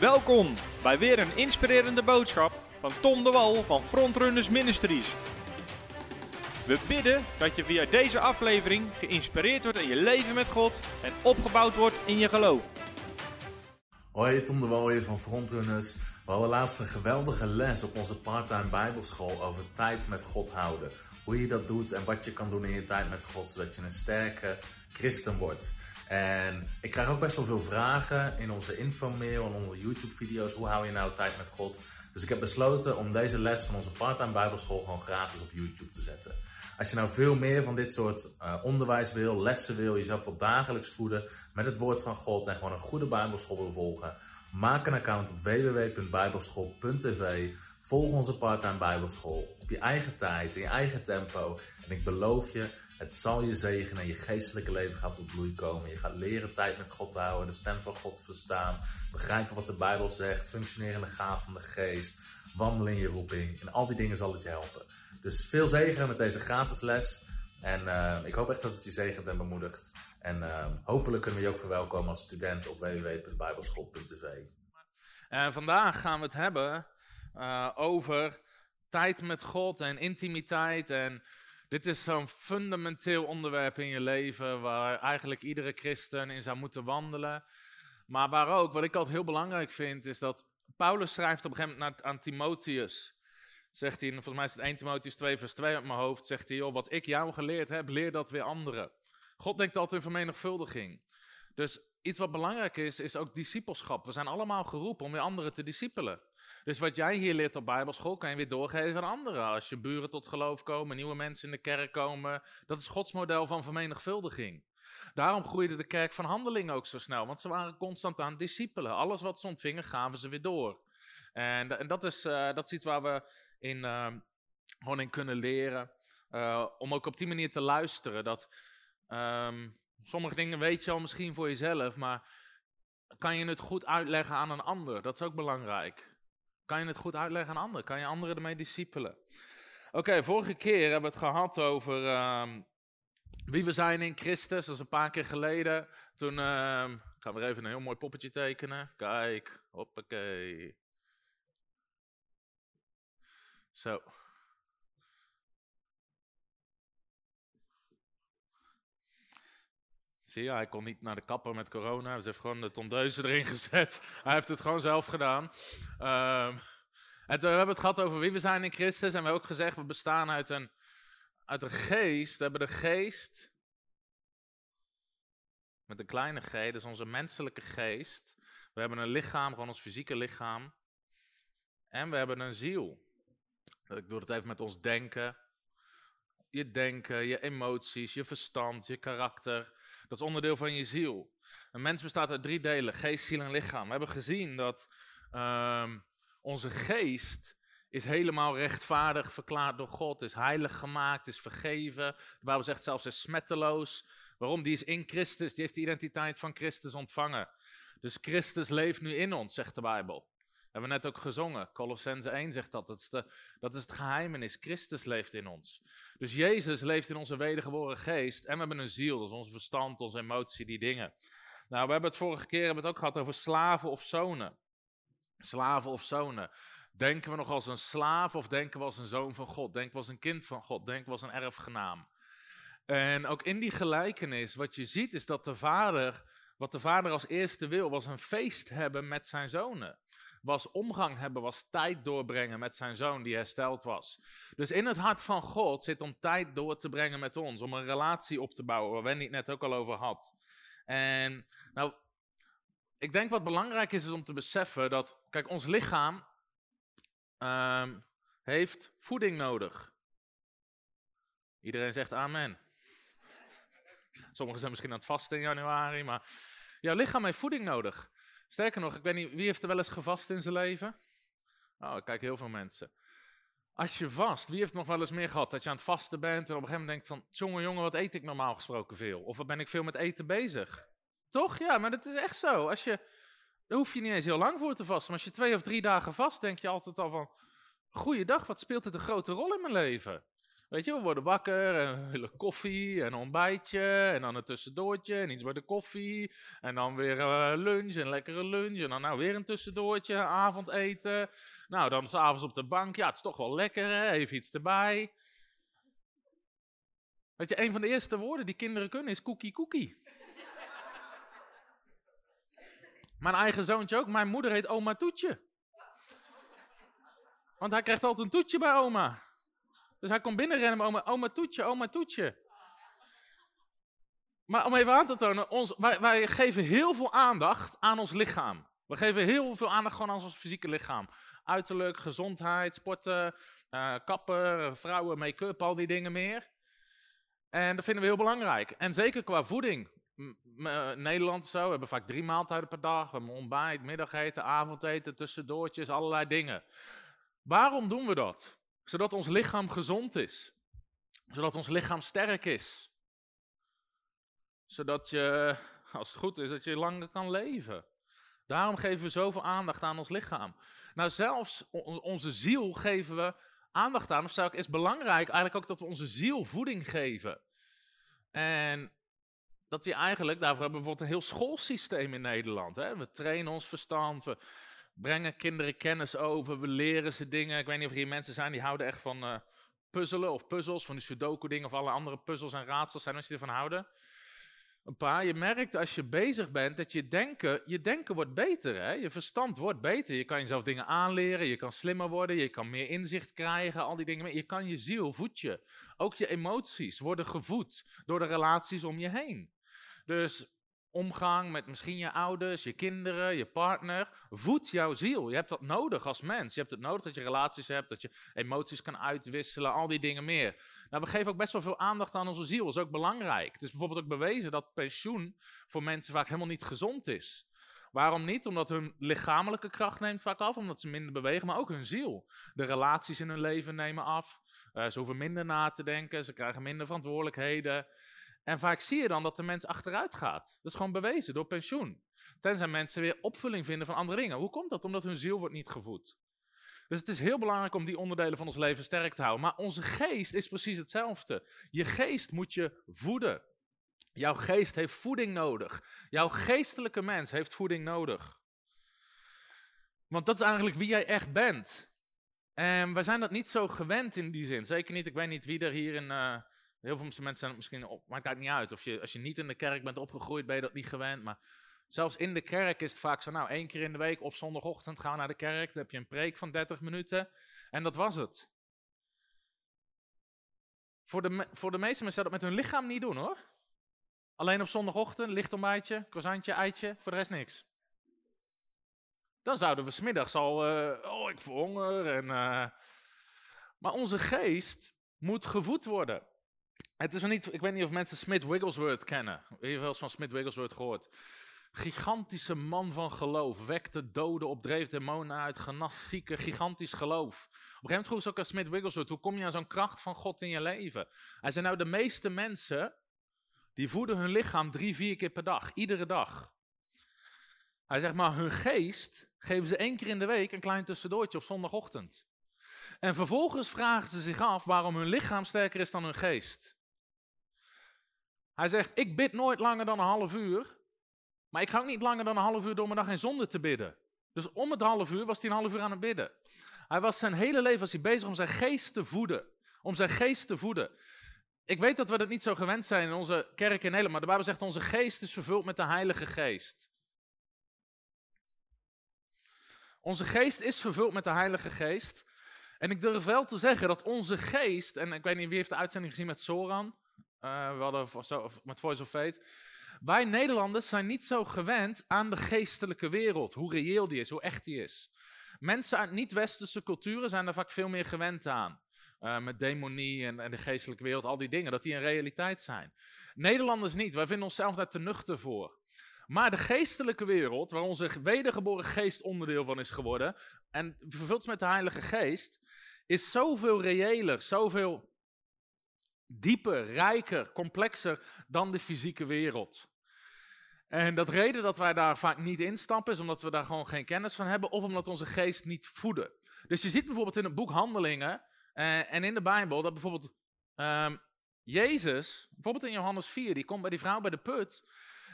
Welkom bij weer een inspirerende boodschap van Tom de Wal van Frontrunners Ministries. We bidden dat je via deze aflevering geïnspireerd wordt in je leven met God en opgebouwd wordt in je geloof. Hoi, Tom de Wal hier van Frontrunners. We hadden laatst een geweldige les op onze parttime bijbelschool over tijd met God houden. Hoe je dat doet en wat je kan doen in je tijd met God, zodat je een sterke christen wordt. En ik krijg ook best wel veel vragen in onze infomail en onze YouTube-video's. Hoe hou je nou tijd met God? Dus ik heb besloten om deze les van onze parttime bijbelschool gewoon gratis op YouTube te zetten. Als je nou veel meer van dit soort uh, onderwijs wil, lessen wil, jezelf wel dagelijks voeden met het woord van God en gewoon een goede bijbelschool wil volgen, maak een account op www.bijbelschool.tv. Volg onze parttime bijbelschool op je eigen tijd, in je eigen tempo. En ik beloof je, het zal je zegenen. Je geestelijke leven gaat tot bloei komen. Je gaat leren tijd met God te houden, de stem van God te verstaan. Begrijpen wat de Bijbel zegt, functioneren in de gaaf van de geest. Wandelen in je roeping. En al die dingen zal het je helpen. Dus veel zegen met deze gratis les. En uh, ik hoop echt dat het je zegent en bemoedigt. En uh, hopelijk kunnen we je ook verwelkomen als student op www.bijbelschool.tv. En vandaag gaan we het hebben uh, over tijd met God en intimiteit. En dit is zo'n fundamenteel onderwerp in je leven waar eigenlijk iedere christen in zou moeten wandelen. Maar waar ook, wat ik altijd heel belangrijk vind, is dat Paulus schrijft op een gegeven moment aan Timotheus. Zegt hij, volgens mij is het 1 Timotheus 2 vers 2 op mijn hoofd, zegt hij, joh, wat ik jou geleerd heb, leer dat weer anderen. God denkt altijd in vermenigvuldiging. Dus iets wat belangrijk is, is ook discipelschap. We zijn allemaal geroepen om weer anderen te discipelen. Dus wat jij hier leert op Bijbelschool, kan je weer doorgeven aan anderen. Als je buren tot geloof komen, nieuwe mensen in de kerk komen. Dat is Gods model van vermenigvuldiging. Daarom groeide de kerk van handelingen ook zo snel, want ze waren constant aan discipelen. Alles wat ze ontvingen, gaven ze weer door. En, en dat, is, uh, dat is iets waar we in, uh, gewoon in kunnen leren. Uh, om ook op die manier te luisteren. Dat um, sommige dingen weet je al misschien voor jezelf, maar kan je het goed uitleggen aan een ander? Dat is ook belangrijk. Kan je het goed uitleggen aan anderen? Kan je anderen ermee discipelen? Oké, vorige keer hebben we het gehad over uh, wie we zijn in Christus. Dat is een paar keer geleden. Toen, uh, ik ga weer even een heel mooi poppetje tekenen. Kijk, hoppakee. Zo. Zie je, hij kon niet naar de kapper met corona. Ze heeft gewoon de tondeuze erin gezet. Hij heeft het gewoon zelf gedaan. Um, en we hebben het gehad over wie we zijn in Christus. En we hebben ook gezegd, we bestaan uit een, uit een geest. We hebben de geest. Met een kleine g, dus onze menselijke geest. We hebben een lichaam, gewoon ons fysieke lichaam. En we hebben een ziel. Ik doe het even met ons denken. Je denken, je emoties, je verstand, je karakter. Dat is onderdeel van je ziel. Een mens bestaat uit drie delen: geest, ziel en lichaam. We hebben gezien dat um, onze geest is helemaal rechtvaardig verklaard door God, is heilig gemaakt, is vergeven. De Bijbel zegt zelfs is smetteloos. Waarom? Die is in Christus, die heeft de identiteit van Christus ontvangen. Dus Christus leeft nu in ons, zegt de Bijbel. Hebben we net ook gezongen. Colossense 1 zegt dat. Dat is, de, dat is het geheimenis. Christus leeft in ons. Dus Jezus leeft in onze wedergeboren geest. En we hebben een ziel. Dat is ons verstand, onze emotie, die dingen. Nou, we hebben het vorige keer hebben het ook gehad over slaven of zonen. Slaven of zonen. Denken we nog als een slaaf of denken we als een zoon van God? Denken we als een kind van God? Denken we als een erfgenaam? En ook in die gelijkenis, wat je ziet, is dat de vader, wat de vader als eerste wil, was een feest hebben met zijn zonen was omgang hebben, was tijd doorbrengen met zijn zoon die hersteld was. Dus in het hart van God zit om tijd door te brengen met ons, om een relatie op te bouwen, waar Wendy het net ook al over had. En nou, ik denk wat belangrijk is, is om te beseffen dat, kijk, ons lichaam um, heeft voeding nodig. Iedereen zegt amen. Sommigen zijn misschien aan het vasten in januari, maar jouw lichaam heeft voeding nodig. Sterker nog, ik weet niet, wie heeft er wel eens gevast in zijn leven? Oh, ik kijk heel veel mensen. Als je vast, wie heeft nog wel eens meer gehad dat je aan het vasten bent en op een gegeven moment denkt van, jongen, jongen, wat eet ik normaal gesproken veel? Of wat ben ik veel met eten bezig? Toch? Ja, maar dat is echt zo. Als je, daar hoef je niet eens heel lang voor te vasten. Maar als je twee of drie dagen vast, denk je altijd al van, goeiedag, wat speelt het een grote rol in mijn leven? Weet je, we worden wakker en we willen koffie en ontbijtje en dan een tussendoortje en iets bij de koffie. En dan weer uh, lunch en lekkere lunch en dan nou weer een tussendoortje, avondeten. Nou, dan s'avonds op de bank, ja, het is toch wel lekker hè, even iets erbij. Weet je, een van de eerste woorden die kinderen kunnen is koekie koekie. Mijn eigen zoontje ook, mijn moeder heet oma Toetje. Want hij krijgt altijd een toetje bij oma. Dus hij komt binnenrennen, oma, oma Toetje, oma Toetje. Maar om even aan te tonen, ons, wij, wij geven heel veel aandacht aan ons lichaam. We geven heel veel aandacht gewoon aan ons fysieke lichaam. Uiterlijk, gezondheid, sporten, uh, kapper, vrouwen, make-up, al die dingen meer. En dat vinden we heel belangrijk. En zeker qua voeding. Uh, Nederland zo, we hebben vaak drie maaltijden per dag. We hebben ontbijt, middageten, avondeten, tussendoortjes, allerlei dingen. Waarom doen we dat? Zodat ons lichaam gezond is. Zodat ons lichaam sterk is. Zodat je, als het goed is, dat je langer kan leven. Daarom geven we zoveel aandacht aan ons lichaam. Nou, zelfs onze ziel geven we aandacht aan. Of zou ik, is belangrijk eigenlijk ook dat we onze ziel voeding geven. En dat we eigenlijk, daarvoor hebben we bijvoorbeeld een heel schoolsysteem in Nederland. Hè? We trainen ons verstand, we brengen kinderen kennis over, we leren ze dingen. Ik weet niet of er hier mensen zijn die houden echt van uh, puzzelen of puzzels, van die sudoku dingen of alle andere puzzels en raadsels zijn als je ervan houden. Een paar, je merkt als je bezig bent dat je denken, je denken wordt beter, hè? je verstand wordt beter. Je kan jezelf dingen aanleren, je kan slimmer worden, je kan meer inzicht krijgen, al die dingen. Je kan je ziel voed je. Ook je emoties worden gevoed door de relaties om je heen. Dus omgang met misschien je ouders, je kinderen, je partner. Voed jouw ziel. Je hebt dat nodig als mens. Je hebt het nodig dat je relaties hebt, dat je emoties kan uitwisselen, al die dingen meer. Nou, we geven ook best wel veel aandacht aan onze ziel. Dat is ook belangrijk. Het is bijvoorbeeld ook bewezen dat pensioen voor mensen vaak helemaal niet gezond is. Waarom niet? Omdat hun lichamelijke kracht neemt vaak af, omdat ze minder bewegen, maar ook hun ziel. De relaties in hun leven nemen af. Uh, ze hoeven minder na te denken, ze krijgen minder verantwoordelijkheden. En vaak zie je dan dat de mens achteruit gaat. Dat is gewoon bewezen door pensioen. Tenzij mensen weer opvulling vinden van andere dingen. Hoe komt dat? Omdat hun ziel wordt niet gevoed. Dus het is heel belangrijk om die onderdelen van ons leven sterk te houden. Maar onze geest is precies hetzelfde. Je geest moet je voeden. Jouw geest heeft voeding nodig. Jouw geestelijke mens heeft voeding nodig. Want dat is eigenlijk wie jij echt bent. En wij zijn dat niet zo gewend in die zin. Zeker niet, ik weet niet wie er hier in, uh, Heel veel mensen zijn misschien, op, maakt het niet uit. Of je, als je niet in de kerk bent opgegroeid, ben je dat niet gewend. Maar zelfs in de kerk is het vaak zo, nou, één keer in de week op zondagochtend gaan we naar de kerk. Dan heb je een preek van 30 minuten. En dat was het. Voor de, voor de meeste mensen zou dat met hun lichaam niet doen, hoor. Alleen op zondagochtend, lichtontbijtje, croissantje, eitje, voor de rest niks. Dan zouden we smiddags al, uh, oh, ik verhonger. En, uh, maar onze geest moet gevoed worden. Het is niet, ik weet niet of mensen Smith Wigglesworth kennen. Je wel eens van Smith Wigglesworth gehoord? Gigantische man van geloof. Wekte doden, opdreef demonen uit, genas zieken. Gigantisch geloof. Op een gegeven moment vroeg ook aan Smith Wigglesworth: hoe kom je aan zo'n kracht van God in je leven? Hij zei: Nou, de meeste mensen. die voeden hun lichaam drie, vier keer per dag. Iedere dag. Hij zegt maar: hun geest geven ze één keer in de week een klein tussendoortje op zondagochtend. En vervolgens vragen ze zich af waarom hun lichaam sterker is dan hun geest. Hij zegt, ik bid nooit langer dan een half uur. Maar ik ga ook niet langer dan een half uur door mijn dag in zonde te bidden. Dus om het half uur was hij een half uur aan het bidden. Hij was zijn hele leven was hij bezig om zijn geest te voeden. Om zijn geest te voeden. Ik weet dat we dat niet zo gewend zijn in onze kerk in Nederland. Maar de Bijbel zegt, onze geest is vervuld met de Heilige Geest. Onze geest is vervuld met de Heilige Geest. En ik durf wel te zeggen dat onze geest, en ik weet niet wie heeft de uitzending gezien met Soran. Uh, we hadden met Voice of Fate. Wij Nederlanders zijn niet zo gewend aan de geestelijke wereld. Hoe reëel die is, hoe echt die is. Mensen uit niet-westerse culturen zijn daar vaak veel meer gewend aan. Uh, met demonie en, en, de geestelijke wereld, al die dingen, dat die een realiteit zijn. Nederlanders niet, wij vinden onszelf daar te nuchter voor. Maar de geestelijke wereld, waar onze wedergeboren geest onderdeel van is geworden, en vervuld met de Heilige Geest, is zoveel reëler, zoveel dieper, rijker, complexer dan de fysieke wereld. En dat reden dat wij daar vaak niet instappen is omdat we daar gewoon geen kennis van hebben of omdat onze geest niet voeden. Dus je ziet bijvoorbeeld in het boek Handelingen uh, en in de Bijbel dat bijvoorbeeld Ehm, Jezus, bijvoorbeeld in Johannes 4, die komt bij die vrouw bij de put.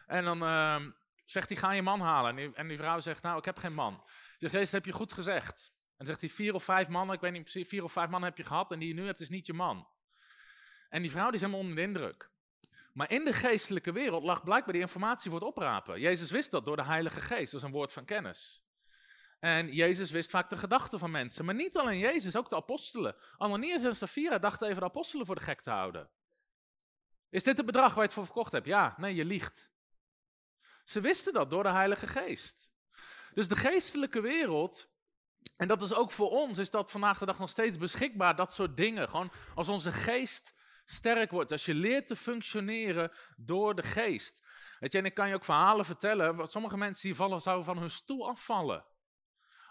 En dan ehm, zegt hij, ga je man halen. En die, en die, vrouw zegt, nou, ik heb geen man. De geest heb je goed gezegd. En zegt hij, vier of vijf mannen, ik weet niet precies, vier of vijf mannen heb je gehad. En die je nu hebt, is niet je man. En die vrouw die is helemaal onder de indruk. Maar in de geestelijke wereld lag blijkbaar die informatie voor het oprapen. Jezus wist dat door de Heilige Geest, dat is een woord van kennis. En Jezus wist vaak de gedachten van mensen. Maar niet alleen Jezus, ook de apostelen. Ananias en Safira dachten even de apostelen voor de gek te houden. Is dit het bedrag waar je het voor verkocht hebt? Ja, nee, je liegt. Ze wisten dat door de Heilige Geest. Dus de geestelijke wereld, en dat is ook voor ons, is dat vandaag de dag nog steeds beschikbaar, dat soort dingen. Gewoon als onze geest sterk wordt, als je leert te functioneren door de geest. Weet je, en ik kan je ook verhalen vertellen, sommige mensen die vallen, zouden van hun stoel afvallen.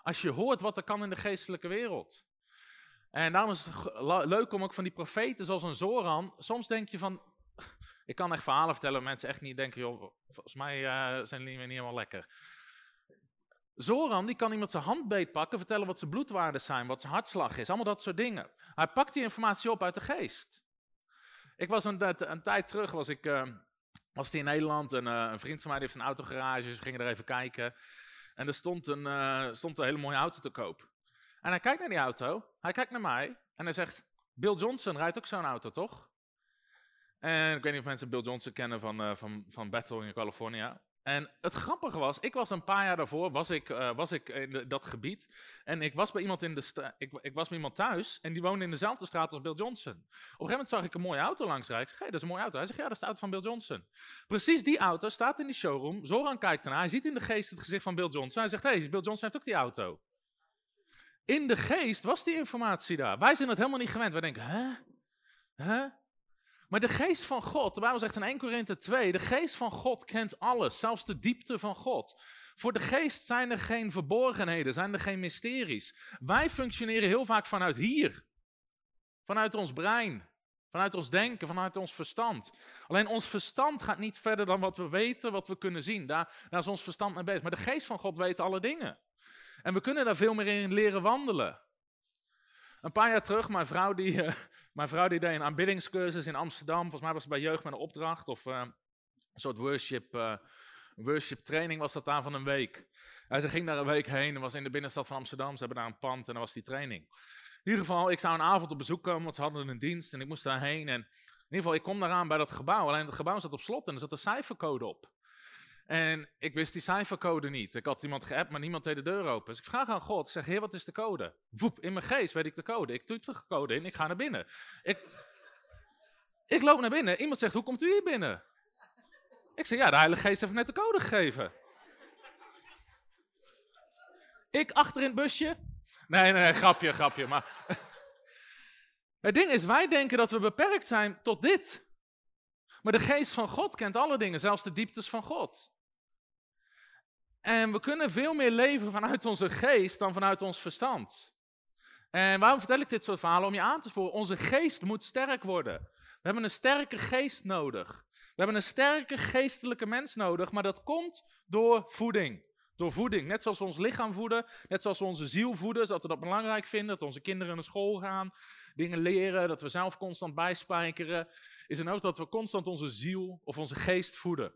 Als je hoort wat er kan in de geestelijke wereld. En daarom is het leuk om ook van die profeten zoals een Zoran, soms denk je van, ik kan echt verhalen vertellen, mensen echt niet denken, joh, volgens mij uh, zijn die niet helemaal lekker. Zoran die kan iemand zijn hand beetpakken, vertellen wat zijn bloedwaarden zijn, wat zijn hartslag is, allemaal dat soort dingen. Hij pakt die informatie op uit de geest. Ik was een, een tijd terug, was ik uh, was in Nederland en uh, een vriend van mij heeft een autogarage, dus we gingen er even kijken. En er stond een, uh, stond een hele mooie auto te koop. En hij kijkt naar die auto, hij kijkt naar mij en hij zegt, Bill Johnson rijdt ook zo'n auto, toch? En ik weet niet of mensen Bill Johnson kennen van, van, van Battle in California. En het grappige was, ik was een paar jaar daarvoor, was ik, uh, was ik in dat gebied. En ik was bij iemand in de ik, ik, was bij iemand thuis en die woonde in dezelfde straat als Bill Johnson. Op een gegeven moment zag ik een mooie auto langs rijden. Ik zeg, hé, dat is een mooie auto. Hij zegt, ja, dat is de auto van Bill Johnson. Precies die auto staat in die showroom. Zoran kijkt ernaar, hij ziet in de geest het gezicht van Bill Johnson. Hij zegt, hé, hey, Bill Johnson heeft ook die auto. In de geest was die informatie daar. Wij zijn het helemaal niet gewend. Wij denken, hè? Hè? Maar de geest van God, de Bijbel zegt in 1 Korinthe 2, de geest van God kent alles, zelfs de diepte van God. Voor de geest zijn er geen verborgenheden, zijn er geen mysteries. Wij functioneren heel vaak vanuit hier, vanuit ons brein, vanuit ons denken, vanuit ons verstand. Alleen ons verstand gaat niet verder dan wat we weten, wat we kunnen zien. Daar, daar is ons verstand mee bezig. Maar de geest van God weet alle dingen. En we kunnen daar veel meer in leren wandelen. Een paar jaar terug, mijn vrouw die, uh, mijn vrouw deed een aanbiddingscursus in Amsterdam. Volgens mij was het bij Jeugd met een opdracht of uh, een soort worship, uh, worship training was dat daar van een week. En ze ging daar een week heen en was in de binnenstad van Amsterdam. Ze hebben daar een pand en daar was die training. In ieder geval, ik zou een avond op bezoek komen, want ze hadden een dienst en ik moest daarheen. En in ieder geval, ik kom daaraan bij dat gebouw. Alleen het gebouw zat op slot en er zat een cijfercode op. En ik wist die cijfercode niet. Ik had iemand geappt, maar niemand deed de deur open. Dus ik vraag aan God, ik zeg, heer, wat is de code? Woep, in mijn geest weet ik de code. Ik toet de code in, ik ga naar binnen. Ik, ik loop naar binnen. Iemand zegt, hoe komt u hier binnen? Ik zeg, ja, de Heilige Geest heeft net de code gegeven. Ik achter in het busje. Nee, nee, grapje, grapje. Maar het ding is, wij denken dat we beperkt zijn tot dit. Maar de geest van God kent alle dingen, zelfs de dieptes van God. En we kunnen veel meer leven vanuit onze geest dan vanuit ons verstand. En waarom vertel ik dit soort verhalen? Om je aan te sporen. Onze geest moet sterk worden. We hebben een sterke geest nodig. We hebben een sterke geestelijke mens nodig, maar dat komt door voeding. Door voeding. Net zoals we ons lichaam voeden, net zoals we onze ziel voeden, zodat we dat belangrijk vinden, dat onze kinderen naar school gaan, dingen leren, dat we zelf constant bijspijkeren, is het ook dat we constant onze ziel of onze geest voeden.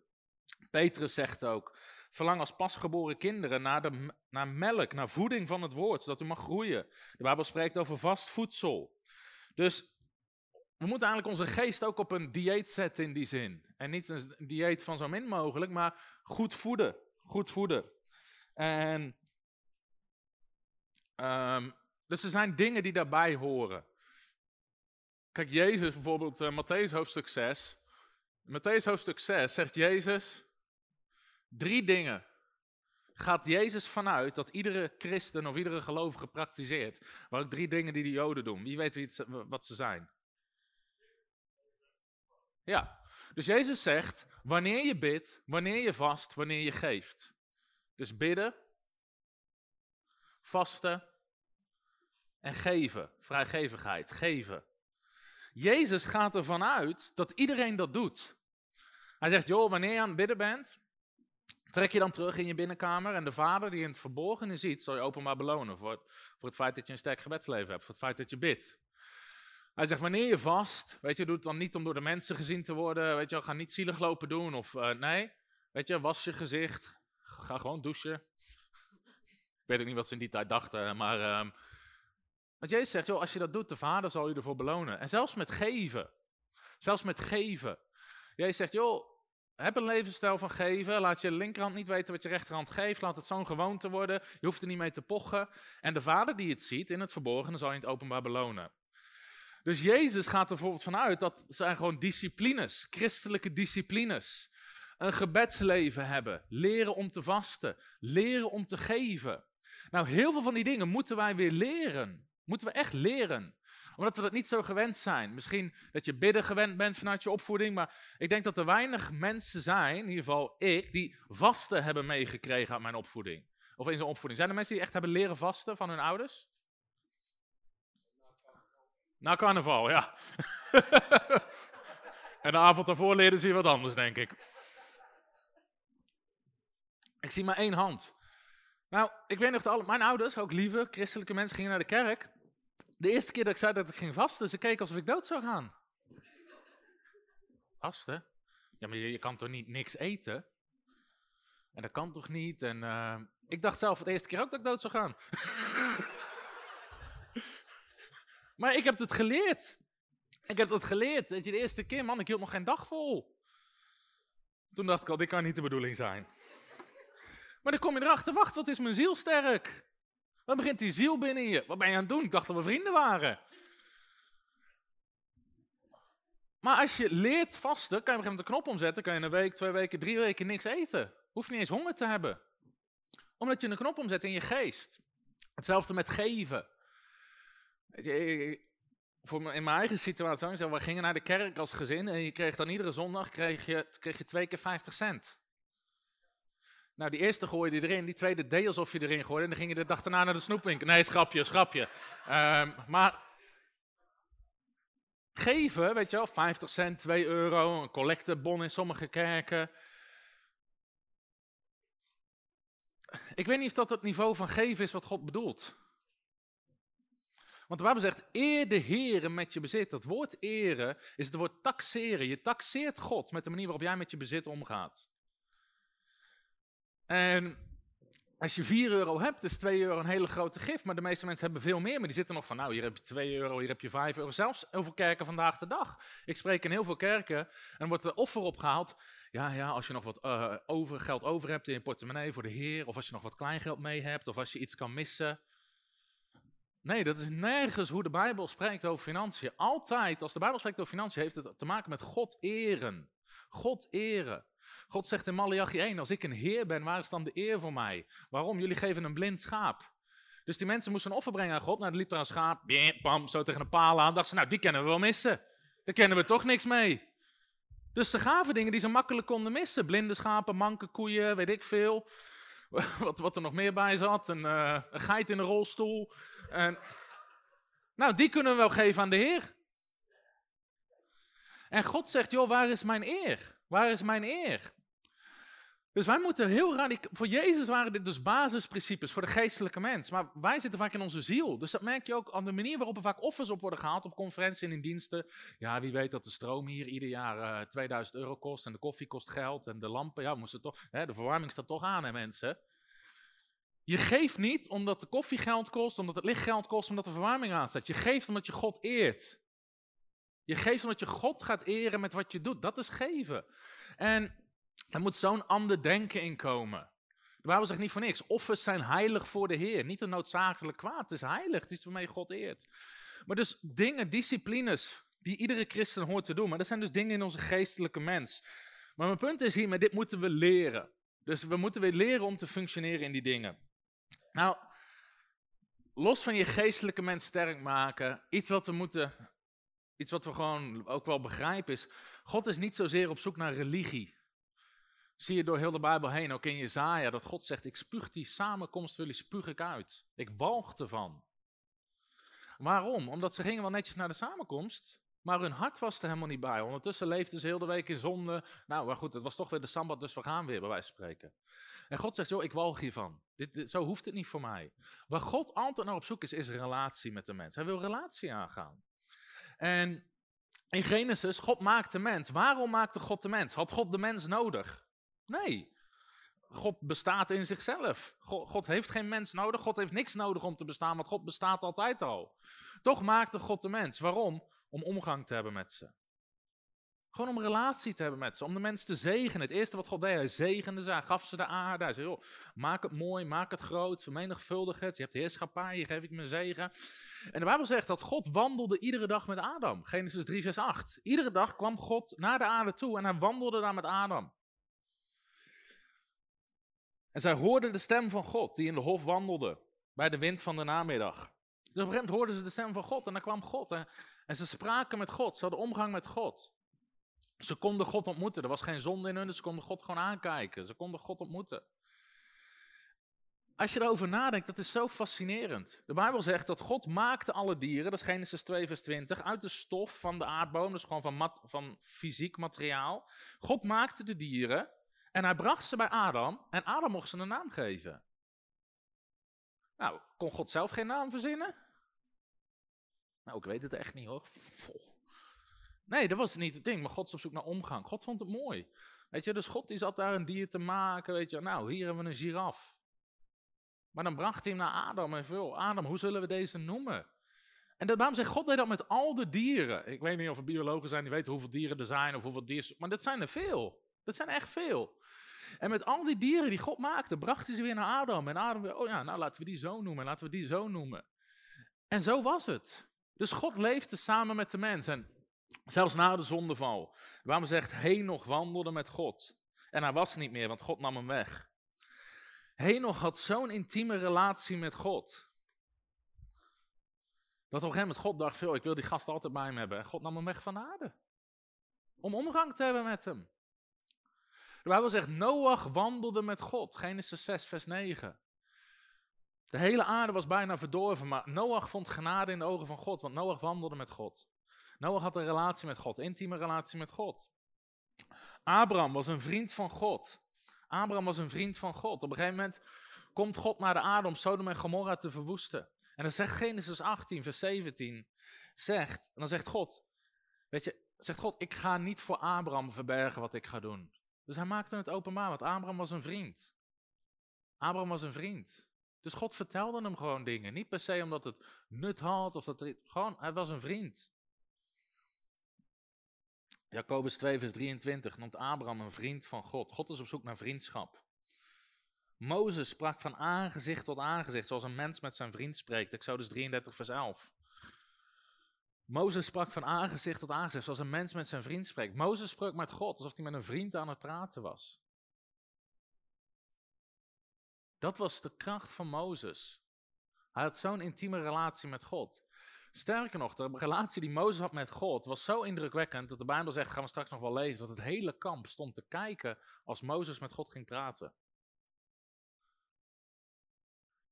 Petrus zegt ook, verlang als pasgeboren kinderen naar, de, naar melk, naar voeding van het woord, zodat u mag groeien. De Bijbel spreekt over vast voedsel. Dus we moeten eigenlijk onze geest ook op een dieet zetten in die zin. En niet een dieet van zo min mogelijk, maar goed voeden. Goed voeden. En, um, dus er zijn dingen die daarbij horen. Kijk, Jezus bijvoorbeeld, uh, Matthäus hoofdstuk 6. In Matthäus hoofdstuk 6 zegt Jezus drie dingen. Gaat Jezus vanuit dat iedere christen of iedere gelovige praktiseert. Maar ook drie dingen die de Joden doen. Wie weet wat ze zijn. Ja, dus Jezus zegt, wanneer je bidt, wanneer je vast, wanneer je geeft. Dus bidden, vasten en geven. Vrijgevigheid, geven. Jezus gaat ervan uit dat iedereen dat doet. Hij zegt, joh, wanneer je aan het bidden bent, trek je dan terug in je binnenkamer en de vader die in het verborgene ziet, zal je openbaar belonen voor, voor het feit dat je een sterk gebedsleven hebt, voor het feit dat je bidt. Hij zegt, wanneer je vast, weet je, doe het dan niet om door de mensen gezien te worden, weet je, ga niet zielig lopen doen of uh, nee, weet je, was je gezicht, ga gewoon douchen. Ik weet ook niet wat ze in die tijd dachten, maar um, want Jezus zegt, joh, als je dat doet, de Vader zal je ervoor belonen. En zelfs met geven, zelfs met geven. Jezus zegt, joh, heb een levensstijl van geven. Laat je linkerhand niet weten wat je rechterhand geeft. Laat het zo'n gewoonte worden. Je hoeft er niet mee te pochen. En de vader die het ziet in het verborgene zal je het openbaar belonen. Dus Jezus gaat er bijvoorbeeld vanuit dat zijn gewoon disciplines, christelijke disciplines. Een gebedsleven hebben, leren om te vasten, leren om te geven. Nou, heel veel van die dingen moeten wij weer leren. Moeten we echt leren omdat we dat niet zo gewend zijn. Misschien dat je bidden gewend bent vanuit je opvoeding, maar ik denk dat er weinig mensen zijn, in ieder geval ik, die vasten hebben meegekregen uit mijn opvoeding. Of in zijn opvoeding. Zijn er mensen die echt hebben leren vasten van hun ouders? Na carnaval, ja. en de avond daarvoor leerden ze wat anders, denk ik. Ik zie maar één hand. Nou, ik weet nog dat mijn ouders, ook lieve christelijke mensen, gingen naar de kerk. De eerste keer dat ik zei dat ik ging vasten, ze keken alsof ik dood zou gaan. Vasten? Ja, maar je, kan toch niet niks eten? En dat kan toch niet? En uh, ik dacht zelf de eerste keer ook dat ik dood zou gaan. maar ik heb het geleerd. Ik heb het geleerd. Weet je, de eerste keer, man, ik hield nog geen dag vol. Toen dacht ik al, dit kan niet de bedoeling zijn. Maar dan kom je erachter, wacht, wat is mijn ziel sterk? Dan begint die ziel binnen je. Wat ben je aan het doen? Ik dacht dat we vrienden waren. Maar als je leert vasten, kan je op een de knop omzetten. Kan je een week, twee weken, drie weken niks eten. Hoef niet eens honger te hebben. Omdat je een knop omzet in je geest. Hetzelfde met geven. Voor in mijn eigen situatie, we gingen naar de kerk als gezin en je kreeg dan iedere zondag kreeg je, kreeg je twee keer 50 cent. Nou, die eerste gooide je erin, die tweede deed alsof je erin gooide. En dan ging je de dag daarna naar de snoepwinkel. Nee, schrapje, schrapje. Um, maar geven, weet je wel, 50 cent, 2 euro, een collectebon in sommige kerken. Ik weet niet of dat het niveau van geven is wat God bedoelt. Want de Bijbel zegt, eer de Heer met je bezit. Dat woord eren is het woord taxeren. Je taxeert God met de manier waarop jij met je bezit omgaat. En als je 4 euro hebt, is 2 euro een hele grote gift. Maar de meeste mensen hebben veel meer. Maar die zitten nog van, nou, hier heb je 2 euro, hier heb je 5 euro. Zelfs over kerken vandaag de dag. Ik spreek in heel veel kerken en wordt er offer opgehaald. Ja, ja, als je nog wat uh, over, geld over hebt in je portemonnee voor de Heer. Of als je nog wat kleingeld mee hebt. Of als je iets kan missen. Nee, dat is nergens hoe de Bijbel spreekt over financiën. Altijd, als de Bijbel spreekt over financiën, heeft het te maken met God eren. God eren. God zegt in Malachi 1, als ik een heer ben, waar is dan de eer voor mij? Waarom? Jullie geven een blind schaap. Dus die mensen moesten een offer brengen aan God. Nou, er liep daar een schaap, bam, zo tegen een paal aan. Dachten ze, nou, die kennen we wel missen. Daar kennen we toch niks mee. Dus ze gaven dingen die ze makkelijk konden missen. Blinde schapen, manke koeien, weet ik veel. Wat, wat er nog meer bij zat. Een, uh, een geit in een rolstoel. En, nou, die kunnen we wel geven aan de Heer. En God zegt, joh, waar is mijn eer? Waar is mijn eer? Dus wij moeten heel radicaal. Voor Jezus waren dit dus basisprincipes voor de geestelijke mens. Maar wij zitten vaak in onze ziel. Dus dat merk je ook aan de manier waarop er vaak offers op worden gehaald op conferenties en in diensten. Ja, wie weet dat de stroom hier ieder jaar uh, eh, 2000 euro kost. En de koffie kost geld. En de lampen, ja, moesten toch. Hè, de verwarming staat toch aan, hè, mensen. Je geeft niet omdat de koffie geld kost, omdat het licht geld kost, omdat de verwarming aanstaat. Je geeft omdat je God eert. Je geeft omdat je God gaat eren met wat je doet. Dat is geven. En er moet zo'n ander denken in komen. De Bijbel zegt niet voor niks. Offers zijn heilig voor de Heer. Niet een noodzakelijk kwaad. Het is heilig. Het is waarmee God eert. Maar dus dingen, disciplines, die iedere christen hoort te doen. Maar dat zijn dus dingen in onze geestelijke mens. Maar mijn punt is hiermee, dit moeten we leren. Dus we moeten weer leren om te functioneren in die dingen. Nou, los van je geestelijke mens sterk maken, iets wat we moeten, iets wat we gewoon ook wel begrijpen is, God is niet zozeer op zoek naar religie. Zie je door heel de Bijbel heen, ook in Jezaja, dat God zegt, ik spuug die samenkomst, jullie spuug ik uit. Ik walg ervan. Waarom? Omdat ze gingen wel netjes naar de samenkomst, maar hun hart was er helemaal niet bij. Ondertussen leefden ze heel de week in zonde. Nou, maar goed, het was toch weer de Sabbat, dus we gaan weer, bij wijze van spreken. En God zegt, joh, ik walg hiervan. Dit, zo hoeft het niet voor mij. Waar God altijd naar op zoek is, is relatie met de mens. Hij wil relatie aangaan. En in Genesis, God maakt de mens. Waarom maakte God de mens? Had God de mens nodig? Nee. God bestaat in zichzelf. God, heeft geen mens nodig. God heeft niks nodig om te bestaan, want God bestaat altijd al. Toch maakte God de mens. Waarom? Om omgang te hebben met ze. Gewoon om relatie te hebben met ze, om de mensen te zegenen. Het eerste wat God deed, hij zegende ze, hij gaf ze de aarde. Hij zei, maak het mooi, maak het groot, vermenigvuldig het. Je hebt heerschappij, hier geef ik mijn zegen. En de Bijbel zegt dat God wandelde iedere dag met Adam. Genesis 3, vers 8. Iedere dag kwam God naar de aarde toe en hij wandelde daar met Adam. En zij hoorden de stem van God, die in de hof wandelde, bij de wind van de namiddag. Dus op een gegeven moment hoorden ze de stem van God en dan kwam God. En ze spraken met God, ze hadden omgang met God. Ze konden God ontmoeten. Er was geen zonde in hun, ze konden God gewoon aankijken. Ze konden God ontmoeten. Als je erover nadenkt, dat is zo fascinerend. De Bijbel zegt dat God maakte alle dieren, dat is Genesis 2 vers 20, uit de stof van de aardboom, dus gewoon van, van fysiek materiaal. God maakte de dieren en hij bracht ze bij Adam en Adam mocht ze een naam geven. Nou, kon God zelf geen naam verzinnen? Nou, ik weet het echt niet hoor. Nee, dat was niet het ding. Maar God is op zoek naar omgang. God vond het mooi. Weet je, dus God die zat daar een dier te maken. Weet je, nou, hier hebben we een giraf. Maar dan bracht hij hem naar Adam en veel. Adam, hoe zullen we deze noemen? En daarom zegt God deed dat met al de dieren. Ik weet niet of er biologen zijn die weten hoeveel dieren er zijn of hoeveel dieren. Maar dat zijn er veel. Dat zijn echt veel. En met al die dieren die God maakte, bracht hij ze weer naar Adam. En Adam weer, oh ja, nou laten we die zo noemen, laten we die zo noemen. En zo was het. Dus God leefde samen met de mens. En Zelfs na de zondeval. Waarom zegt Henoch wandelde met God. En hij was niet meer, want God nam hem weg. Henoch had zo'n intieme relatie met God. Dat op een gegeven moment God dacht, veel, ik wil die gast altijd bij hem hebben. En God nam hem weg van de aarde. Om omgang te hebben met hem. De Bijbel zegt, Noach wandelde met God. Genesis 6, vers 9. De hele aarde was bijna verdorven, maar Noach vond genade in de ogen van God, want Noach wandelde met God. Noach had een relatie met God, intieme relatie met God. Abraham was een vriend van God. Abraham was een vriend van God. Op een gegeven moment komt God naar de aarde om Sodom en Gomorra te verwoesten. En dan zegt Genesis 18, vers 17, zegt, en dan zegt God, weet je, zegt God, ik ga niet voor Abraham verbergen wat ik ga doen. Dus hij maakte het openbaar, want Abraham was een vriend. Abraham was een vriend. Dus God vertelde hem gewoon dingen. Niet per se omdat het nut had, of dat gewoon, hij was een vriend. Jacobus 2, vers 23 noemt Abraham een vriend van God. God is op zoek naar vriendschap. Mozes sprak van aangezicht tot aangezicht, zoals een mens met zijn vriend spreekt. Exodus 33, vers 11. Mozes sprak van aangezicht tot aangezicht, zoals een mens met zijn vriend spreekt. Mozes sprak met God, alsof hij met een vriend aan het praten was. Dat was de kracht van Mozes. Hij had zo'n intieme relatie met God. Sterker nog, de relatie die Mozes had met God was zo indrukwekkend dat de Bijbel zegt, gaan we straks nog wel lezen, dat het hele kamp stond te kijken als Mozes met God ging praten.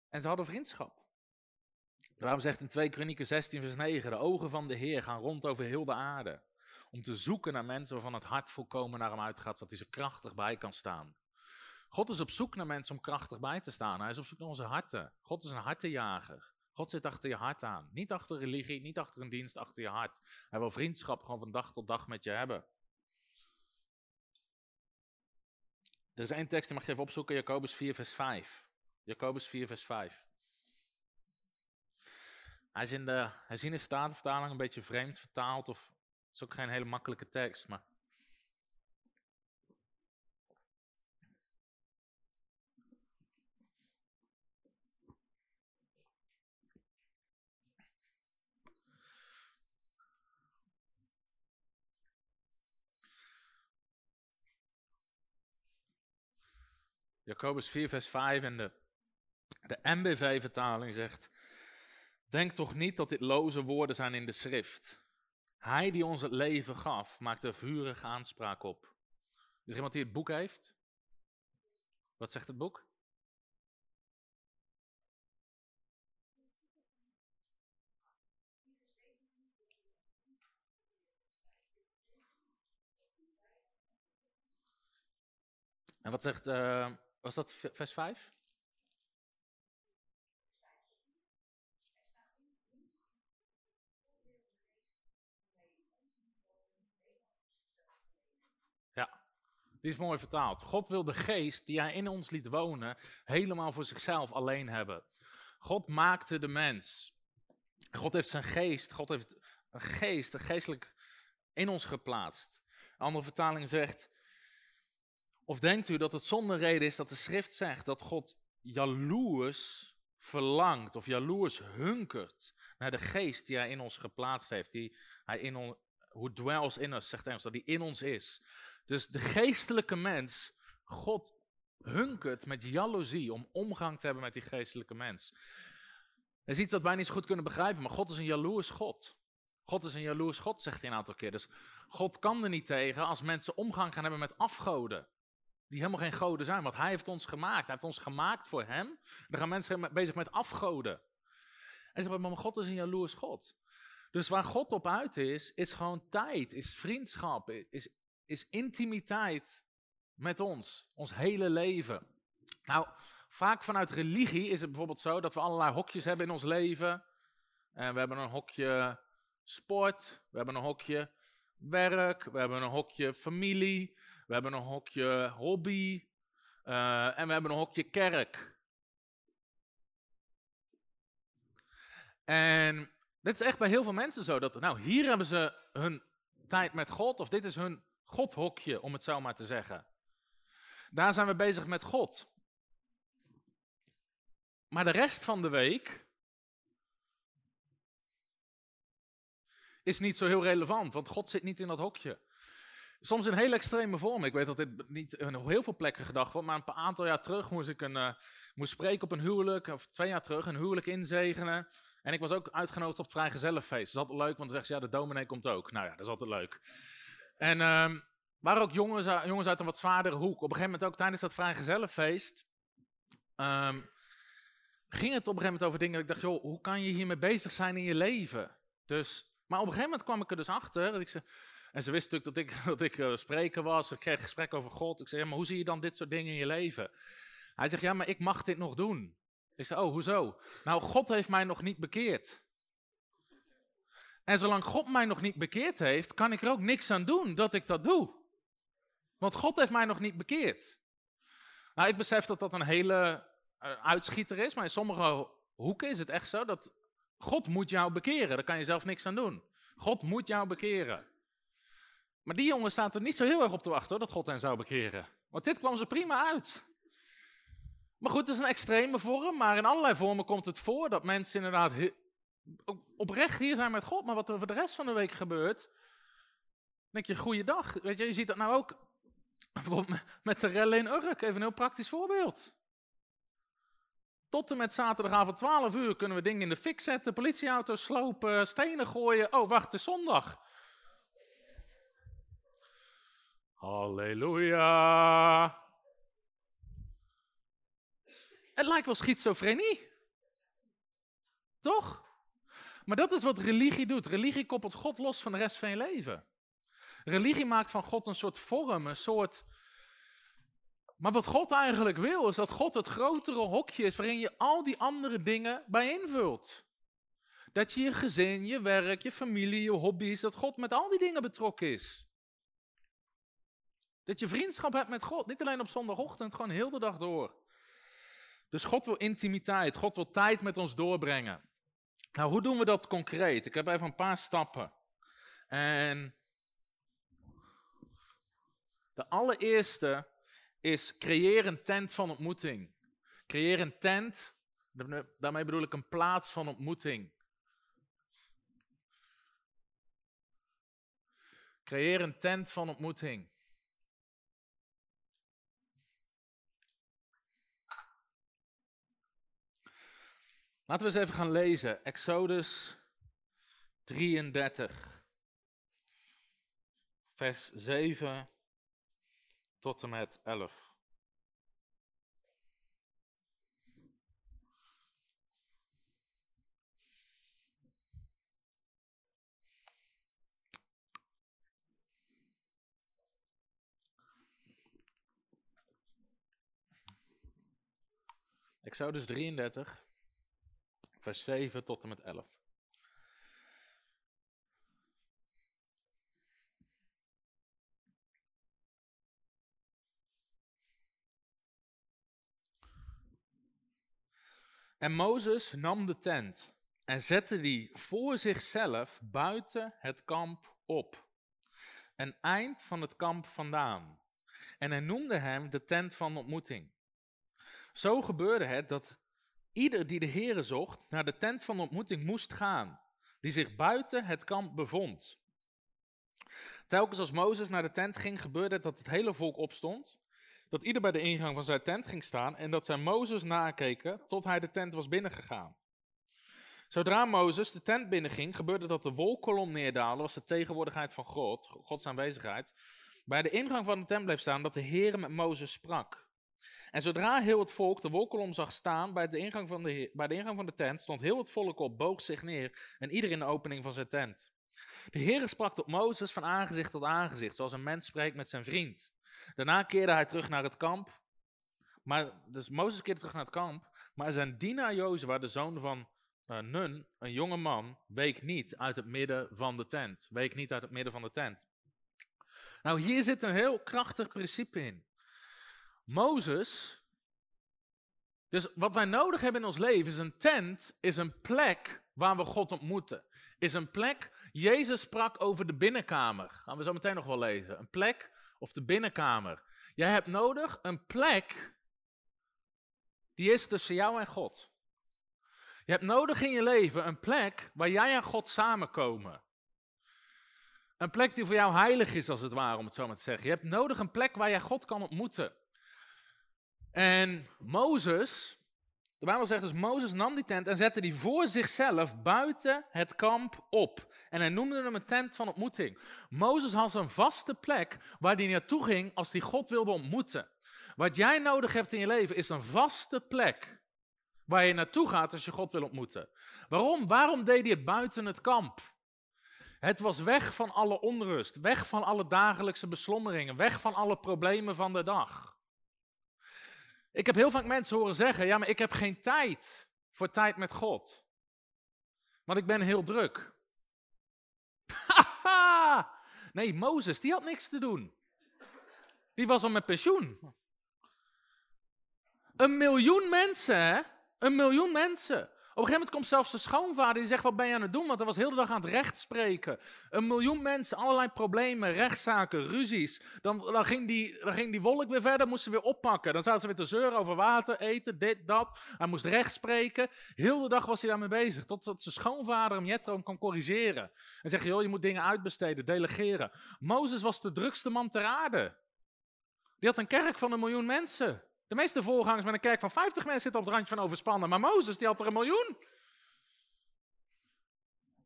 En ze hadden vriendschap. Daarom zegt in 2 Kronieken 16 vers 9, de ogen van de Heer gaan rond over heel de aarde, om te zoeken naar mensen waarvan het hart volkomen naar hem uitgaat, zodat hij ze krachtig bij kan staan. God is op zoek naar mensen om krachtig bij te staan. Hij is op zoek naar onze harten. God is een hartenjager. God zit achter je hart aan. Niet achter religie, niet achter een dienst, achter je hart. Hij wil vriendschap gewoon van dag tot dag met je hebben. Er is één tekst, die mag je even opzoeken, Jacobus 4, vers 5. Jacobus 4, vers 5. Hij is in de herziene een beetje vreemd vertaald, of het is ook geen hele makkelijke tekst, maar Jacobus 4, vers 5 en de, de MBV-vertaling zegt: Denk toch niet dat dit loze woorden zijn in de schrift. Hij die ons het leven gaf, maakt er vurige aanspraak op. Is er iemand die het boek heeft? Wat zegt het boek? En wat zegt, uh, was dat vers 5? Ja, die is mooi vertaald. God wil de geest die hij in ons liet wonen helemaal voor zichzelf alleen hebben. God maakte de mens. God heeft zijn geest, God heeft een geest, een geestelijk in ons geplaatst. Een andere vertaling zegt, of denkt u dat het zonder reden is dat de schrift zegt dat God jaloers verlangt of jaloers hunkert naar de geest die hij in ons geplaatst heeft, die hij in ons, in zegt dat die in ons is. Dus de geestelijke mens, God hunkert met jaloezie om omgang te hebben met die geestelijke mens. Dat is iets wat wij niet zo goed kunnen begrijpen, maar God is een jaloers God. God is een jaloers God, zegt hij een aantal keer. Dus God kan er niet tegen als mensen omgang gaan hebben met afgoden. Die helemaal geen goden zijn, want hij heeft ons gemaakt. Hij heeft ons gemaakt voor hem. Dan gaan mensen bezig met afgoden. En ze zeggen, maar God is een jaloers God. Dus waar God op uit is, is gewoon tijd, is vriendschap, is, is intimiteit met ons, ons hele leven. Nou, vaak vanuit religie is het bijvoorbeeld zo dat we allerlei hokjes hebben in ons leven. En we hebben een hokje sport, we hebben een hokje werk, we hebben een hokje familie, we hebben een hokje hobby uh, en we hebben een hokje kerk. En dit is echt bij heel veel mensen zo. Dat, nou, hier hebben ze hun tijd met God, of dit is hun Godhokje, om het zo maar te zeggen. Daar zijn we bezig met God. Maar de rest van de week is niet zo heel relevant, want God zit niet in dat hokje. Soms in heel extreme vorm. Ik weet dat dit niet in heel veel plekken gedacht wordt, maar een paar aantal jaar terug moest ik een, uh, moest spreken op een huwelijk, of twee jaar terug, een huwelijk inzegenen. En ik was ook uitgenodigd op het vrijgezellenfeest. Dat is altijd leuk, want dan zeggen ze, ja, de dominee komt ook. Nou ja, dat is altijd leuk. En um, waren ook jongens, jongens uit een wat zwaardere hoek. Op een gegeven moment ook tijdens dat vrijgezellenfeest... Um, ging het op een gegeven moment over dingen. Ik dacht, joh, hoe kan je hiermee bezig zijn in je leven? Dus, maar op een gegeven moment kwam ik er dus achter. Dat ik ze, en ze wist natuurlijk dat ik, dat ik uh, was. Ik kreeg gesprek over God. Ik zei, maar hoe zie je dan dit soort dingen in je leven? Hij zegt, ja, maar ik mag dit nog doen. Ik zei, oh, hoezo? Nou, God heeft mij nog niet bekeerd. En zolang God mij nog niet bekeerd heeft, kan ik er ook niks aan doen dat ik dat doe. Want God heeft mij nog niet bekeerd. Nou, ik besef dat dat een hele uh, uitschieter is, maar in sommige hoeken is het echt zo dat God moet jou bekeren. Daar kan je zelf niks aan doen. God moet jou bekeren. Maar die jongen staat er niet zo heel erg op te wachten hoor, dat God hen zou bekeren. Want dit kwam ze prima uit. Maar goed, het is een extreme vorm, maar in allerlei vormen komt het voor dat mensen inderdaad oprecht hier zijn met God. Maar wat er voor de rest van de week gebeurt, denk je, goeiedag. Weet je, je ziet dat nou ook met de rellen in Urk, even een heel praktisch voorbeeld. Tot en met zaterdagavond 12 uur kunnen we dingen in de fik zetten, politieauto's slopen, stenen gooien. Oh, wacht, het is zondag. Halleluja. Het lijkt wel schizofrenie. Toch? Maar dat is wat religie doet. Religie koppelt God los van de rest van je leven. Religie maakt van God een soort vorm, een soort. Maar wat God eigenlijk wil, is dat God het grotere hokje is waarin je al die andere dingen bij invult. Dat je je gezin, je werk, je familie, je hobby's, dat God met al die dingen betrokken is. Dat je vriendschap hebt met God, niet alleen op zondagochtend, gewoon heel de dag door. Dus God wil intimiteit, God wil tijd met ons doorbrengen. Nou, hoe doen we dat concreet? Ik heb even een paar stappen. En de allereerste is creëer een tent van ontmoeting. Creëer een tent, daarmee bedoel ik een plaats van ontmoeting. Creëer een tent van ontmoeting. Laten we eens even gaan lezen. Exodus 33, vers 7 tot en met 11. Exodus 33, vers 7 tot en met 11. En Mozes nam de tent en zette die voor zichzelf buiten het kamp op, een eind van het kamp vandaan. En hij noemde hem de tent van ontmoeting. Zo gebeurde het dat ieder die de Heere zocht naar de tent van ontmoeting moest gaan, die zich buiten het kamp bevond. Telkens als Mozes naar de tent ging, gebeurde het dat het hele volk opstond, dat ieder bij de ingang van zijn tent ging staan en dat zij Mozes nakeken tot hij de tent was binnengegaan. Zodra Mozes de tent binnenging, gebeurde dat de wolkolom neerdaalde, was de tegenwoordigheid van God, Gods aanwezigheid, bij de ingang van de tent bleef staan dat de Heer met Mozes sprak. En zodra heel het volk de wolkolom zag staan bij de, ingang van de, bij de ingang van de tent, stond heel het volk op, boog zich neer en ieder in de opening van zijn tent. De Heer sprak tot Mozes van aangezicht tot aangezicht, zoals een mens spreekt met zijn vriend. Daarna keerde hij terug naar het kamp. Maar, dus Mozes keerde terug naar het kamp. Maar zijn dienaar Jozua, de zoon van uh, Nun, een jonge man, week niet uit het midden van de tent. Week niet uit het midden van de tent. Nou, hier zit een heel krachtig principe in. Mozes, dus wat wij nodig hebben in ons leven is een tent, is een plek waar we God ontmoeten. Is een plek, Jezus sprak over de binnenkamer. Gaan we zo meteen nog wel lezen. Een plek of de binnenkamer. Jij hebt nodig een plek die is tussen jou en God. Je hebt nodig in je leven een plek waar jij en God samenkomen. Een plek die voor jou heilig is, als het ware, om het zo maar te zeggen. Je hebt nodig een plek waar jij God kan ontmoeten. En Mozes, de Bijbel zegt dus, Mozes nam die tent en zette die voor zichzelf buiten het kamp op. En hij noemde hem een tent van ontmoeting. Mozes had een vaste plek waar hij naartoe ging als hij God wilde ontmoeten. Wat jij nodig hebt in je leven is een vaste plek waar je naartoe gaat als je God wil ontmoeten. Waarom? Waarom deed hij het buiten het kamp? Het was weg van alle onrust, weg van alle dagelijkse beslommeringen, weg van alle problemen van de dag. Ik heb heel vaak mensen horen zeggen: ja, maar ik heb geen tijd voor tijd met God. Want ik ben heel druk. nee, Mozes, die had niks te doen. Die was al met pensioen. Een miljoen mensen, hè? Een miljoen mensen. Op een gegeven moment komt zelfs de schoonvader die zegt, wat ben je aan het doen? Want hij was heel de dag aan het recht spreken. Een miljoen mensen, allerlei problemen, rechtszaken, ruzies. Dan, dan, ging die, dan ging die wolk weer verder, moesten ze weer oppakken. Dan zaten ze weer te zeuren over water, eten, dit, dat. Hij moest recht spreken. Heel de dag was hij daarmee bezig. Totdat zijn schoonvader hem, Jethro, hem corrigeren. En zeggen, joh, je moet dingen uitbesteden, delegeren. Mozes was de drukste man ter aarde. Die had een kerk van een miljoen mensen. De meeste voorgangers met een kerk van 50 mensen zitten op het randje van overspannen. Maar Mozes, die had er een miljoen.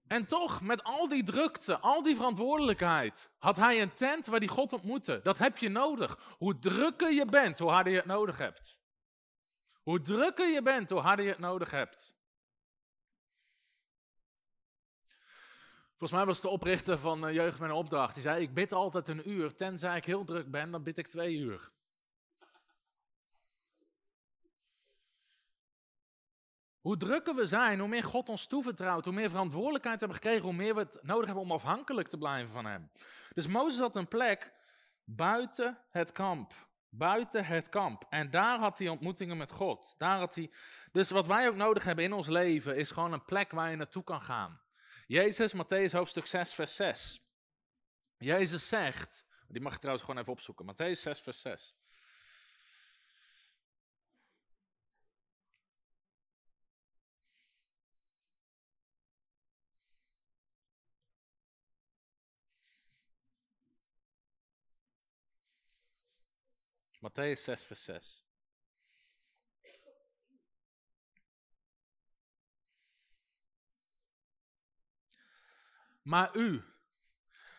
En toch, met al die drukte, al die verantwoordelijkheid, had hij een tent waar hij God ontmoette. Dat heb je nodig. Hoe drukker je bent, hoe harder je het nodig hebt. Hoe drukker je bent, hoe harder je het nodig hebt. Volgens mij was de oprichter van eh, Jeugd met een opdracht. Die zei: Ik bid altijd een uur. Tenzij ik heel druk ben, dan bid ik twee uur. Hoe drukker we zijn, hoe meer God ons toevertrouwt, hoe meer verantwoordelijkheid we hebben gekregen, hoe meer we het nodig hebben om afhankelijk te blijven van Hem. Dus Mozes had een plek buiten het kamp. Buiten het kamp. En daar had hij ontmoetingen met God. Daar had hij... Dus wat wij ook nodig hebben in ons leven is gewoon een plek waar je naartoe kan gaan. Jezus, Matthäus hoofdstuk 6, vers 6. Jezus zegt, die mag je trouwens gewoon even opzoeken. Matthäus 6, vers 6. Matthäus 6, vers 6. Maar u,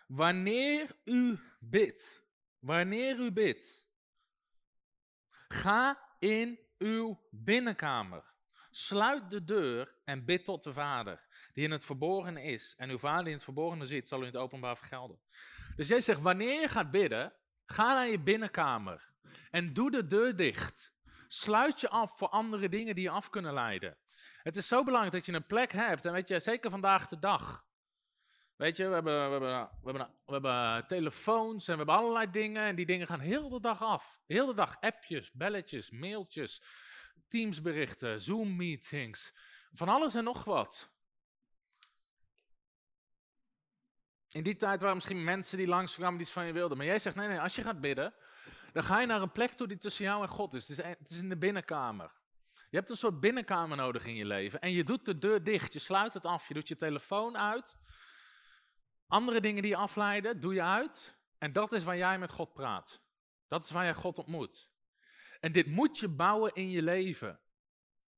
wanneer u bidt, wanneer u bidt, ga in uw binnenkamer. Sluit de deur en bid tot de Vader, die in het verborgen is. En uw Vader die in het verborgene ziet, zal u in het openbaar vergelden. Dus jij zegt, wanneer je gaat bidden, ga naar je binnenkamer. En doe de deur dicht. Sluit je af voor andere dingen die je af kunnen leiden. Het is zo belangrijk dat je een plek hebt. En weet je, zeker vandaag de dag. Weet je, we hebben, we hebben, we hebben, telefoons en we hebben allerlei dingen. En die dingen gaan heel de dag af. Heel de dag appjes, belletjes, mailtjes. Teamsberichten, Zoom-meetings, van alles en nog wat. In die tijd waren misschien mensen die langskwamen die iets van je wilden. Maar jij zegt, nee, nee, als je gaat bidden, dan ga je naar een plek toe die tussen jou en God is. Het is, het is in de binnenkamer. Je hebt een soort binnenkamer nodig in je leven. En je doet de deur dicht, je sluit het af, je doet je telefoon uit. Andere dingen die je afleiden, doe je uit. En dat is waar jij met God praat. Dat is waar jij God ontmoet. En dit moet je bouwen in je leven.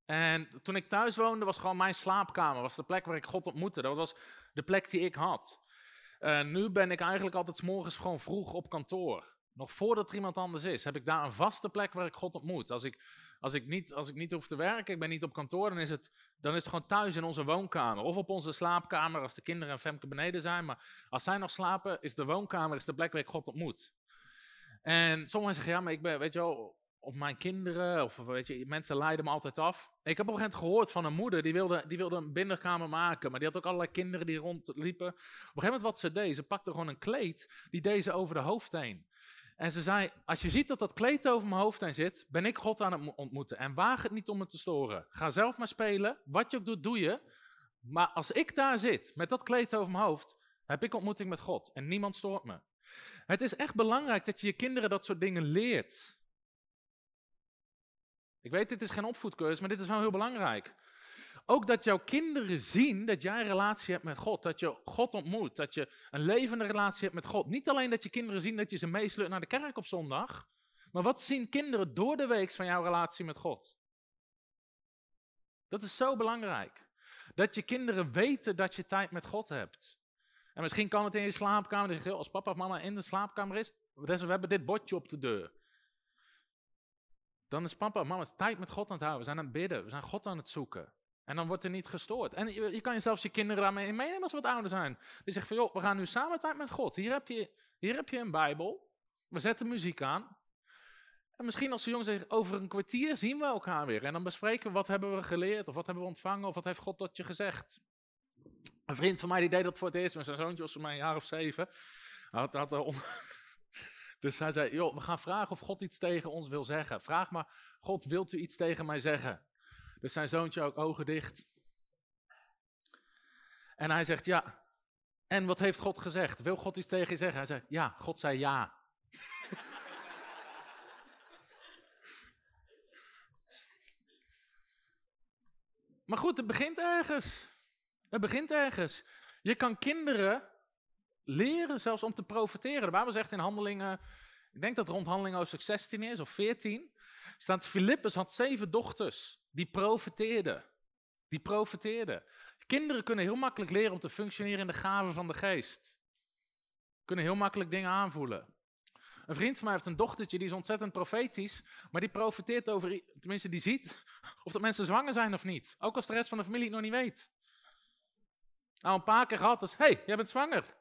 En toen ik thuis woonde, was gewoon mijn slaapkamer. was de plek waar ik God ontmoette. Dat was de plek die ik had. En nu ben ik eigenlijk altijd s morgens gewoon vroeg op kantoor. Nog voordat er iemand anders is, heb ik daar een vaste plek waar ik God ontmoet. Als ik, als ik, niet, als ik niet hoef te werken, ik ben niet op kantoor, dan is, het, dan is het gewoon thuis in onze woonkamer. Of op onze slaapkamer als de kinderen en Femke beneden zijn. Maar als zij nog slapen, is de woonkamer is de plek waar ik God ontmoet. En sommigen zeggen, ja, maar ik ben, weet je wel, of mijn kinderen, of weet je, mensen leiden me altijd af. Ik heb op een gegeven moment gehoord van een moeder, die wilde, die wilde een binnenkamer maken, maar die had ook allerlei kinderen die rondliepen. Op een gegeven moment wat ze deed, ze pakte gewoon een kleed, die deed ze over de hoofd heen. En ze zei, als je ziet dat dat kleed over mijn hoofd heen zit, ben ik God aan het ontmoeten. En waag het niet om me te storen. Ga zelf maar spelen, wat je ook doet, doe je. Maar als ik daar zit, met dat kleed over mijn hoofd, heb ik ontmoeting met God en niemand stoort me. Het is echt belangrijk dat je je kinderen dat soort dingen leert. Ik weet, dit is geen opvoedcursus, maar dit is wel heel belangrijk. Ook dat jouw kinderen zien dat jij een relatie hebt met God. Dat je God ontmoet. Dat je een levende relatie hebt met God. Niet alleen dat je kinderen zien dat je ze meesleurt naar de kerk op zondag. Maar wat zien kinderen door de week van jouw relatie met God? Dat is zo belangrijk. Dat je kinderen weten dat je tijd met God hebt. En misschien kan het in je slaapkamer. Als papa of mama in de slaapkamer is. We hebben dit bordje op de deur. Dan is papa of mama tijd met God aan het houden. We zijn aan het bidden. We zijn God aan het zoeken. En dan wordt er niet gestoord. En je, je kan je zelfs je kinderen daarmee meenemen als ze wat ouder zijn. Die zeggen van, joh, we gaan nu samen tijd met God. Hier heb je, hier heb je een Bijbel. We zetten muziek aan. En misschien als de jongen zegt, over een kwartier zien we elkaar weer. En dan bespreken we wat hebben we geleerd, of wat hebben we ontvangen, of wat heeft God tot je gezegd. Een vriend van mij die deed dat voor het eerst, met zijn zoontje was voor mij een jaar of zeven. Had, had, dus hij zei, joh, we gaan vragen of God iets tegen ons wil zeggen. Vraag maar, God, wilt u iets tegen mij zeggen? Dus zijn zoontje ook ogen dicht. En hij zegt, ja. En wat heeft God gezegd? Wil God iets tegen je zeggen? Hij zegt, ja, God zei ja. maar goed, het begint ergens. Het begint ergens. Je kan kinderen leren zelfs om te profiteren. De Bijbel zegt in handelingen, ik denk dat rond handelingen hoofdstuk 16 is of 14, staat Filippus had zeven dochters. Die profeteerden. Die profeteerden. Kinderen kunnen heel makkelijk leren om te functioneren in de gaven van de geest. Kunnen heel makkelijk dingen aanvoelen. Een vriend van mij heeft een dochtertje, die is ontzettend profetisch, maar die profeteert over, tenminste die ziet, of dat mensen zwanger zijn of niet. Ook als de rest van de familie het nog niet weet. Nou, een paar keer gehad, dus, hé, hey, jij bent zwanger.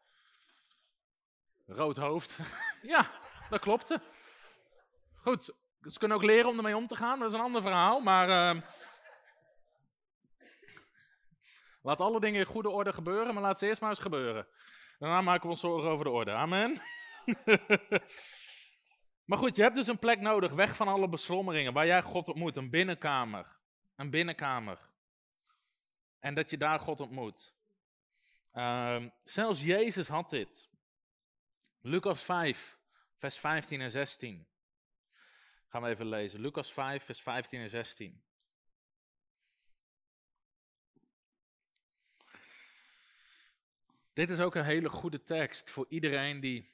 Rood hoofd. ja, dat klopte. Goed, ze kunnen ook leren om ermee om te gaan, dat is een ander verhaal. Maar uh, laat alle dingen in goede orde gebeuren, maar laat ze eerst maar eens gebeuren. Daarna maken we ons zorgen over de orde. Amen. maar goed, je hebt dus een plek nodig, weg van alle beslommeringen, waar jij God ontmoet. Een binnenkamer. Een binnenkamer. En dat je daar God ontmoet. Uh, zelfs Jezus had dit. Lucas 5, vers 15 en 16. Gaan we even lezen. Lucas 5, vers 15 en 16. Dit is ook een hele goede tekst voor iedereen die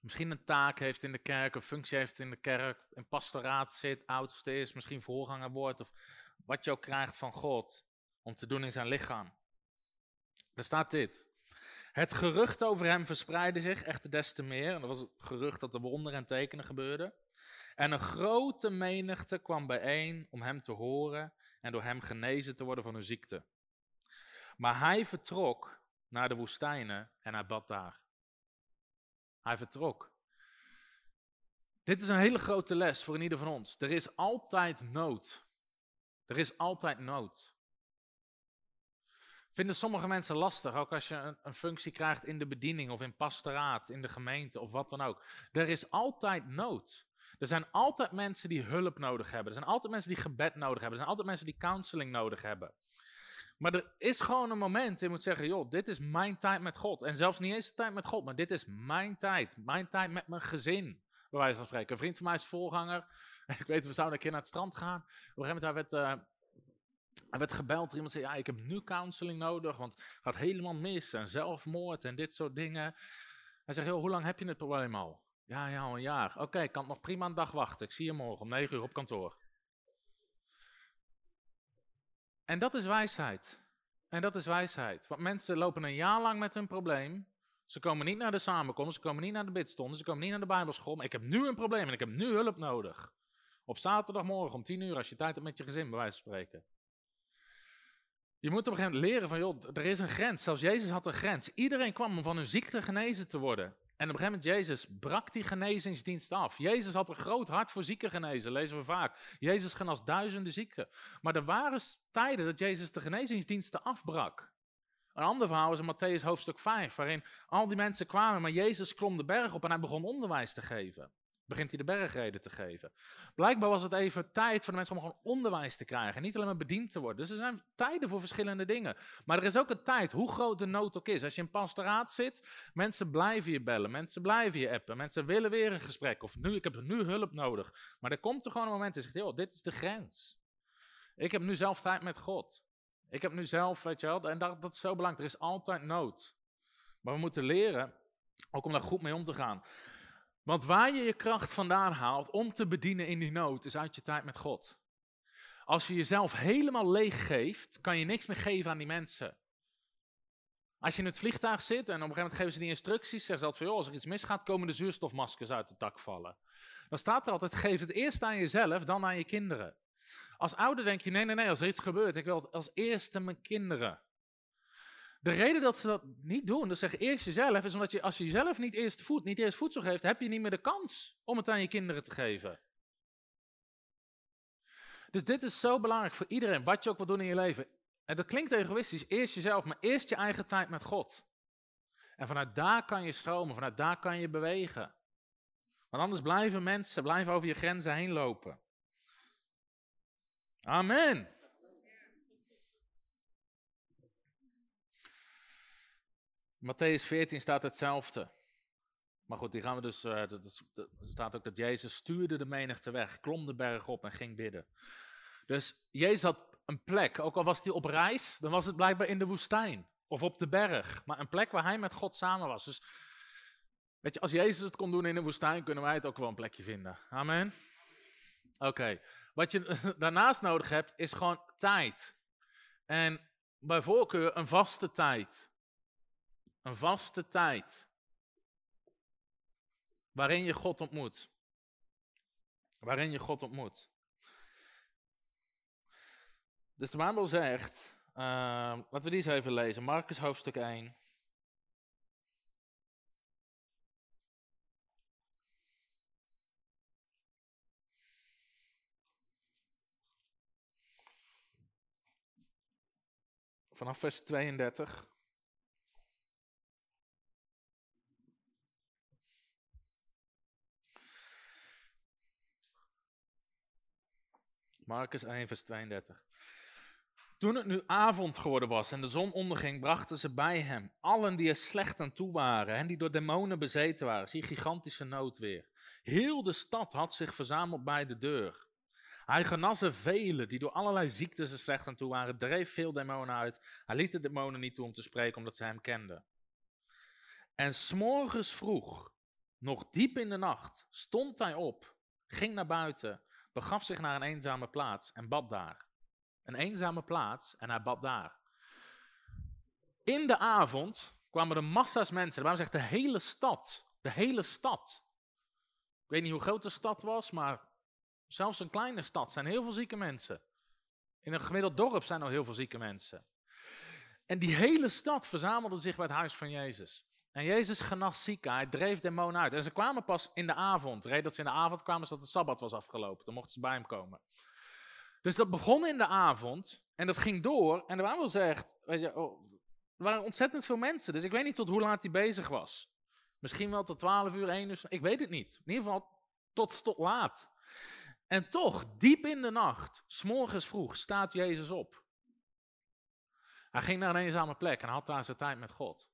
misschien een taak heeft in de kerk, een functie heeft in de kerk, in pastoraat zit, oudste is, misschien voorganger wordt, of wat je ook krijgt van God om te doen in zijn lichaam. Er staat dit. Het gerucht over hem verspreidde zich echter des te meer. En dat was het gerucht dat er wonderen en tekenen gebeurden. En een grote menigte kwam bijeen om hem te horen en door hem genezen te worden van hun ziekte. Maar hij vertrok naar de woestijnen en hij bad daar. Hij vertrok. Dit is een hele grote les voor ieder van ons. Er is altijd nood. Er is altijd nood. Vinden sommige mensen lastig, ook als je een, een, functie krijgt in de bediening of in pastoraat, in de gemeente of wat dan ook. Er is altijd nood. Er zijn altijd mensen die hulp nodig hebben. Er zijn altijd mensen die gebed nodig hebben. Er zijn altijd mensen die counseling nodig hebben. Maar er is gewoon een moment, je moet zeggen, joh, dit is mijn tijd met God. En zelfs niet eens de tijd met God, maar dit is mijn tijd. Mijn tijd met mijn gezin, bij wijze van spreken. Een vriend van mij is voorganger. Ik weet, we zouden een keer naar het strand gaan. Op een gegeven moment werd, uh, hij werd gebeld. Iemand zei, ja, ik heb nu counseling nodig, want het gaat helemaal mis. En zelfmoord en dit soort dingen. Hij zegt, joh, hoe lang heb je het probleem al? Ja, ja, al een jaar. Oké, ik kan nog prima een dag wachten. Ik zie je morgen om negen uur op kantoor. En dat is wijsheid. En dat is wijsheid. Want mensen lopen een jaar lang met hun probleem. Ze komen niet naar de samenkomst, ze komen niet naar de bidstonden, ze komen niet naar de bijbelschool. Maar ik heb nu een probleem en ik heb nu hulp nodig. Op zaterdagmorgen om tien uur, als je tijd hebt met je gezin, bij wijze van spreken. Je moet op een gegeven moment leren van, joh, er is een grens. Zelfs Jezus had een grens. Iedereen kwam om van hun ziekte genezen te worden. En op een gegeven moment, Jezus brak die genezingsdienst af. Jezus had een groot hart voor zieken genezen, lezen we vaak. Jezus genas duizenden ziekten. Maar er waren tijden dat Jezus de genezingsdiensten afbrak. Een ander verhaal is in Matthäus hoofdstuk 5, waarin al die mensen kwamen, maar Jezus klom de berg op en hij begon onderwijs te geven begint hij de bergreden te geven. Blijkbaar was het even tijd voor de mensen om gewoon onderwijs te krijgen. Niet alleen maar bediend te worden. Dus er zijn tijden voor verschillende dingen. Maar er is ook een tijd, hoe groot de nood ook is. Als je in pastoraat zit, mensen blijven je bellen. Mensen blijven je appen. Mensen willen weer een gesprek. Of nu, ik heb nu hulp nodig. Maar er komt er gewoon een moment en zegt, joh, dit is de grens. Ik heb nu zelf tijd met God. Ik heb nu zelf, weet je wel, en dat, dat is zo belangrijk. Er is altijd nood. Maar we moeten leren, ook om daar goed mee om te gaan. Want waar je je kracht vandaan haalt om te bedienen in die nood, is uit je tijd met God. Als je jezelf helemaal leeg geeft, kan je niks meer geven aan die mensen. Als je in het vliegtuig zit en op een gegeven moment geven ze die instructies, zeggen ze altijd van, joh, als er iets misgaat, komen de zuurstofmaskers uit het dak vallen. Dan staat er altijd, geef het eerst aan jezelf, dan aan je kinderen. Als ouder denk je, nee, nee, nee, als er iets gebeurt, ik wil als eerste mijn kinderen. De reden dat ze dat niet doen, dat zeggen eerst jezelf, is omdat je als je jezelf niet eerst, voed, niet eerst voedsel geeft, heb je niet meer de kans om het aan je kinderen te geven. Dus dit is zo belangrijk voor iedereen, wat je ook wil doen in je leven. En dat klinkt egoïstisch, eerst jezelf, maar eerst je eigen tijd met God. En vanuit daar kan je stromen, vanuit daar kan je bewegen. Want anders blijven mensen, blijven over je grenzen heen lopen. Amen. Matthäus 14 staat hetzelfde. Maar goed, die gaan we dus. Uh, er staat ook dat Jezus stuurde de menigte weg, klom de berg op en ging bidden. Dus Jezus had een plek, ook al was hij op reis, dan was het blijkbaar in de woestijn of op de berg. Maar een plek waar hij met God samen was. Dus weet je, als Jezus het kon doen in de woestijn, kunnen wij het ook wel een plekje vinden. Amen. Oké, wat je daarnaast nodig hebt, is gewoon tijd. En bij voorkeur een vaste tijd. Een vaste tijd. Waarin je God ontmoet. Waarin je God ontmoet. Dus de Bijbel zegt, uh, laten we die eens even lezen. Marcus hoofdstuk 1. Vanaf vers 32. Marcus 1, vers 32. Toen het nu avond geworden was en de zon onderging, brachten ze bij hem allen die er slecht aan toe waren en die door demonen bezeten waren. Zie gigantische nood weer. Heel de stad had zich verzameld bij de deur. Hij genas velen die door allerlei ziektes er slecht aan toe waren, dreef veel demonen uit. Hij liet de demonen niet toe om te spreken, omdat ze hem kenden. En s'morgens vroeg, nog diep in de nacht, stond hij op, ging naar buiten begaf zich naar een eenzame plaats en bad daar. Een eenzame plaats en hij bad daar. In de avond kwamen er massa's mensen. Waarom zegt de hele stad. De hele stad. Ik weet niet hoe groot de stad was, maar zelfs een kleine stad zijn heel veel zieke mensen. In een gemiddeld dorp zijn er heel veel zieke mensen. En die hele stad verzamelde zich bij het huis van Jezus. En Jezus genas zieken, hij dreef demonen uit. En ze kwamen pas in de avond. De reden dat ze in de avond kwamen is dat de Sabbat was afgelopen. Dan mochten ze bij hem komen. Dus dat begon in de avond en dat ging door. En de Bijbel zegt, weet je, oh, er waren ontzettend veel mensen. Dus ik weet niet tot hoe laat hij bezig was. Misschien wel tot 12 uur, 1 uur, ik weet het niet. In ieder geval Tot, tot laat. En toch, diep in de nacht, s'morgens vroeg, staat Jezus op. Hij ging naar een eenzame plek en had daar zijn tijd met God.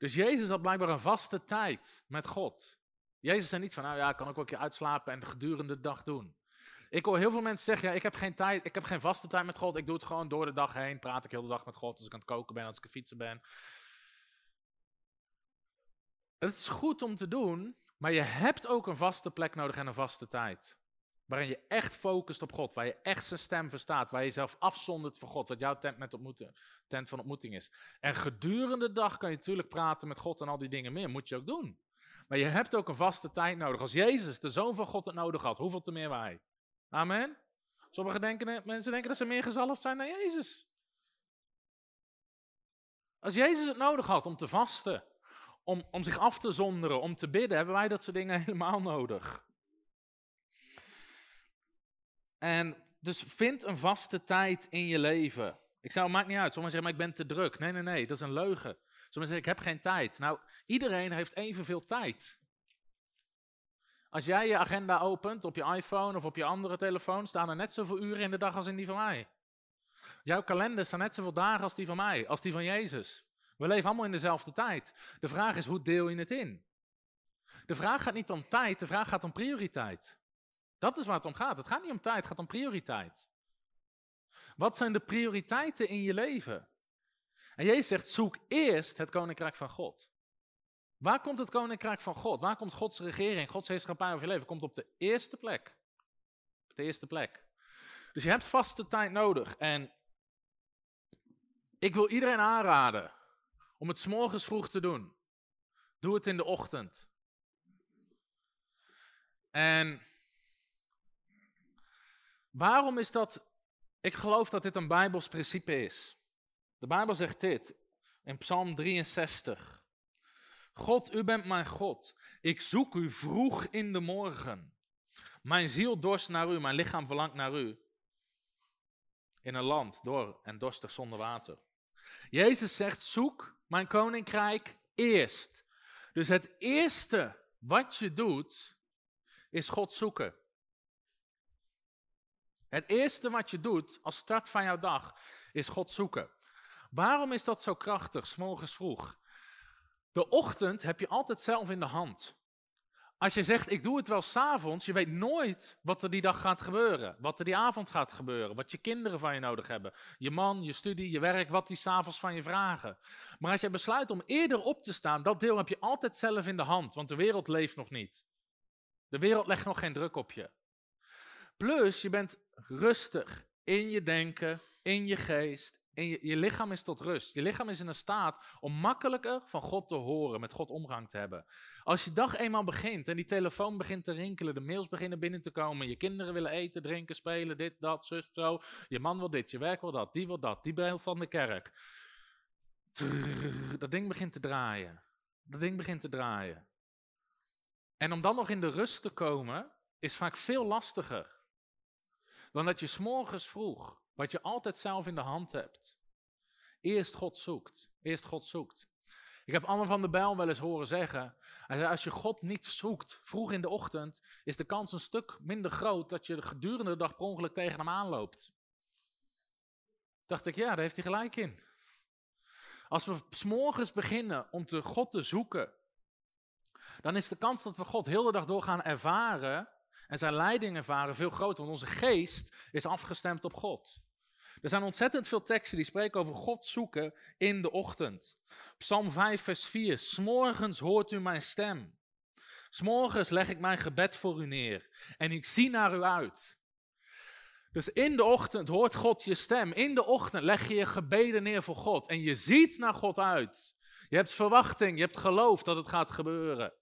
Dus Jezus had blijkbaar een vaste tijd met God. Jezus zei niet van, nou ja, kan ik ook een keer uitslapen en gedurende de dag doen. Ik hoor heel veel mensen zeggen, ja, ik heb geen tijd, ik heb geen vaste tijd met God. Ik doe het gewoon door de dag heen, praat ik heel de dag met God als ik aan het koken ben, als ik aan het fietsen ben. Het is goed om te doen, maar je hebt ook een vaste plek nodig en een vaste tijd. Waarin je echt focust op God, waar je echt zijn stem verstaat, waar je jezelf afzondert voor God, wat jouw tent, met tent van ontmoeting is. En gedurende de dag kan je natuurlijk praten met God en al die dingen meer, moet je ook doen. Maar je hebt ook een vaste tijd nodig. Als Jezus, de Zoon van God, het nodig had, hoeveel te meer wij? Amen? Sommige denken, mensen denken dat ze meer gezalfd zijn dan Jezus. Als Jezus het nodig had om te vasten, om, om zich af te zonderen, om te bidden, hebben wij dat soort dingen helemaal nodig. En dus vind een vaste tijd in je leven. Ik zou, maakt niet uit. Sommigen zeggen, maar ik ben te druk. Nee, nee, nee, dat is een leugen. Sommigen zeggen, ik heb geen tijd. Nou, iedereen heeft evenveel tijd. Als jij je agenda opent op je iPhone of op je andere telefoon, staan er net zoveel uren in de dag als in die van mij. Jouw kalender staat net zoveel dagen als die van mij, als die van Jezus. We leven allemaal in dezelfde tijd. De vraag is, hoe deel je het in? De vraag gaat niet om tijd, de vraag gaat om prioriteit. Dat is waar het om gaat. Het gaat niet om tijd, het gaat om prioriteit. Wat zijn de prioriteiten in je leven? En Jezus zegt, zoek eerst het koninkrijk van God. Waar komt het koninkrijk van God? Waar komt Gods regering, Gods heerschappij over je leven? Komt op de eerste plek. Op de eerste plek. Dus je hebt vaste tijd nodig. En ik wil iedereen aanraden om het s'morgens vroeg te doen. Doe het in de ochtend. En waarom is dat? Ik geloof dat dit een Bijbels principe is. De Bijbel zegt dit in Psalm 63. God, u bent mijn God. Ik zoek u vroeg in de morgen. Mijn ziel dorst naar u, mijn lichaam verlangt naar u. In een land door en dorstig zonder water. Jezus zegt: zoek mijn koninkrijk eerst. Dus het eerste wat je doet, is God zoeken. Het eerste wat je doet als start van jouw dag, is God zoeken. Waarom is dat zo krachtig, morgens vroeg? De ochtend heb je altijd zelf in de hand. Als je zegt, ik doe het wel s'avonds, je weet nooit wat er die dag gaat gebeuren. Wat er die avond gaat gebeuren. Wat je kinderen van je nodig hebben. Je man, je studie, je werk, wat die s'avonds van je vragen. Maar als je besluit om eerder op te staan, dat deel heb je altijd zelf in de hand. Want de wereld leeft nog niet. De wereld legt nog geen druk op je. Plus, je bent rustig in je denken, in je geest, en je, je lichaam is tot rust. Je lichaam is in een staat om makkelijker van God te horen, met God omgang te hebben. Als je dag eenmaal begint en die telefoon begint te rinkelen, de mails beginnen binnen te komen, je kinderen willen eten, drinken, spelen, dit, dat, zus, zo. Je man wil dit, je werk wil dat, die wil dat, die beeld van de kerk. dat ding begint te draaien. Dat ding begint te draaien. En om dan nog in de rust te komen, is vaak veel lastiger. Dan dat je s'morgens vroeg wat je altijd zelf in de hand hebt. Eerst God zoekt. Eerst God zoekt. Ik heb Anne van der Bijl wel eens horen zeggen. Hij zei, als je God niet zoekt vroeg in de ochtend, is de kans een stuk minder groot dat je gedurende de dag per ongeluk tegen hem aanloopt. Dacht ik, ja, daar heeft hij gelijk in. Als we s'morgens beginnen om te God te zoeken, dan is de kans dat we God heel de dag door gaan ervaren en zijn leiding ervaren veel groter, want onze geest is afgestemd op God. Er zijn ontzettend veel teksten die spreken over God zoeken in de ochtend. Psalm 5, vers 4. S'morgens hoort u mijn stem. S'morgens leg ik mijn gebed voor u neer en ik zie naar u uit. Dus in de ochtend hoort God je stem. In de ochtend leg je je gebeden neer voor God en je ziet naar God uit. Je hebt verwachting, je hebt geloof dat het gaat gebeuren.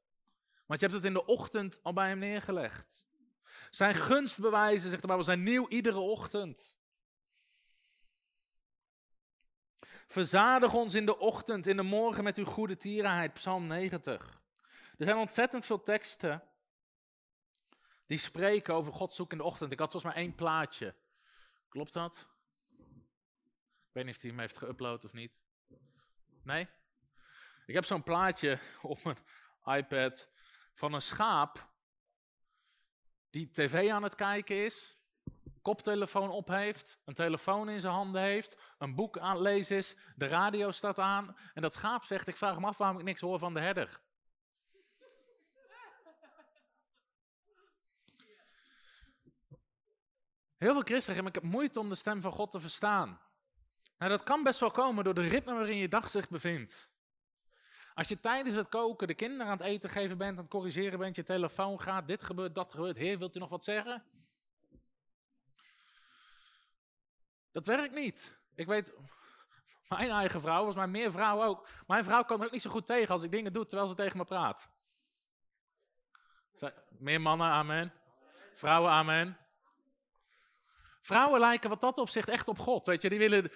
Want je hebt het in de ochtend al bij hem neergelegd. Zijn gunstbewijzen, zegt de Bijbel, zijn nieuw iedere ochtend. Verzadig ons in de ochtend, in de morgen met uw goede tierenheid. Psalm 90. Er zijn ontzettend veel teksten die spreken over God zoeken in de ochtend. Ik had volgens mij één plaatje. Klopt dat? Ik weet niet of hij hem heeft geüpload of niet. Nee? Ik heb zo'n plaatje op mijn iPad van een schaap die tv aan het kijken is, koptelefoon op heeft, een telefoon in zijn handen heeft, een boek aan het lezen is, de radio staat aan en dat schaap zegt, ik vraag me af waarom ik niks hoor van de herder. Heel veel christenen zeggen, ik heb moeite om de stem van God te verstaan. Nou, dat kan best wel komen door de ritme waarin je dag zich bevindt. Als je tijdens het koken de kinderen aan het eten geven bent, aan het corrigeren bent, je telefoon gaat, dit gebeurt, dat gebeurt. Heer, wilt u nog wat zeggen? Dat werkt niet. Ik weet, mijn eigen vrouw, was mijn meer vrouw ook. Mijn vrouw kan er ook niet zo goed tegen als ik dingen doe terwijl ze tegen me praat. Meer mannen, amen. Vrouwen, amen. Vrouwen lijken wat dat opzicht echt op God. Weet je, die willen,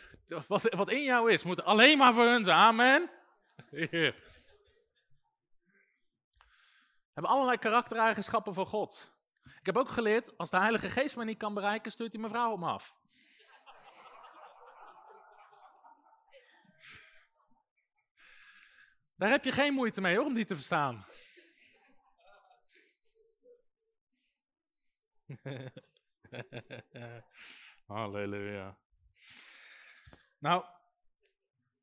wat, wat in jou is, moet alleen maar voor hun zijn. Amen. Hebben allerlei karaktereigenschappen van God. Ik heb ook geleerd, als de Heilige Geest me niet kan bereiken, stuurt hij mijn vrouw op me af. Daar heb je geen moeite mee hoor, om die te verstaan. Halleluja. Nou,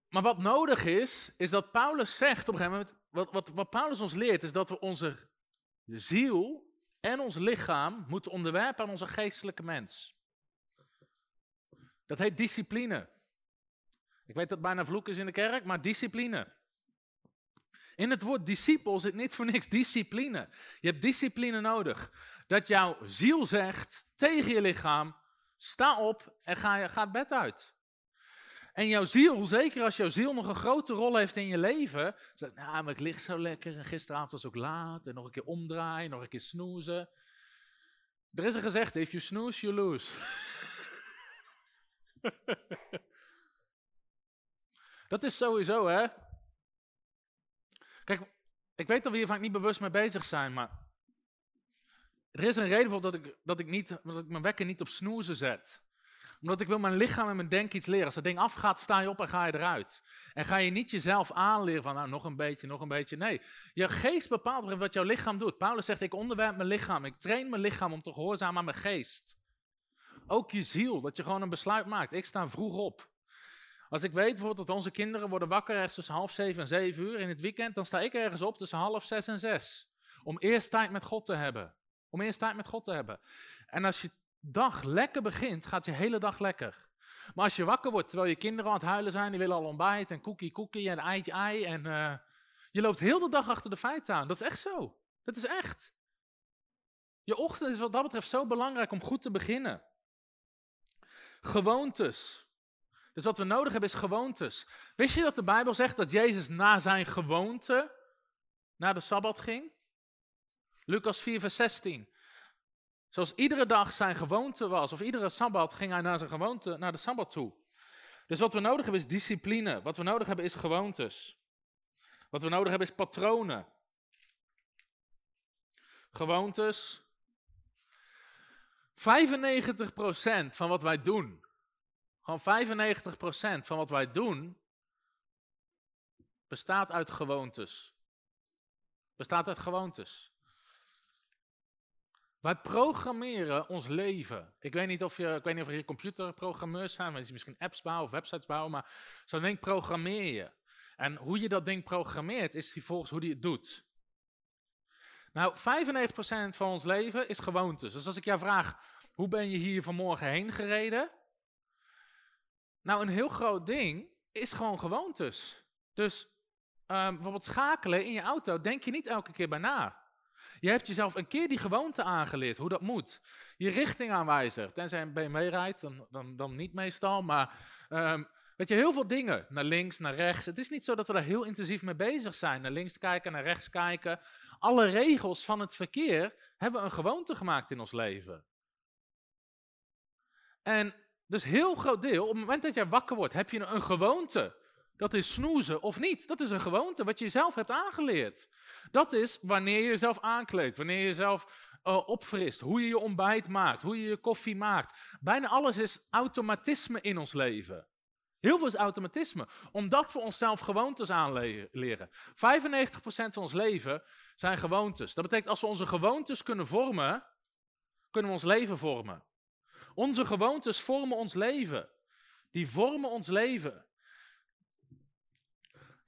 maar wat nodig is, is dat Paulus zegt op een gegeven moment, wat, wat, wat Paulus ons leert, is dat we onze ziel en ons lichaam moeten onderwerpen aan onze geestelijke mens. Dat heet discipline. Ik weet dat bijna vloek is in de kerk, maar discipline. In het woord discipel zit niet voor niks discipline. Je hebt discipline nodig. Dat jouw ziel zegt tegen je lichaam, sta op en ga, ga bed uit. En jouw ziel, zeker als jouw ziel nog een grote rol heeft in je leven, zegt, nou, maar ik lig zo lekker en gisteravond was ook laat en nog een keer omdraaien, nog een keer snoezen. Er is een gezegde, if you snooze, you lose. dat is sowieso, hè. Kijk, ik weet dat we hier vaak niet bewust mee bezig zijn, maar er is een reden voor dat ik, dat ik, niet, dat ik mijn wekker niet op snoezen zet omdat ik wil mijn lichaam en mijn denken iets leren. Als dat ding afgaat, sta je op en ga je eruit. En ga je niet jezelf aanleren van, nou, nog een beetje, nog een beetje. Nee, je geest bepaalt wat jouw lichaam doet. Paulus zegt, ik onderwerp mijn lichaam. Ik train mijn lichaam om te gehoorzamen aan mijn geest. Ook je ziel, dat je gewoon een besluit maakt. Ik sta vroeg op. Als ik weet bijvoorbeeld dat onze kinderen worden wakker ergens tussen half zeven en zeven uur in het weekend, dan sta ik ergens op tussen half zes en zes. Om eerst tijd met God te hebben. Om eerst tijd met God te hebben. En als je dag lekker begint, gaat je hele dag lekker. Maar als je wakker wordt terwijl je kinderen aan het huilen zijn, die willen al ontbijt en koekie koekie en eitje ei en uh, je loopt heel de dag achter de feiten aan. Dat is echt zo. Dat is echt. Je ochtend is wat dat betreft zo belangrijk om goed te beginnen. Gewoontes. Dus wat we nodig hebben is gewoontes. Wist je dat de Bijbel zegt dat Jezus na zijn gewoonte naar de Sabbat ging? Lucas 4, vers 16. Zoals iedere dag zijn gewoonte was, of iedere sabbat ging hij naar zijn gewoonte, naar de sabbat toe. Dus wat we nodig hebben is discipline. Wat we nodig hebben is gewoontes. Wat we nodig hebben is patronen. Gewoontes. 95% van wat wij doen, gewoon 95% van wat wij doen, bestaat uit gewoontes. Bestaat uit gewoontes. Wij programmeren ons leven. Ik weet niet of je, ik weet niet of er computerprogrammeurs zijn, mensen misschien apps bouwen of websites bouwen, maar zo'n ding programmeer je. En hoe je dat ding programmeert, is die volgens hoe die het doet. Nou, 95% van ons leven is gewoontes. Dus als ik jou vraag, hoe ben je hier vanmorgen heen gereden? Nou, een heel groot ding is gewoon gewoontes. Dus um, bijvoorbeeld schakelen in je auto, denk je niet elke keer bij na. Je hebt jezelf een keer die gewoonte aangeleerd, hoe dat moet. Je richtingaanwijzer, tenzij een BMW rijdt, dan, dan, dan niet meestal, maar um, weet je, heel veel dingen. Naar links, naar rechts. Het is niet zo dat we daar heel intensief mee bezig zijn. Naar links kijken, naar rechts kijken. Alle regels van het verkeer hebben een gewoonte gemaakt in ons leven. En dus heel groot deel, op het moment dat jij wakker wordt, heb je een gewoonte. Dat is snoezen of niet. Dat is een gewoonte wat je zelf hebt aangeleerd. Dat is wanneer je jezelf aankleedt, wanneer je jezelf uh, opfrist, hoe je je ontbijt maakt, hoe je je koffie maakt. Bijna alles is automatisme in ons leven. Heel veel is automatisme, omdat we onszelf gewoontes aanleren. 95% van ons leven zijn gewoontes. Dat betekent als we onze gewoontes kunnen vormen, kunnen we ons leven vormen. Onze gewoontes vormen ons leven. Die vormen ons leven.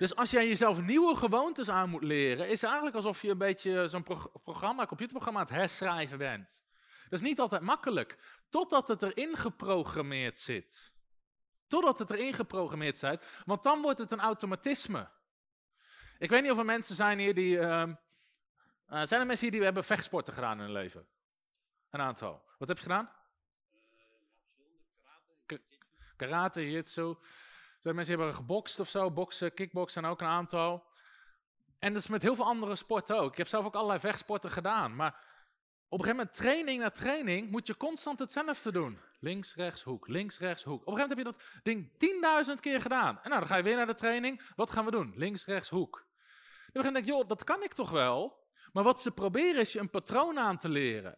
Dus als jij jezelf nieuwe gewoontes aan moet leren, is het eigenlijk alsof je een beetje zo'n programma, computerprogramma aan het herschrijven bent. Dat is niet altijd makkelijk, totdat het erin geprogrammeerd zit. Totdat het erin geprogrammeerd zit, want dan wordt het een automatisme. Ik weet niet of er mensen zijn hier die. Uh, uh, zijn er mensen hier die hebben vechtsporten gedaan in hun leven? Een aantal. Wat heb je gedaan? Karate, jitsu. Zijn mensen hebben gebokst of zo, boksen, kickboksen en ook een aantal. En dat is met heel veel andere sporten ook. Ik heb zelf ook allerlei vechtsporten gedaan. Maar op een gegeven moment, training na training, moet je constant hetzelfde doen. Links, rechts, hoek, links, rechts, hoek. Op een gegeven moment heb je dat ding 10.000 keer gedaan. En nou, dan ga je weer naar de training. Wat gaan we doen? Links, rechts, hoek. Op een gegeven joh, dat kan ik toch wel? Maar wat ze proberen is je een patroon aan te leren.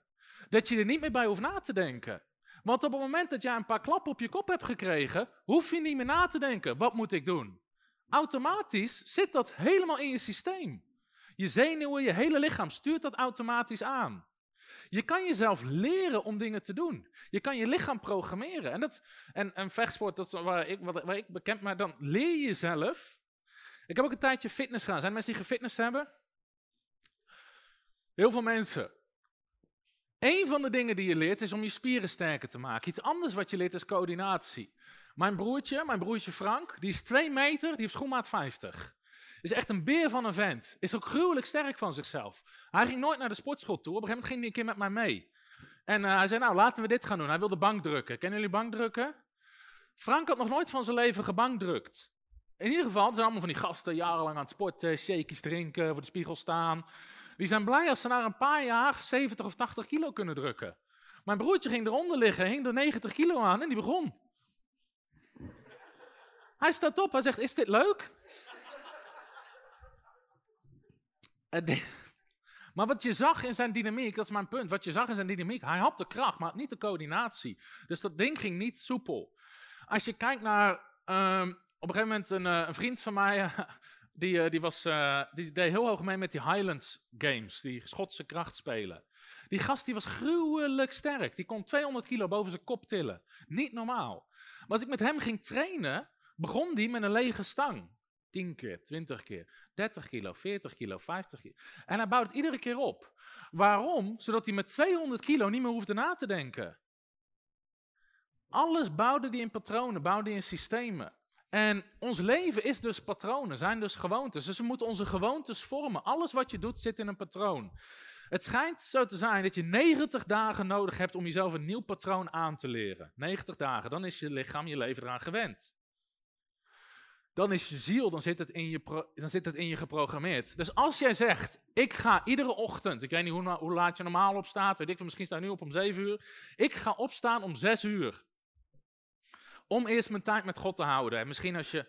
Dat je er niet meer bij hoeft na te denken. Want op het moment dat jij een paar klappen op je kop hebt gekregen, hoef je niet meer na te denken, wat moet ik doen? Automatisch zit dat helemaal in je systeem. Je zenuwen, je hele lichaam stuurt dat automatisch aan. Je kan jezelf leren om dingen te doen. Je kan je lichaam programmeren. En, dat, en, en vechtsport, dat waar ik, waar ik bekend maar dan leer je jezelf. Ik heb ook een tijdje fitness gedaan. Zijn er mensen die gefitnessd hebben? Heel veel mensen. Een van de dingen die je leert is om je spieren sterker te maken. Iets anders wat je leert is coördinatie. Mijn broertje, mijn broertje Frank, die is 2 meter, die heeft schoenmaat 50. Is echt een beer van een vent. Is ook gruwelijk sterk van zichzelf. Hij ging nooit naar de sportschool toe. Op een gegeven moment ging hij een keer met mij mee. En uh, hij zei, nou laten we dit gaan doen. Hij wilde bankdrukken. Kennen jullie bankdrukken? Frank had nog nooit van zijn leven gebankdrukt. In ieder geval, zijn allemaal van die gasten jarenlang aan het sporten, shakies drinken, voor de spiegel staan. Die zijn blij als ze na een paar jaar 70 of 80 kilo kunnen drukken. Mijn broertje ging eronder liggen, hing er 90 kilo aan en die begon. Hij staat op, hij zegt, is dit leuk? Maar wat je zag in zijn dynamiek, dat is mijn punt, wat je zag in zijn dynamiek, hij had de kracht, maar niet de coördinatie. Dus dat ding ging niet soepel. Als je kijkt naar, um, op een gegeven moment een, uh, een vriend van mij, die, uh, die, was, uh, die deed heel hoog mee met die Highlands Games, die Schotse krachtspelen. Die gast die was gruwelijk sterk, die kon 200 kilo boven zijn kop tillen. Niet normaal. Maar als ik met hem ging trainen, begon die met een lege stang. 10 keer, 20 keer, 30 kilo, 40 kilo, 50 kilo. En hij bouwt het iedere keer op. Waarom? Zodat hij met 200 kilo niet meer hoefde na te denken. Alles bouwde hij in patronen, bouwde hij in systemen. En ons leven is dus patronen, zijn dus gewoontes. Dus we moeten onze gewoontes vormen. Alles wat je doet zit in een patroon. Het schijnt zo te zijn dat je 90 dagen nodig hebt om jezelf een nieuw patroon aan te leren. 90 dagen, dan is je lichaam, je leven eraan gewend. Dan is je ziel, dan zit, het in je dan zit het in je geprogrammeerd. Dus als jij zegt, ik ga iedere ochtend, ik weet niet hoe, hoe laat je normaal opstaat, weet ik, misschien sta je nu op om 7 uur. Ik ga opstaan om 6 uur. Om eerst mijn tijd met God te houden. En misschien als je,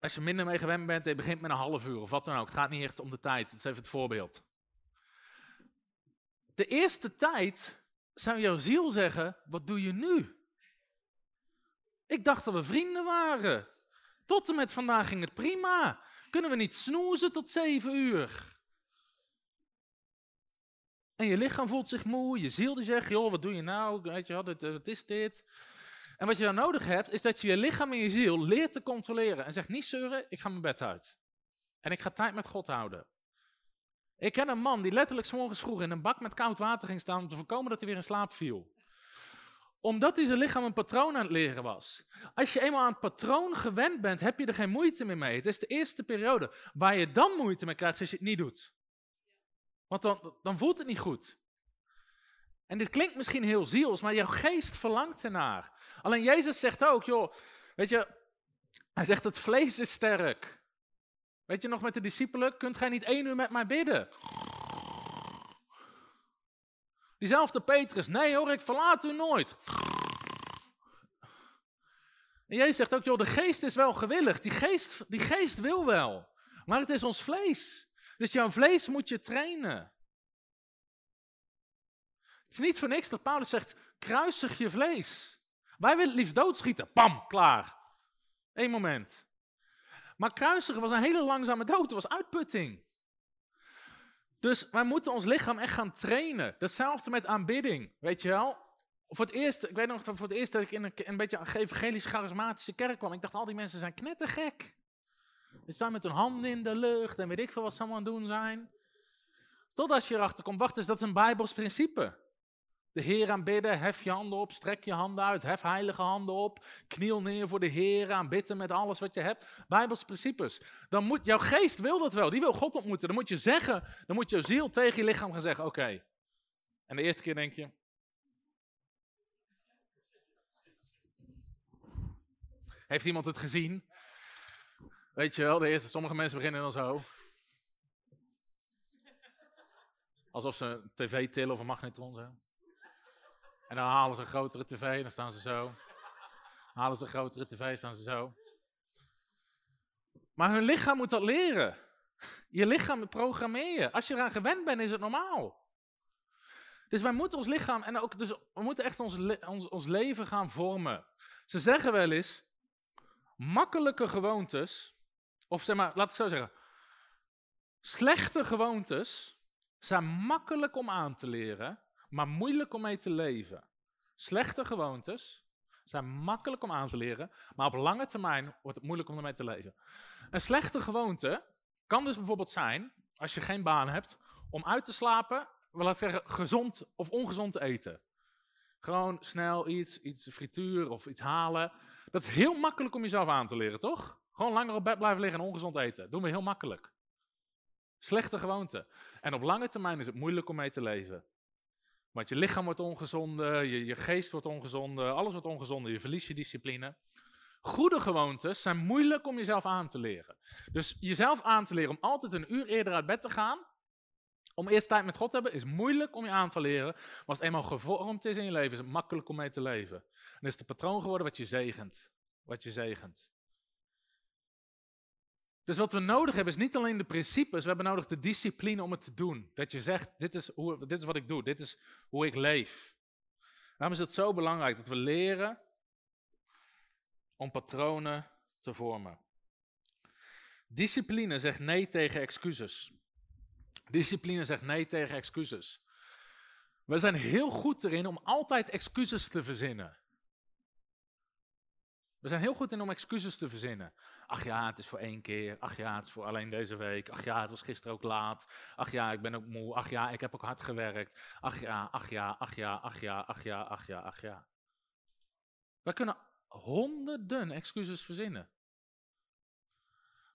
als je minder mee gewend bent, je begint met een half uur of wat dan ook. Het gaat niet echt om de tijd, het is even het voorbeeld. De eerste tijd zou jouw ziel zeggen, wat doe je nu? Ik dacht dat we vrienden waren. Tot en met vandaag ging het prima. Kunnen we niet snoezen tot zeven uur? En je lichaam voelt zich moe, je ziel die zegt, joh, wat doe je nou? Weet je, wat, wat is dit? En wat je dan nodig hebt, is dat je je lichaam en je ziel leert te controleren. En zegt niet zeuren, ik ga mijn bed uit. En ik ga tijd met God houden. Ik ken een man die letterlijk s vroeg in een bak met koud water ging staan om te voorkomen dat hij weer in slaap viel. Omdat hij zijn lichaam een patroon aan het leren was. Als je eenmaal aan het patroon gewend bent, heb je er geen moeite meer mee. Het is de eerste periode waar je dan moeite mee krijgt als je het niet doet. Want dan, dan voelt het niet goed. En dit klinkt misschien heel ziels, maar jouw geest verlangt ernaar. Alleen Jezus zegt ook, joh, weet je, hij zegt het vlees is sterk. Weet je nog met de discipelen, kunt gij niet één uur met mij bidden? Diezelfde Petrus, nee hoor, ik verlaat u nooit. En Jezus zegt ook, joh, de geest is wel gewillig, die geest, die geest wil wel, maar het is ons vlees. Dus jouw vlees moet je trainen. Het is niet voor niks dat Paulus zegt, kruisig je vlees. Wij willen het liefst doodschieten. Pam, klaar. Eén moment. Maar kruisigen was een hele langzame dood. Het was uitputting. Dus wij moeten ons lichaam echt gaan trainen. Hetzelfde met aanbidding, weet je wel. Voor het eerst, ik weet nog voor het eerst dat ik in een, een beetje een evangelische charismatische kerk kwam. Ik dacht, al die mensen zijn knettergek. Ze staan met hun handen in de lucht en weet ik veel wat ze allemaal aan het doen zijn. Totdat je erachter komt, wacht eens, dat is een Bijbels principe. De Heer aanbidden, hef je handen op, strek je handen uit, hef heilige handen op, kniel neer voor de Heer, aanbidden met alles wat je hebt. Bijbels principes. Dan moet, jouw geest wil dat wel, die wil God ontmoeten. Dan moet je zeggen, dan moet je ziel tegen je lichaam gaan zeggen, oké. En de eerste keer denk je, Heeft iemand het gezien? Weet je wel, de eerste, sommige mensen beginnen dan zo. Alsof ze een tv tillen of een magnetron zo. En dan halen ze een grotere tv en dan staan ze zo. Halen ze een grotere tv, staan ze zo. Maar hun lichaam moet dat leren. Je lichaam programmeer je. Als je eraan gewend bent, is het normaal. Dus wij moeten ons lichaam, en ook, dus we moeten echt ons, ons, ons leven gaan vormen. Ze zeggen wel eens, makkelijke gewoontes, of zeg maar, laat ik zo zeggen, slechte gewoontes zijn makkelijk om aan te leren, maar moeilijk om mee te leven. Slechte gewoontes zijn makkelijk om aan te leren, maar op lange termijn wordt het moeilijk om ermee te leven. Een slechte gewoonte kan dus bijvoorbeeld zijn, als je geen baan hebt, om uit te slapen, laat ik zeggen, gezond of ongezond te eten. Gewoon snel iets, iets frituur of iets halen. Dat is heel makkelijk om jezelf aan te leren, toch? Gewoon langer op bed blijven liggen en ongezond eten. Doen we heel makkelijk. Slechte gewoonte. En op lange termijn is het moeilijk om mee te leven. Want je lichaam wordt ongezonde, je, je geest wordt ongezonde, alles wordt ongezonde, je verliest je discipline. Goede gewoontes zijn moeilijk om jezelf aan te leren. Dus jezelf aan te leren om altijd een uur eerder uit bed te gaan, om eerst tijd met God te hebben, is moeilijk om je aan te leren. Maar als het eenmaal gevormd is in je leven, is het makkelijk om mee te leven. En is het patroon geworden wat je zegent. Wat je zegent. Dus wat we nodig hebben is niet alleen de principes, we hebben nodig de discipline om het te doen. Dat je zegt, dit is, hoe, dit is wat ik doe, dit is hoe ik leef. Daarom is het zo belangrijk dat we leren om patronen te vormen. Discipline zegt nee tegen excuses. Discipline zegt nee tegen excuses. We zijn heel goed erin om altijd excuses te verzinnen. We zijn heel goed in om excuses te verzinnen. Ach ja, het is voor één keer. Ach ja, het is voor alleen deze week. Ach ja, het was gisteren ook laat. Ach ja, ik ben ook moe. Ach ja, ik heb ook hard gewerkt. Ach ja, ach ja, ach ja, ach ja, ach ja, ach ja, ach ja. We kunnen honderden excuses verzinnen.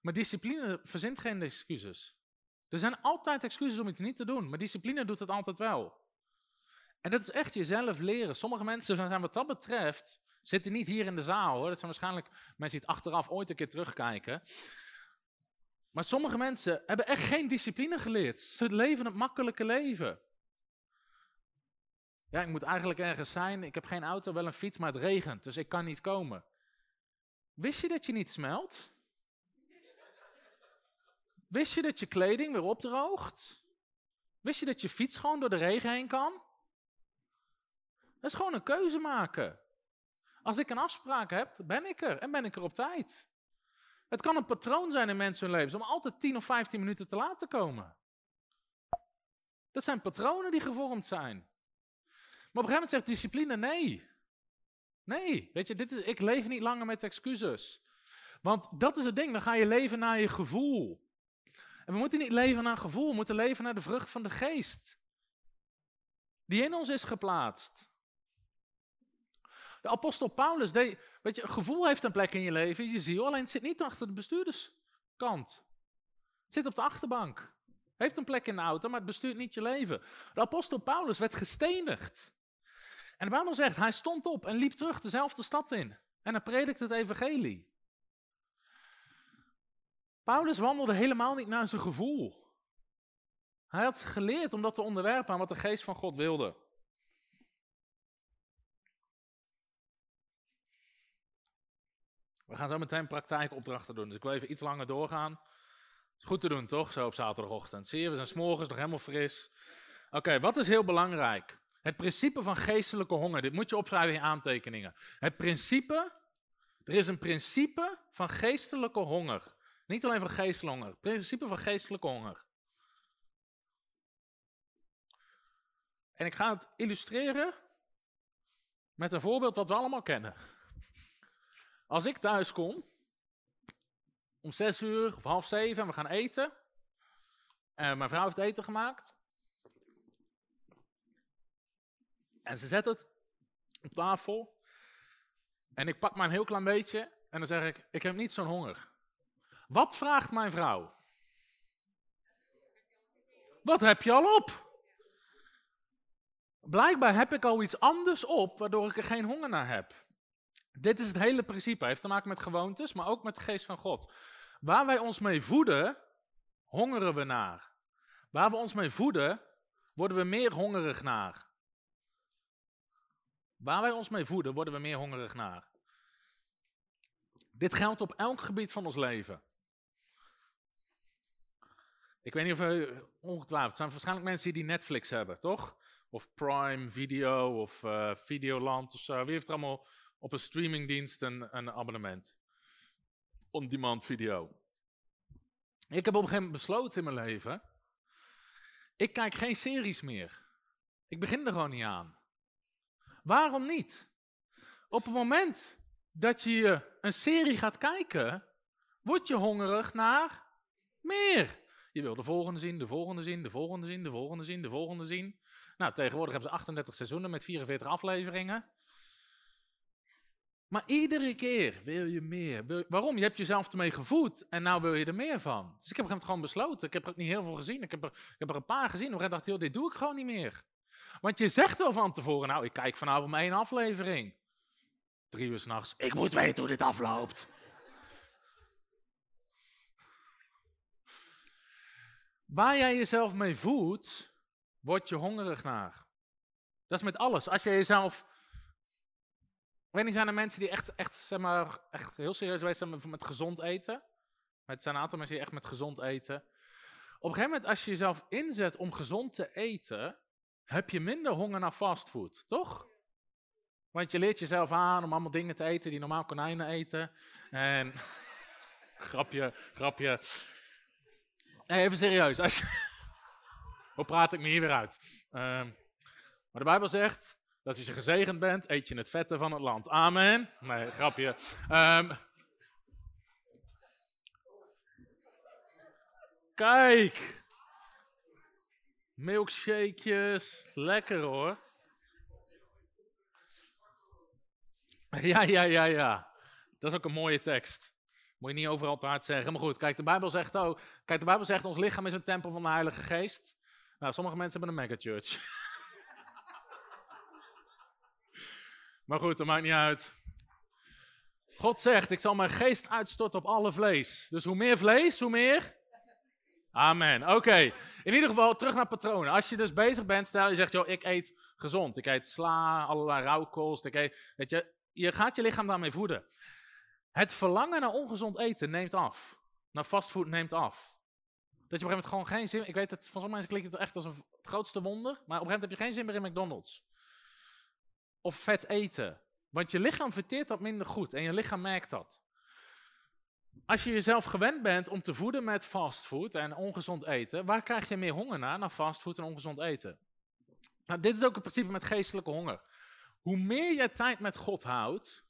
Maar discipline verzint geen excuses. Er zijn altijd excuses om iets niet te doen, maar discipline doet het altijd wel. En dat is echt jezelf leren. Sommige mensen zijn wat dat betreft, zitten niet hier in de zaal hoor. Dat zijn waarschijnlijk mensen die het achteraf ooit een keer terugkijken. Maar sommige mensen hebben echt geen discipline geleerd. Ze leven het makkelijke leven. Ja, ik moet eigenlijk ergens zijn. Ik heb geen auto, wel een fiets, maar het regent, dus ik kan niet komen. Wist je dat je niet smelt? Wist je dat je kleding weer opdroogt? Wist je dat je fiets gewoon door de regen heen kan? Dat is gewoon een keuze maken. Als ik een afspraak heb, ben ik er en ben ik er op tijd. Het kan een patroon zijn in mensen hun leven om altijd 10 of 15 minuten te laat te komen. Dat zijn patronen die gevormd zijn. Maar op een gegeven moment zegt discipline nee. Nee, weet je, dit is, ik leef niet langer met excuses. Want dat is het ding, dan ga je leven naar je gevoel. En we moeten niet leven naar gevoel, we moeten leven naar de vrucht van de geest. Die in ons is geplaatst. De apostel Paulus, deed, weet je, gevoel heeft een plek in je leven, je ziel, alleen het zit niet achter de bestuurderskant. Het zit op de achterbank. Heeft een plek in de auto, maar het bestuurt niet je leven. De apostel Paulus werd gestenigd. En de Bijbel zegt, hij stond op en liep terug dezelfde stad in. En hij predikte het evangelie. Paulus wandelde helemaal niet naar zijn gevoel. Hij had geleerd om dat te onderwerpen aan wat de geest van God wilde. We gaan zo meteen praktijkopdrachten doen, dus ik wil even iets langer doorgaan. Is goed te doen, toch? Zo op zaterdagochtend. Zie je, we zijn s'morgens nog helemaal fris. Oké, wat is heel belangrijk? Het principe van geestelijke honger. Dit moet je opschrijven in aantekeningen. Het principe, er is een principe van geestelijke honger. Niet alleen van geestelijke honger, het principe van geestelijke honger. En ik ga het illustreren met een voorbeeld wat we allemaal kennen. Als ik thuis kom, om zes uur of half zeven, en we gaan eten. En mijn vrouw heeft eten gemaakt. En ze zet het op tafel. En ik pak maar een heel klein beetje. En dan zeg ik, ik heb niet zo'n honger. Wat vraagt mijn vrouw? Wat heb je al op? Blijkbaar heb ik al iets anders op, waardoor ik er geen honger naar heb. Dit is het hele principe. Het heeft te maken met gewoontes, maar ook met de geest van God. Waar wij ons mee voeden, hongeren we naar. Waar we ons mee voeden, worden we meer hongerig naar. Waar wij ons mee voeden, worden we meer hongerig naar. Dit geldt op elk gebied van ons leven. Ik weet niet of u ongetwijfeld, het zijn waarschijnlijk mensen die Netflix hebben, toch? Of Prime Video of uh, Videoland of zo. Wie heeft er allemaal op een streamingdienst een, een abonnement? On-demand video. Ik heb op een gegeven moment besloten in mijn leven, ik kijk geen series meer. Ik begin er gewoon niet aan. Waarom niet? Op het moment dat je een serie gaat kijken, word je hongerig naar meer. Je wil de volgende zien, de volgende zien, de volgende zien, de volgende zien, de volgende zien. Nou, tegenwoordig hebben ze 38 seizoenen met 44 afleveringen. Maar iedere keer wil je meer. waarom? Je hebt jezelf ermee gevoed en nou wil je er meer van. Dus ik heb het gewoon besloten. Ik heb er ook niet heel veel gezien. Ik heb er, ik heb er een paar gezien. En ik dacht, joh, dit doe ik gewoon niet meer. Want je zegt wel van tevoren, nou, ik kijk vanavond maar één aflevering. Drie uur s'nachts, ik moet weten hoe dit afloopt. Waar jij jezelf mee voedt, word je hongerig naar. Dat is met alles. Als je jezelf. Weet niet, zijn er mensen die echt, echt, zeg maar, echt heel serieus zijn met, gezond eten? Het zijn een aantal mensen die echt met gezond eten. Op een gegeven moment, als je jezelf inzet om gezond te eten, heb je minder honger naar fastfood, toch? Want je leert jezelf aan om allemaal dingen te eten die normaal konijnen eten. En grapje, grapje. Even serieus. Als je... Hoe praat ik me hier weer uit? Ehm, maar de Bijbel zegt dat als je gezegend bent, eet je het vette van het land. Amen. Nee, grapje. Um, kijk. Milkshakejes. Lekker hoor. Ja, ja, ja, ja. Dat is ook een mooie tekst. Moet je niet overal te hard zeggen. Maar goed, kijk, de Bijbel zegt ook. Kijk, de Bijbel zegt: ons lichaam is een tempel van de Heilige Geest. Nou, sommige mensen hebben een megachurch. maar goed, dat maakt niet uit. God zegt: Ik zal mijn geest uitstorten op alle vlees. Dus hoe meer vlees, hoe meer. Amen. Oké. In ieder geval, terug naar patronen. Als je dus bezig bent, stel je zegt: joh, ik eet gezond. Ik eet sla, allerlei rauwkost. Ik eet, weet je, je gaat je lichaam daarmee voeden. Het verlangen naar ongezond eten neemt af. Naar fastfood neemt af. Dat je op een gegeven moment gewoon geen zin... Ik weet het, van sommige mensen klinkt het echt als een, het grootste wonder. Maar op een gegeven moment heb je geen zin meer in McDonald's. Of vet eten. Want je lichaam verteert dat minder goed. En je lichaam merkt dat. Als je jezelf gewend bent om te voeden met fastfood en ongezond eten, waar krijg je meer honger naar? Naar fastfood en ongezond eten. Nou, dit is ook het principe met geestelijke honger. Hoe meer je tijd met God houdt,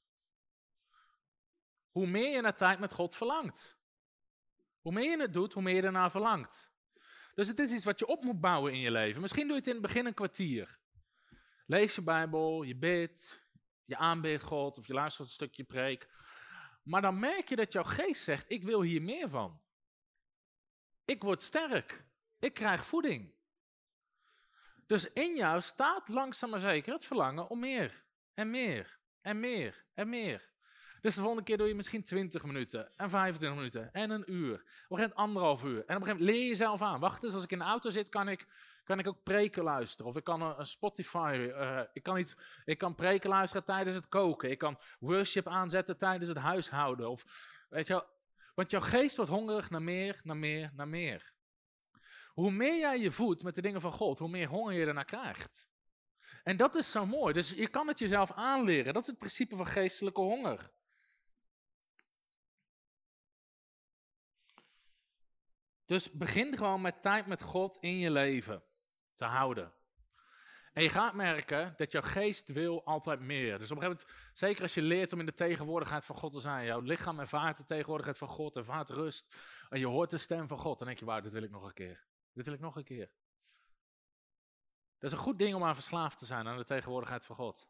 hoe meer je naar tijd met God verlangt. Hoe meer je het doet, hoe meer je ernaar verlangt. Dus het is iets wat je op moet bouwen in je leven. Misschien doe je het in het begin een kwartier. Lees je Bijbel, je bidt, je aanbidt God of je luistert een stukje preek. Maar dan merk je dat jouw geest zegt, ik wil hier meer van. Ik word sterk. Ik krijg voeding. Dus in jou staat langzaam maar zeker het verlangen om meer en meer en meer en meer. Dus de volgende keer doe je misschien 20 minuten en 25 minuten en een uur. Op een gegeven moment anderhalf uur. En op een gegeven moment leer je jezelf aan. Wacht eens, als ik in de auto zit, kan ik, kan ik ook preken luisteren. Of ik kan een, Spotify, uh, ik, kan iets, ik kan preken luisteren tijdens het koken. Ik kan worship aanzetten tijdens het huishouden. Of, weet je, want jouw geest wordt hongerig naar meer, naar meer, naar meer. Hoe meer jij je voedt met de dingen van God, hoe meer honger je ernaar krijgt. En dat is zo mooi. Dus je kan het jezelf aanleren. Dat is het principe van geestelijke honger. Dus begin gewoon met tijd met God in je leven te houden. En je gaat merken dat jouw geest wil altijd meer. Dus op een gegeven moment, zeker als je leert om in de tegenwoordigheid van God te zijn, jouw lichaam ervaart de tegenwoordigheid van God, ervaart rust, en je hoort de stem van God, dan denk je, wauw, dit wil ik nog een keer. Dit wil ik nog een keer. Dat is een goed ding om aan verslaafd te zijn aan de tegenwoordigheid van God.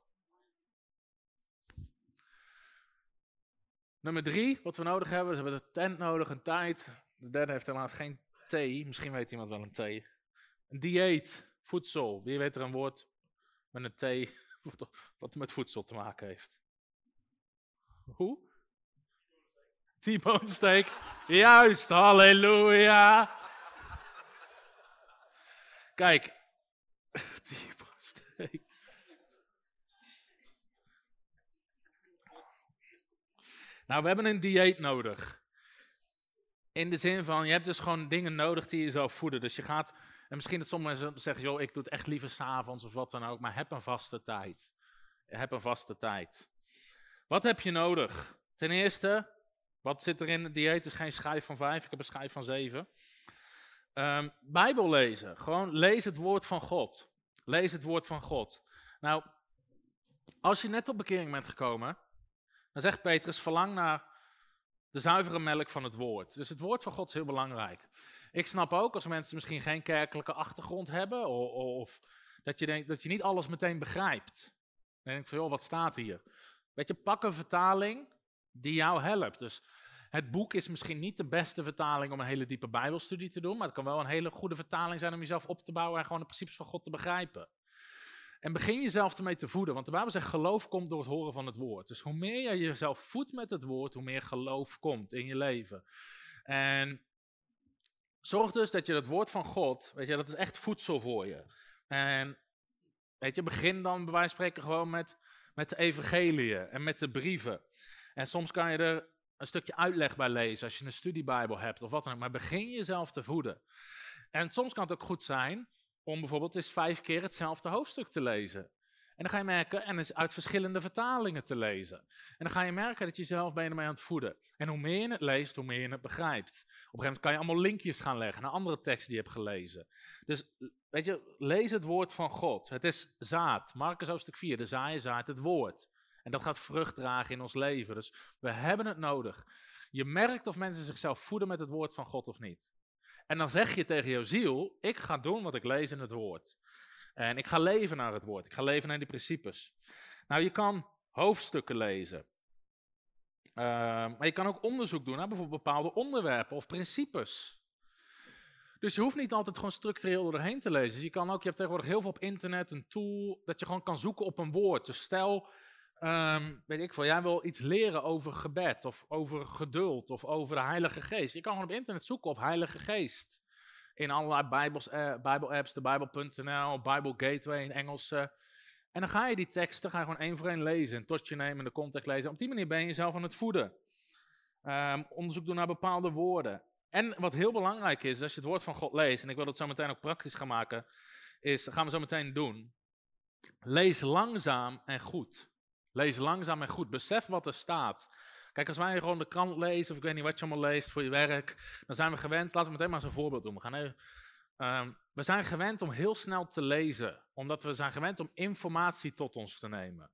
Nummer drie, wat we nodig hebben, we hebben een tent nodig, een tijd. De derde heeft helaas geen thee. Misschien weet iemand wel een thee. Een dieet, voedsel. Wie weet er een woord met een thee wat met voedsel te maken heeft? Hoe? T-bone steak. Juist, halleluja. Kijk. T-bone steak. Nou, we hebben een dieet nodig. In de zin van, je hebt dus gewoon dingen nodig die je jezelf voeden. Dus je gaat, en misschien dat sommige mensen zeggen, joh, ik doe het echt liever s'avonds of wat dan ook, maar heb een vaste tijd. Heb een vaste tijd. Wat heb je nodig? Ten eerste, wat zit er in het dieet? Is geen schijf van vijf, ik heb een schijf van zeven. Um, Bijbel lezen. Gewoon lees het woord van God. Lees het woord van God. Nou, als je net op bekering bent gekomen, dan zegt Petrus, verlang naar de zuivere melk van het woord. Dus het woord van God is heel belangrijk. Ik snap ook als mensen misschien geen kerkelijke achtergrond hebben, of, of dat je denkt dat je niet alles meteen begrijpt. Dan denk ik van, joh, wat staat hier? Weet je, pak een vertaling die jou helpt. Dus het boek is misschien niet de beste vertaling om een hele diepe Bijbelstudie te doen, maar het kan wel een hele goede vertaling zijn om jezelf op te bouwen en gewoon de principes van God te begrijpen. En begin jezelf ermee te voeden, want de Bijbel zegt geloof komt door het horen van het woord. Dus hoe meer je jezelf voedt met het woord, hoe meer geloof komt in je leven. En zorg dus dat je het woord van God, weet je, dat is echt voedsel voor je. En weet je, begin dan bij wijze van spreken gewoon met, met de evangeliën en met de brieven. En soms kan je er een stukje uitleg bij lezen als je een studiebijbel hebt of wat dan ook. Maar begin jezelf te voeden. En soms kan het ook goed zijn om bijvoorbeeld eens vijf keer hetzelfde hoofdstuk te lezen. En dan ga je merken, en eens uit verschillende vertalingen te lezen. En dan ga je merken dat je jezelf ben ermee aan het voeden. En hoe meer je het leest, hoe meer je het begrijpt. Op een gegeven moment kan je allemaal linkjes gaan leggen naar andere teksten die je hebt gelezen. Dus weet je, lees het woord van God. Het is zaad. Marcus hoofdstuk 4, de zaaier zaait het woord. En dat gaat vrucht dragen in ons leven. Dus we hebben het nodig. Je merkt of mensen zichzelf voeden met het woord van God of niet. En dan zeg je tegen jouw ziel, ik ga doen wat ik lees in het woord. En ik ga leven naar het woord. Ik ga leven naar die principes. Nou, je kan hoofdstukken lezen. Uh, maar je kan ook onderzoek doen naar bijvoorbeeld bepaalde onderwerpen of principes. Dus je hoeft niet altijd gewoon structureel doorheen te lezen. Dus je kan ook, je hebt tegenwoordig heel veel op internet een tool dat je gewoon kan zoeken op een woord. Dus stel, um, weet ik veel, jij wil iets leren over gebed of over geduld of over de Heilige Geest. Je kan gewoon op internet zoeken op Heilige Geest. In allerlei Bijbels, uh, Bijbel-apps, de Bijbel.nl, Bible Gateway in Engels. En dan ga je die teksten ga je gewoon één voor één lezen, tot je nemen, de context lezen. Op die manier ben je jezelf aan het voeden. Um, onderzoek doen naar bepaalde woorden. En wat heel belangrijk is, als je het woord van God leest, en ik wil dat zo meteen ook praktisch gaan maken, is, dat gaan we zo meteen doen. Lees langzaam en goed. Lees langzaam en goed. Besef wat er staat. Kijk, als wij gewoon de krant lezen, of ik weet niet wat je allemaal leest voor je werk, dan zijn we gewend. Laten we meteen maar eens een voorbeeld doen. We, gaan even, um, we zijn gewend om heel snel te lezen, omdat we zijn gewend om informatie tot ons te nemen.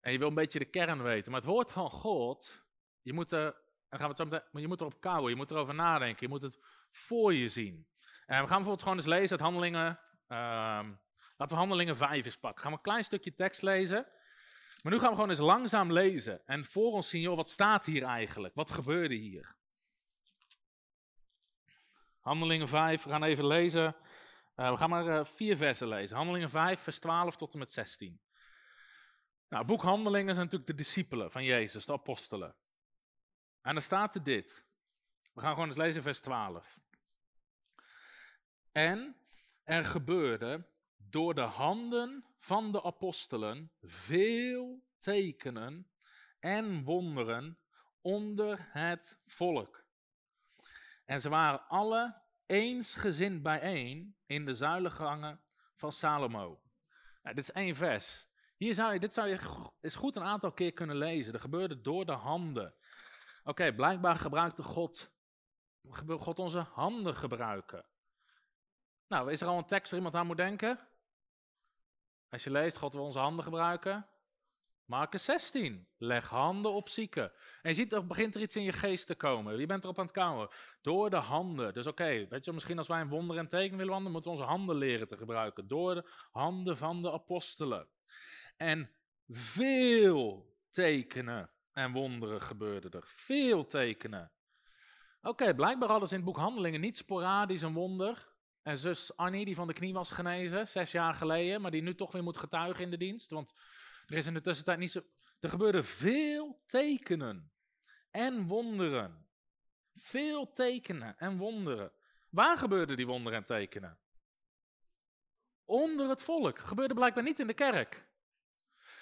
En je wil een beetje de kern weten. Maar het woord van God, je moet, er, dan gaan we het zo meteen, je moet erop kouwen, je moet erover nadenken, je moet het voor je zien. En we gaan bijvoorbeeld gewoon eens lezen uit Handelingen. Um, laten we Handelingen 5 eens pakken. Gaan we een klein stukje tekst lezen. Maar nu gaan we gewoon eens langzaam lezen en voor ons zien, joh, wat staat hier eigenlijk? Wat gebeurde hier? Handelingen 5, we gaan even lezen. Uh, we gaan maar uh, vier versen lezen. Handelingen 5, vers 12 tot en met 16. Nou, boek Handelingen zijn natuurlijk de discipelen van Jezus, de apostelen. En dan staat er dit. We gaan gewoon eens lezen vers 12. En er gebeurde door de handen van de apostelen veel tekenen en wonderen onder het volk. En ze waren alle eensgezind bijeen in de zuilengangen van Salomo. Nou, dit is één vers. Hier zou je, dit zou je eens goed een aantal keer kunnen lezen. Er gebeurde door de handen. Oké, blijkbaar gebruikte God, God onze handen gebruiken. Nou, is er al een tekst waar iemand aan moet denken? Als je leest, God wil onze handen gebruiken. Marcus 16. Leg handen op zieken. En je ziet, er begint er iets in je geest te komen. Je bent erop aan het komen. Door de handen. Dus oké, weet je, misschien als wij een wonder en teken willen wandelen, moeten we onze handen leren te gebruiken. Door de handen van de apostelen. En veel tekenen en wonderen gebeurden er. Veel tekenen. Oké, blijkbaar ze in het boek Handelingen niet sporadisch een wonder. En zus Annie, die van de knie was genezen, zes jaar geleden, maar die nu toch weer moet getuigen in de dienst. Want er is in de tussentijd niet zo. Er gebeurden veel tekenen en wonderen. Veel tekenen en wonderen. Waar gebeurden die wonderen en tekenen? Onder het volk. Gebeurde blijkbaar niet in de kerk.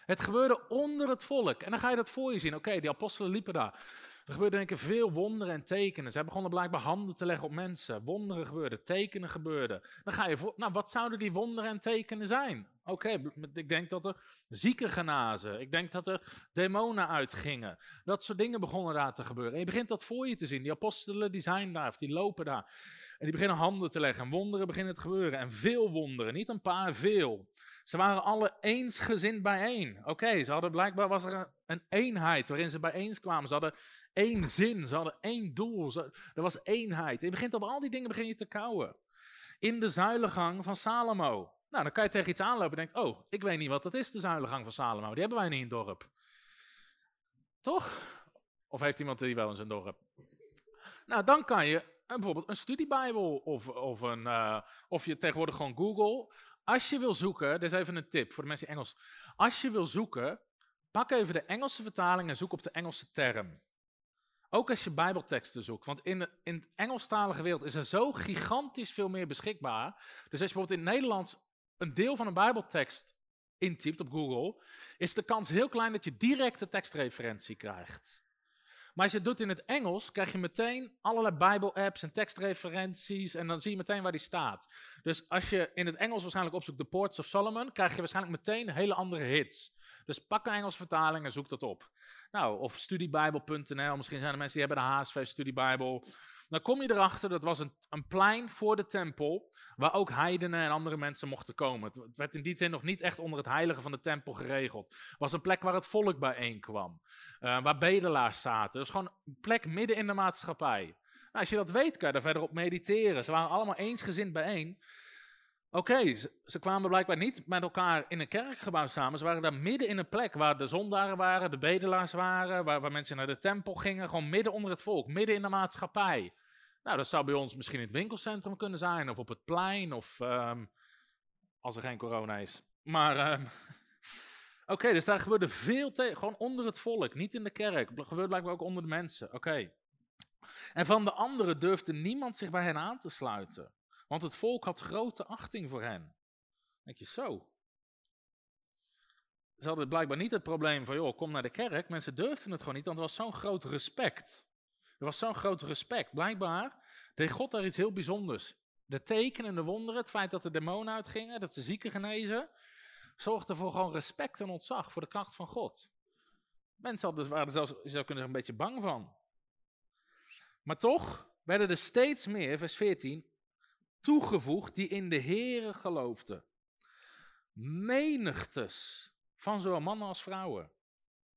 Het gebeurde onder het volk. En dan ga je dat voor je zien. Oké, die apostelen liepen daar. Er gebeurden denk ik veel wonderen en tekenen. Ze begonnen blijkbaar handen te leggen op mensen. Wonderen gebeurden, tekenen gebeurden. Dan ga je voor, nou wat zouden die wonderen en tekenen zijn? Oké, ik denk dat er zieken genazen. Ik denk dat er demonen uitgingen. Dat soort dingen begonnen daar te gebeuren. En je begint dat voor je te zien. Die apostelen die zijn daar, of die lopen daar. En die beginnen handen te leggen. En wonderen beginnen te gebeuren. En veel wonderen, niet een paar, veel. Ze waren alle eensgezind bijeen. Oké, ze hadden blijkbaar was er een, eenheid waarin ze bijeen kwamen. Ze hadden één zin, ze hadden één doel. er was eenheid. En je begint op al die dingen begin je te kouwen. In de zuilengang van Salomo. Nou, dan kan je tegen iets aanlopen en denkt, oh, ik weet niet wat dat is, de zuilengang van Salomo. Die hebben wij niet in het dorp. Toch? Of heeft iemand die wel in zijn dorp? Nou, dan kan je bijvoorbeeld een studiebijbel of, of, een, uh, of je tegenwoordig gewoon Google. Als je wil zoeken, dit is even een tip voor de mensen die Engels. Als je wil zoeken, pak even de Engelse vertaling en zoek op de Engelse term. Ook als je Bijbelteksten zoekt. Want in in de Engelstalige wereld is er zo gigantisch veel meer beschikbaar. Dus als je bijvoorbeeld in het Nederlands een deel van een Bijbeltekst intypt op Google, is de kans heel klein dat je direct de tekstreferentie krijgt. Maar als je het doet in het Engels, krijg je meteen allerlei Bijbel-apps en tekstreferenties en dan zie je meteen waar die staat. Dus als je in het Engels waarschijnlijk opzoekt de Ports of Solomon, krijg je waarschijnlijk meteen hele andere hits. Dus pak een Engelse vertaling en zoek dat op. Nou, of studiebijbel.nl, misschien zijn er mensen die hebben de HSV Studiebijbel. Dan kom je erachter, dat was een, een plein voor de tempel, waar ook heidenen en andere mensen mochten komen. Het werd in die zin nog niet echt onder het heilige van de tempel geregeld. Het was een plek waar het volk bijeenkwam, uh, waar bedelaars zaten. Dus gewoon een plek midden in de maatschappij. Nou, als je dat weet, kan je daar verder op mediteren. Ze waren allemaal eensgezind bijeen. Oké, ze, kwamen blijkbaar niet met elkaar in een kerkgebouw samen. Ze waren daar midden in een plek waar de zondaren waren, de bedelaars waren, waar, waar mensen naar de tempel gingen. Gewoon midden onder het volk, midden in de maatschappij. Nou, dat zou bij ons misschien in het winkelcentrum kunnen zijn, of op het plein, of ehm, als er geen corona is. Maar, ehm, oké, dus daar gebeurde veel tegen, gewoon onder het volk, niet in de kerk. Het gebeurt blijkbaar ook onder de mensen, oké. En van de anderen durfde niemand zich bij hen aan te sluiten. Want het volk had grote achting voor hen. denk je, zo. Ze hadden blijkbaar niet het probleem van, joh, kom naar de kerk. Mensen durfden het gewoon niet, want er was zo'n groot respect. Er was zo'n groot respect. Blijkbaar deed God daar iets heel bijzonders. De tekenen en de wonderen, het feit dat de demonen uitgingen, dat ze zieken genezen, zorgde voor gewoon respect en ontzag voor de kracht van God. Mensen hadden, waren er zelfs, je zou kunnen zeggen, een beetje bang van. Maar toch werden er steeds meer, vers 14, toegevoegd die in de Here geloofden. Menigtes van zowel mannen als vrouwen.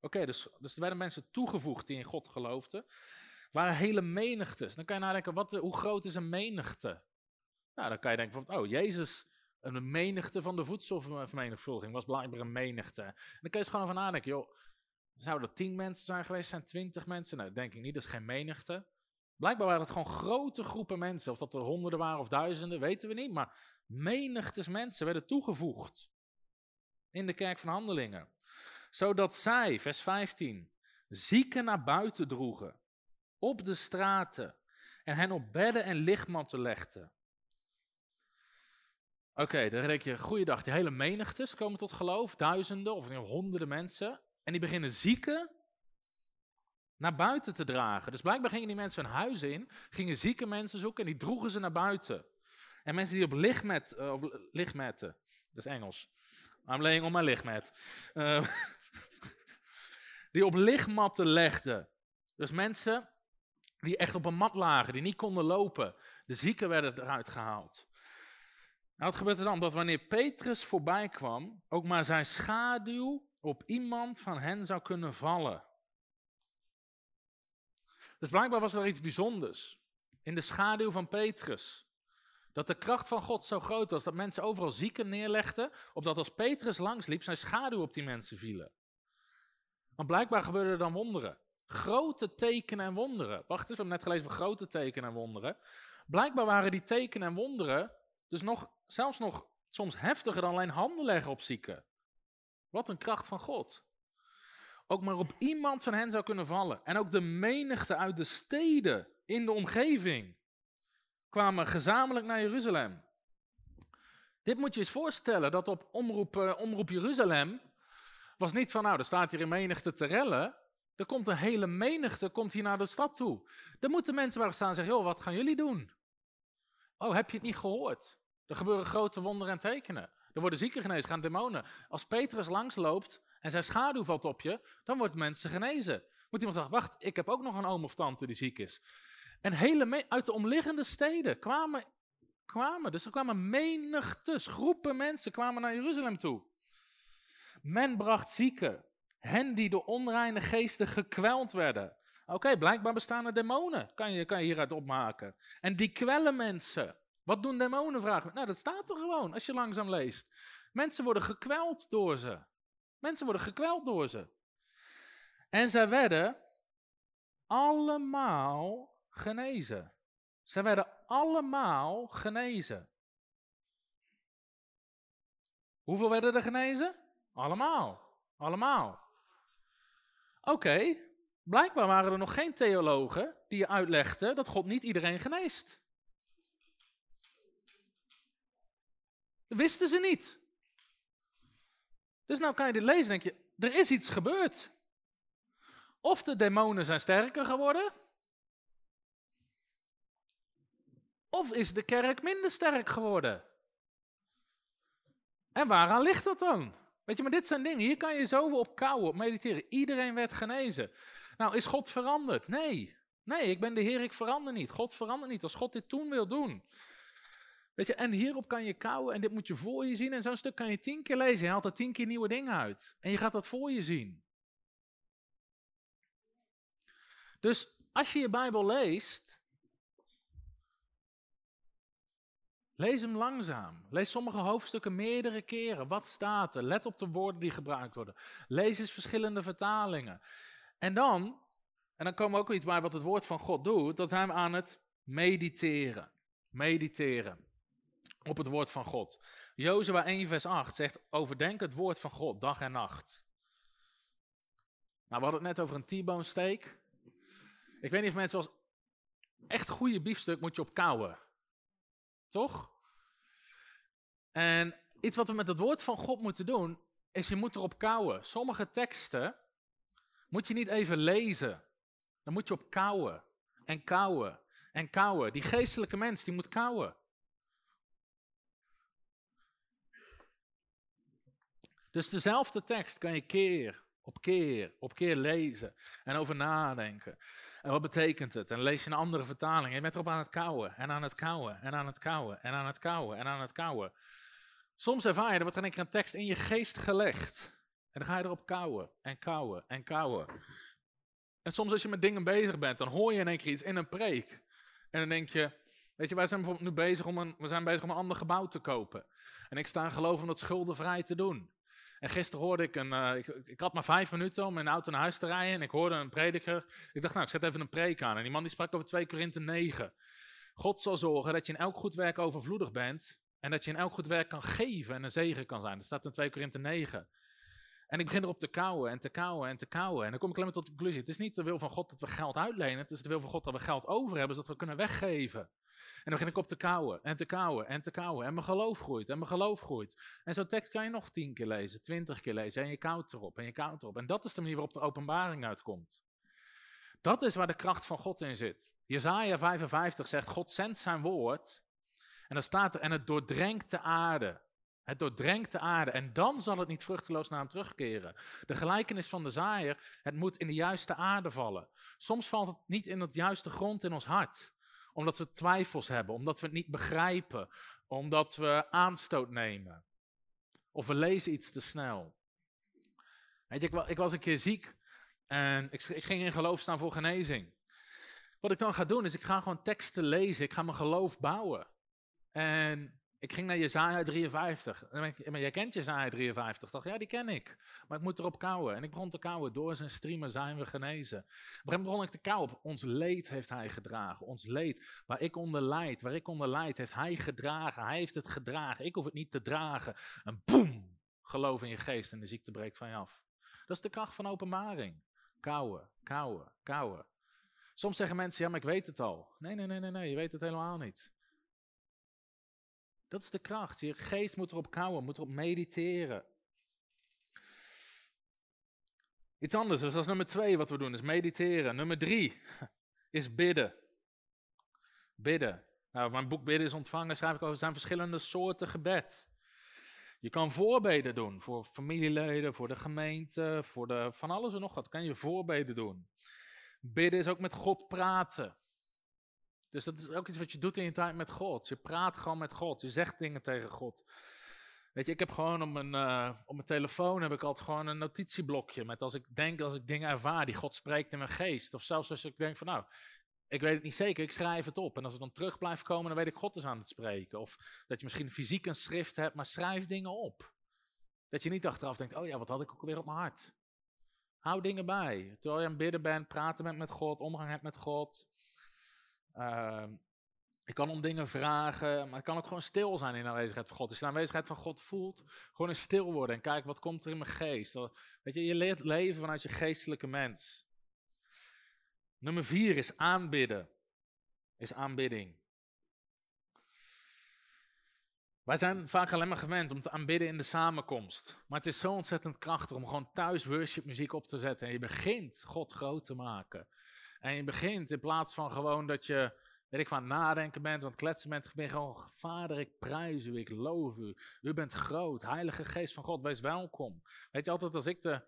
Oké, dus, dus er werden mensen toegevoegd die in God geloofden. waren hele menigtes. Dan kan je nadenken, wat, hoe groot is een menigte? Nou, dan kan je denken van, oh, Jezus, een menigte van de voedselvermenigvuldiging was blijkbaar een menigte. En dan kun je gewoon van nadenken, joh, zouden er tien mensen zijn geweest, zijn twintig mensen? Nou, denk ik niet, dat is geen menigte. Blijkbaar waren het gewoon grote groepen mensen. Of dat er honderden waren of duizenden, weten we niet. Maar menigtes mensen werden toegevoegd in de kerk van handelingen. Zodat zij, vers 15, zieken naar buiten droegen, op de straten, en hen op bedden en lichtmatten legden. Oké, dan denk je, goeiedag, die hele menigtes komen tot geloof, duizenden of honderden mensen. En die beginnen zieken naar buiten te dragen. Dus blijkbaar gingen die mensen hun huis in, gingen zieke mensen zoeken en die droegen ze naar buiten. En mensen die op lichtmet, uh, op dat is Engels. I'm laying on my lichtmet. Uh, die op lichtmatten legden. Dus mensen die echt op een mat lagen, die niet konden lopen. De zieken werden eruit gehaald. En wat gebeurt er dan? Dat wanneer Petrus voorbij kwam, ook maar zijn schaduw op iemand van hen zou kunnen vallen. Dus blijkbaar was er iets bijzonders in de schaduw van Petrus. Dat de kracht van God zo groot was dat mensen overal zieken neerlegden, opdat als Petrus langsliep zijn schaduw op die mensen vielen. Want blijkbaar gebeurden er dan wonderen. Grote tekenen en wonderen. Wacht eens, we hebben net gelezen van grote tekenen en wonderen. Blijkbaar waren die tekenen en wonderen dus nog, zelfs nog soms heftiger dan alleen handen leggen op zieken. Wat een kracht van God. Ook maar op iemand van hen zou kunnen vallen. En ook de menigte uit de steden in de omgeving kwamen gezamenlijk naar Jeruzalem. Dit moet je eens voorstellen, dat op omroep, uh, omroep Jeruzalem was niet van, nou, er staat hier een menigte te rellen. Er komt een hele menigte komt hier naar de stad toe. Er moeten mensen waar staan en zeggen, joh, wat gaan jullie doen? Oh, heb je het niet gehoord? Er gebeuren grote wonderen en tekenen. Er worden zieken genezen, gaan demonen. Als Petrus langsloopt en zijn schaduw valt op je, dan worden mensen genezen. Moet iemand zeggen, wacht, ik heb ook nog een oom of tante die ziek is. En hele uit de omliggende steden kwamen, kwamen, dus er kwamen menigtes, groepen mensen kwamen naar Jeruzalem toe. Men bracht zieken, hen die door onreine geesten gekweld werden. Oké, blijkbaar bestaan er demonen, kan je, kan je hieruit opmaken. En die kwellen mensen. Wat doen demonen, vragen Nou, dat staat er gewoon als je langzaam leest. Mensen worden gekweld door ze. Mensen worden gekweld door ze. En zij werden allemaal genezen. Zij werden allemaal genezen. Hoeveel werden er genezen? Allemaal. Allemaal. Oké, blijkbaar waren er nog geen theologen die uitlegden dat God niet iedereen geneest. Dat wisten ze niet. Dus nou kan je dit lezen en denk je, er is iets gebeurd. Of de demonen zijn sterker geworden, of is de kerk minder sterk geworden. En waaraan ligt dat dan? Weet je, maar dit zijn dingen, hier kan je zoveel op kouwen, op mediteren. Iedereen werd genezen. Nou, is God veranderd? Nee. Nee, ik ben de Heer, ik verander niet. God verandert niet als God dit toen wil doen. Weet je, en hierop kan je kouwen en dit moet je voor je zien. En zo'n stuk kan je tien keer lezen. Je haalt er tien keer nieuwe dingen uit. En je gaat dat voor je zien. Dus als je je Bijbel leest, lees hem langzaam. Lees sommige hoofdstukken meerdere keren. Wat staat er? Let op de woorden die gebruikt worden. Lees eens verschillende vertalingen. En dan, en dan komen we ook iets bij wat het woord van God doet, dat zijn we aan het mediteren. Mediteren op het woord van God. Jozua 1 vers 8 zegt, overdenk het woord van God dag en nacht. Nou, we hadden het net over een T-bone steak. Ik weet niet of mensen wel echt goede biefstuk moet je op kouwen. Toch? En iets wat we met het woord van God moeten doen, is je moet erop kouwen. Sommige teksten moet je niet even lezen. Dan moet je op kouwen. En kouwen. En kouwen. Die geestelijke mens, die moet kouwen. Dus dezelfde tekst kan je keer op keer op keer lezen en over nadenken. En wat betekent het? En lees je een andere vertaling. Je bent erop aan het kouwen en aan het kouwen en aan het kouwen en aan het kouwen en aan het kouwen. Soms ervaar je, er wordt er een keer een tekst in je geest gelegd. En dan ga je erop kouwen en kouwen en kouwen. En soms als je met dingen bezig bent, dan hoor je in één keer iets in een preek. En dan denk je, weet je, wij zijn bijvoorbeeld nu bezig om een, we zijn bezig om een ander gebouw te kopen. En ik sta in geloof om dat schuldenvrij te doen. En gisteren hoorde ik een. Uh, ik, ik, had maar vijf minuten om mijn auto naar huis te rijden. En ik hoorde een prediker. Ik dacht, nou, ik zet even een preek aan. En die man die sprak over 2 Korinthe 9. God zal zorgen dat je in elk goed werk overvloedig bent. En dat je in elk goed werk kan geven en een zegen kan zijn. Dat staat in 2 Korinthe 9. En ik begin erop te kouwen en te kouwen en te kouwen. En dan kom ik alleen maar tot de conclusie. Het is niet de wil van God dat we geld uitlenen. Het is de wil van God dat we geld over hebben, zodat we kunnen weggeven. En dan begin ik op te kouwen en te kouwen en te kouwen. En mijn geloof groeit en mijn geloof groeit. En zo'n tekst kan je nog tien keer lezen, twintig keer lezen. En je koudt erop en je koudt erop. En dat is de manier waarop de openbaring uitkomt. Dat is waar de kracht van God in zit. Jezaja 55 zegt, God zendt zijn woord. En dan staat er, en het doordrenkt de aarde. Het doordrenkt de aarde en dan zal het niet vruchteloos naar hem terugkeren. De gelijkenis van de zaaier, het moet in de juiste aarde vallen. Soms valt het niet in het juiste grond in ons hart Omdat we twijfels hebben, omdat we het niet begrijpen, omdat we aanstoot nemen. Of we lezen iets te snel. Weet je, ik, was een keer ziek en ik ging in geloof staan voor genezing. Wat ik dan ga doen is, ik ga gewoon teksten lezen, ik ga mijn geloof bouwen. En ik ging naar Jezaja 53. Maar jij kent Jezaja 53, toch? Ja, die ken ik. Maar ik moet erop kouwen. En ik begon te kouwen. Door zijn streamen zijn we genezen. Op een begon ik te kouwen. Ons leed heeft hij gedragen. Ons leed, waar ik onder leid, waar ik onder leid, heeft hij gedragen. Hij heeft het gedragen. Ik hoef het niet te dragen. En boem! Geloof in je geest en de ziekte breekt van je af. Dat is de kracht van openbaring. Kouwen, kouwen, kouwen. Soms zeggen mensen, ja, maar ik weet het al. Nee, nee, nee, nee, nee, je weet het helemaal niet. Dat is de kracht. Je geest moet erop kouwen, moet erop mediteren. Iets anders, dus dat is nummer twee wat we doen, is mediteren. Nummer drie is bidden. Bidden. Nou, mijn boek Bidden is ontvangen, schrijf ik over, zijn verschillende soorten gebed. Je kan voorbeden doen voor familieleden, voor de gemeente, voor de, van alles en nog wat. Kan je voorbeden doen. Bidden is ook met God praten. Dus dat is ook iets wat je doet in je tijd met God. Je praat gewoon met God. Je zegt dingen tegen God. Weet je, ik heb gewoon op mijn, uh, op mijn telefoon heb ik altijd gewoon een notitieblokje. Met als ik denk, als ik dingen ervaar die God spreekt in mijn geest. Of zelfs als ik denk van nou, ik weet het niet zeker, ik schrijf het op. En als het dan terug blijft komen, dan weet ik God is aan het spreken. Of dat je misschien fysiek een schrift hebt, maar schrijf dingen op. Dat je niet achteraf denkt, oh ja, wat had ik ook alweer op mijn hart. Hou dingen bij. Terwijl je aan bidden bent, praten bent met God, omgang hebt met God. Uh, je kan om dingen vragen, maar het kan ook gewoon stil zijn in de aanwezigheid van God. Als je de aanwezigheid van God voelt, gewoon eens stil worden en kijken wat komt er in mijn geest. Weet je, je leert leven vanuit je geestelijke mens. Nummer vier is aanbidden. Is aanbidding. Wij zijn vaak alleen maar gewend om te aanbidden in de samenkomst. Maar het is zo ontzettend krachtig om gewoon thuis worship muziek op te zetten. En je begint God groot te maken. En je begint in plaats van gewoon dat je, weet ik van, nadenken bent, want kletsen bent, ben gewoon, Vader, ik prijs u, ik loof u. U bent groot, Heilige Geest van God, wees welkom. Weet je, altijd als ik de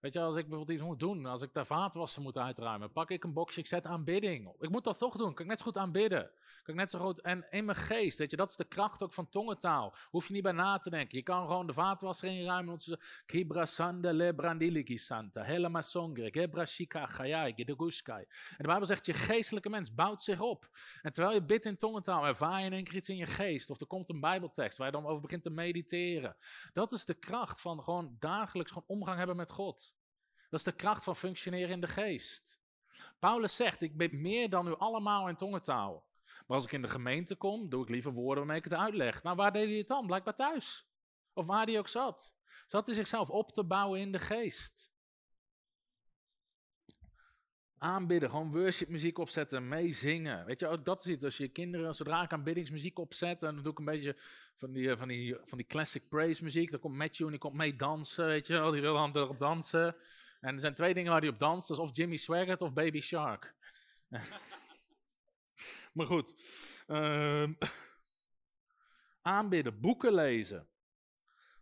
Weet je, als ik bijvoorbeeld iets moet doen, als ik de vaatwassen moet uitruimen, pak ik een boxje, ik zet aanbidding. Ik moet dat toch doen, kan ik net zo goed aanbidden. Kan ik net zo goed, en in mijn geest, weet je, dat is de kracht ook van tongentaal. Hoef je niet bij na te denken. Je kan gewoon de vaatwasser inruimen. Kibra sanda le brandiligi santa, songre, gebra shika. En de Bijbel zegt, je geestelijke mens bouwt zich op. En terwijl je bidt in tongentaal, ervaar je in één keer iets in je geest. Of er komt een bijbeltekst waar je dan over begint te mediteren. Dat is de kracht van gewoon dagelijks gewoon omgang hebben met God. Dat is de kracht van functioneren in de geest. Paulus zegt, ik ben meer dan u allemaal in tongentaal. Maar als ik in de gemeente kom, doe ik liever woorden waarmee ik het uitleg. Nou, waar deed hij het dan? Blijkbaar thuis. Of waar hij ook zat. Zat hij zichzelf op te bouwen in de geest. Aanbidden, gewoon worship muziek opzetten, meezingen. Weet je, ook dat is iets. Als je kinderen, zodra ik aanbiddingsmuziek opzet, dan doe ik een beetje van die, van die, van die classic praise muziek. Dan komt Matthew en die komt mee dansen, weet je Die wil dan erop dansen. En er zijn twee dingen waar hij op danst. Of Jimmy Swaggart of Baby Shark. maar goed. Uh, aanbidden, boeken lezen.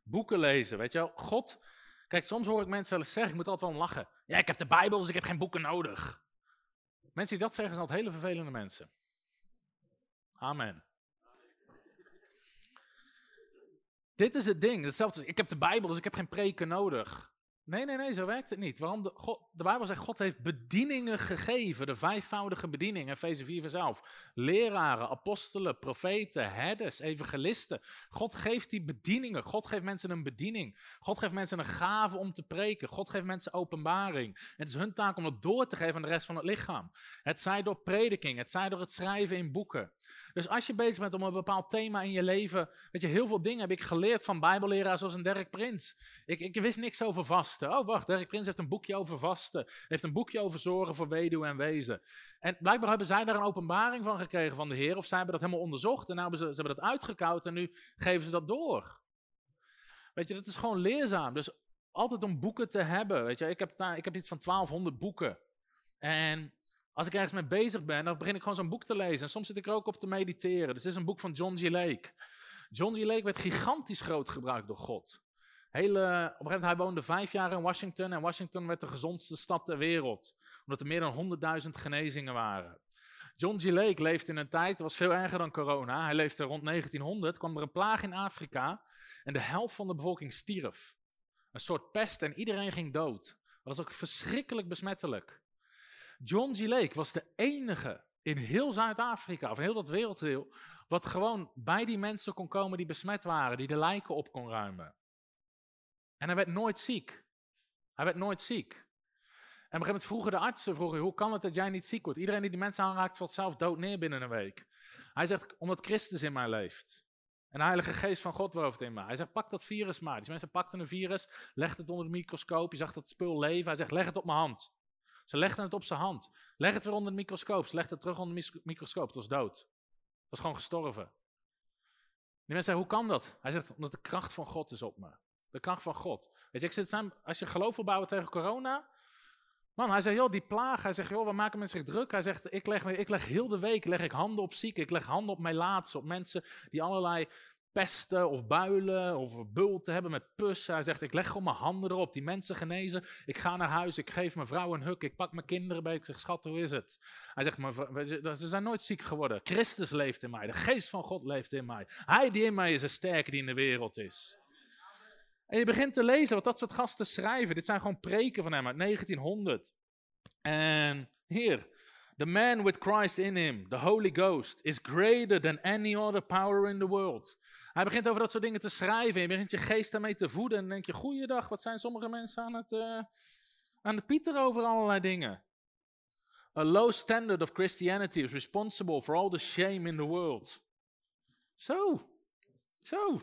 Boeken lezen, weet je wel. God, kijk, soms hoor ik mensen wel eens zeggen, ik moet altijd wel lachen. Ja, ik heb de Bijbel, dus ik heb geen boeken nodig. Mensen die dat zeggen zijn altijd hele vervelende mensen. Amen. Dit is het ding. Hetzelfde, ik heb de Bijbel, dus ik heb geen preken nodig. Nee, nee, nee, zo werkt het niet. Waarom? De, God, de Bijbel zegt, God heeft bedieningen gegeven, de vijfvoudige bedieningen, Efeze 4 vanzelf. Leraren, apostelen, profeten, herders, evangelisten. God geeft die bedieningen. God geeft mensen een bediening. God geeft mensen een gave om te preken. God geeft mensen openbaring. Het is hun taak om dat door te geven aan de rest van het lichaam. Het zij door prediking, het zij door het schrijven in boeken. Dus als je bezig bent om een bepaald thema in je leven, weet je, heel veel dingen heb ik geleerd van bijbelleraars zoals een Derek Prins. Ik, ik wist niks over vasten. Oh, wacht, Derek Prins heeft een boekje over vasten. Heeft een boekje over zorgen voor weduwe en wezen. En blijkbaar hebben zij daar een openbaring van gekregen van de Heer, of zij hebben dat helemaal onderzocht en nou hebben ze, ze hebben dat uitgekoud en nu geven ze dat door. Weet je, dat is gewoon leerzaam. Dus altijd om boeken te hebben. Weet je, ik heb, ik heb iets van 1200 boeken. En als ik ergens mee bezig ben, dan begin ik gewoon zo'n boek te lezen. En soms zit ik er ook op te mediteren. Dus dit is een boek van John G. Lake. John G. Lake werd gigantisch groot gebruikt door God. Hele, op een gegeven moment, hij woonde vijf jaar in Washington. En Washington werd de gezondste stad ter wereld. Omdat er meer dan 100.000 genezingen waren. John G. Lake leefde in een tijd, dat was veel erger dan corona. Hij leefde rond 1900, kwam er een plaag in Afrika en de helft van de bevolking stierf. Een soort pest en iedereen ging dood. Dat was ook verschrikkelijk besmettelijk. John G. Lake was de enige in heel Zuid-Afrika, of heel dat werelddeel, wat gewoon bij die mensen kon komen die besmet waren, die de lijken op kon ruimen. En hij werd nooit ziek. Hij werd nooit ziek. En op een gegeven moment vroegen de artsen, vroegen, hoe kan het dat jij niet ziek wordt? Iedereen die die mensen aanraakt, valt zelf dood neer binnen een week. Hij zegt, omdat Christus in mij leeft. En de Heilige Geest van God woont in mij. Hij zegt, pak dat virus maar. Die mensen pakten een virus, legden het onder de microscoop. Je zag dat spul leven. Hij zegt, leg het op mijn hand. Ze legden het op zijn hand. Leg het weer onder de microscoop. Ze legden het terug onder de microscoop. Het was dood. Het was gewoon gestorven. Die mensen zeggen, hoe kan dat? Hij zegt, omdat de kracht van God is op me. De kracht van God. Weet je, ik zit samen, als je geloof wil bouwen tegen corona. Man, hij zegt, joh, die plaag. Hij zegt, joh, waar maken mensen zich druk? Hij zegt, ik leg, ik leg heel de week leg ik handen op zieken. Ik leg handen op mijn laatste, op mensen die allerlei pesten of builen of bulten hebben met pus. Hij zegt, ik leg gewoon mijn handen erop, die mensen genezen. Ik ga naar huis, ik geef mijn vrouw een huk, ik pak mijn kinderen bij. Ik zeg, schat, hoe is het? Hij zegt, ze zijn nooit ziek geworden. Christus leeft in mij, de geest van God leeft in mij. Hij die in mij is, een sterke die in de wereld is. En je begint te lezen wat dat soort gasten schrijven. Dit zijn gewoon preken van hem uit 1900. En hier, the man with Christ in him, the Holy Ghost, is greater than any other power in the world. Hij begint over dat soort dingen te schrijven. Je begint je geest daarmee te voeden. En dan denk je, goeiedag, wat zijn sommige mensen aan het, uh, aan het pieteren over allerlei dingen. A low standard of Christianity is responsible for all the shame in the world. Zo, zo,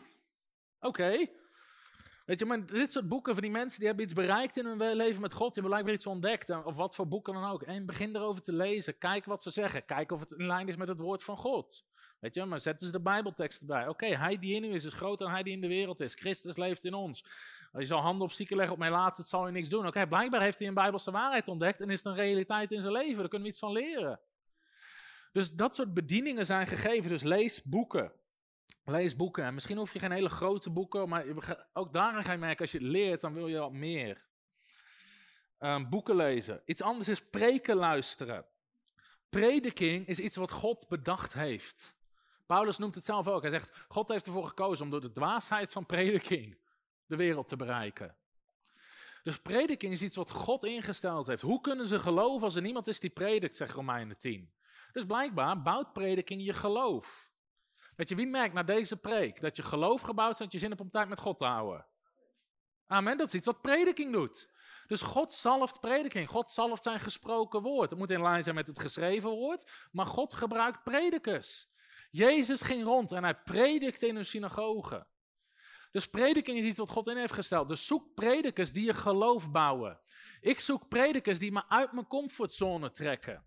oké. Weet je, maar dit soort boeken van die mensen die hebben iets bereikt in hun leven met God, die hebben blijkbaar iets ontdekt, of wat voor boeken dan ook. En begin erover te lezen, kijk wat ze zeggen, kijk of het in lijn is met het woord van God. Weet je, maar zetten ze de Bijbeltekst erbij. Oké, hij die in u is, is groter dan hij die in de wereld is. Christus leeft in ons. Je zal handen op zieken leggen op mijn laatste, het zal je niks doen. Oké, blijkbaar heeft hij een Bijbelse waarheid ontdekt en is het een realiteit in zijn leven. Daar kunnen we iets van leren. Dus dat soort bedieningen zijn gegeven. Dus lees boeken. Lees boeken. En misschien hoef je geen hele grote boeken, maar ook daarin ga je merken, als je het leert, dan wil je wat meer. Um, boeken lezen. Iets anders is preken luisteren. Prediking is iets wat God bedacht heeft. Paulus noemt het zelf ook. Hij zegt, God heeft ervoor gekozen om door de dwaasheid van prediking de wereld te bereiken. Dus prediking is iets wat God ingesteld heeft. Hoe kunnen ze geloven als er niemand is die predikt, zegt Romeinen 10. Dus blijkbaar bouwt prediking je geloof. Weet je, wie merkt na deze preek dat je geloof gebouwd is dat je zin hebt om tijd met God te houden? Amen, dat is iets wat prediking doet. Dus God zalft prediking, God zalft zijn gesproken woord. Het moet in lijn zijn met het geschreven woord, maar God gebruikt predikers. Jezus ging rond en hij predikte in een synagoge. Dus prediking is iets wat God in heeft gesteld. Dus zoek predikers die je geloof bouwen. Ik zoek predikers die me uit mijn comfortzone trekken.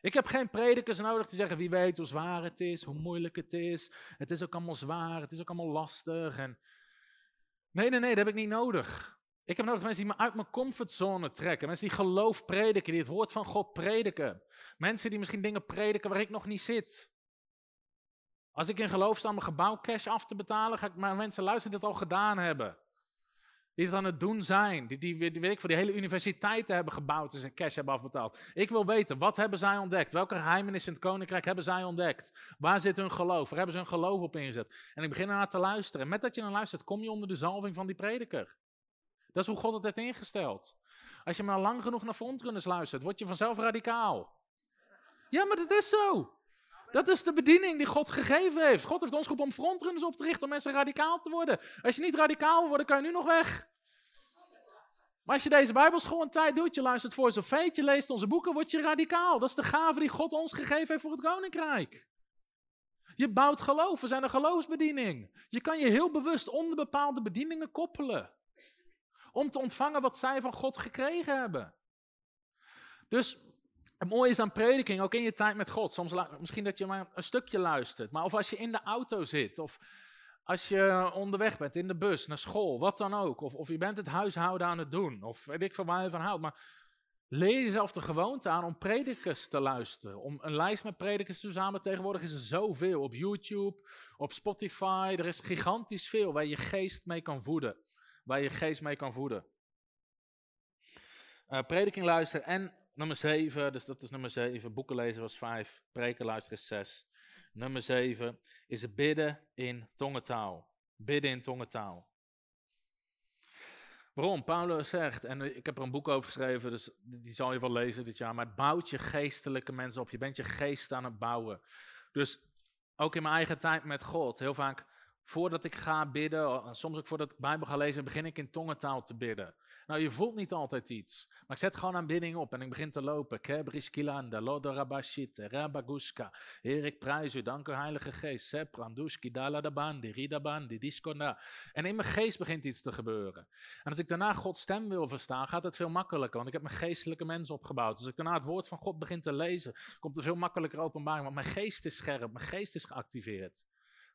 Ik heb geen predikers nodig die zeggen wie weet hoe zwaar het is, hoe moeilijk het is. Het is ook allemaal zwaar, het is ook allemaal lastig. En... Nee, nee, nee, dat heb ik niet nodig. Ik heb nodig mensen die me uit mijn comfortzone trekken. Mensen die geloof prediken, die het woord van God prediken. Mensen die misschien dingen prediken waar ik nog niet zit. Als ik in geloof sta om een gebouw cash af te betalen, ga ik maar mensen luisteren die dat al gedaan hebben. Die het aan het doen zijn. Die, die, weet ik, voor die hele universiteiten hebben gebouwd en cash hebben afbetaald. Ik wil weten, wat hebben zij ontdekt? Welke geheimenissen in het koninkrijk hebben zij ontdekt? Waar zit hun geloof? Waar hebben ze hun geloof op ingezet? En ik begin ernaar te luisteren. met dat je naar luistert, kom je onder de zalving van die prediker. Dat is hoe God het heeft ingesteld. Als je maar lang genoeg naar frontrunners luistert, word je vanzelf radicaal. Ja, maar dat is zo. Dat is de bediening die God gegeven heeft. God heeft ons geroepen om frontrunners op te richten, om mensen radicaal te worden. Als je niet radicaal wil worden, kan je nu nog weg. Maar als je deze Bijbelschool een tijd doet, je luistert voor zo'n feit, je leest onze boeken, word je radicaal. Dat is de gave die God ons gegeven heeft voor het koninkrijk. Je bouwt geloof, we zijn een geloofsbediening. Je kan je heel bewust onder bepaalde bedieningen koppelen. Om te ontvangen wat zij van God gekregen hebben. Dus het mooie is aan prediking, ook in je tijd met God. Soms misschien dat je maar een stukje luistert. Maar of als je in de auto zit. Of als je onderweg bent in de bus naar school. Wat dan ook. Of, of je bent het huishouden aan het doen. Of weet ik van waar je van houdt. Maar leer jezelf de gewoonte aan om predikers te luisteren. Om een lijst met predikers te verzamelen. Tegenwoordig is er zoveel. Op YouTube, op Spotify. Er is gigantisch veel waar je geest mee kan voeden. Waar je geest mee kan voeden. Uh, prediking luisteren en nummer 7, dus dat is nummer 7. Boeken lezen was 5. Preken luisteren is 6. Nummer 7 is bidden in tongentaal. Bidden in tongentaal. Waarom? Paulus zegt, en ik heb er een boek over geschreven, dus die zal je wel lezen dit jaar, maar het bouwt je geestelijke mensen op. Je bent je geest aan het bouwen. Dus ook in mijn eigen tijd met God, heel vaak voordat ik ga bidden, soms ook voordat ik Bijbel ga lezen, begin ik in tongentaal te bidden. Nou, je voelt niet altijd iets. Maar ik zet gewoon aanbidding op en ik begin te lopen. Kebriskilanda, Lodorabashit, Rabaguska. Heer, ik prijs u, dank u Heilige Geest. Sepranduski, Daladabandi, Ridabandi, Diskonda. En in mijn geest begint iets te gebeuren. En als ik daarna Gods stem wil verstaan, gaat het veel makkelijker. Want ik heb mijn geestelijke mens opgebouwd. Als ik daarna het woord van God begin te lezen, komt er veel makkelijker openbaring. Want mijn geest is scherp, mijn geest is geactiveerd.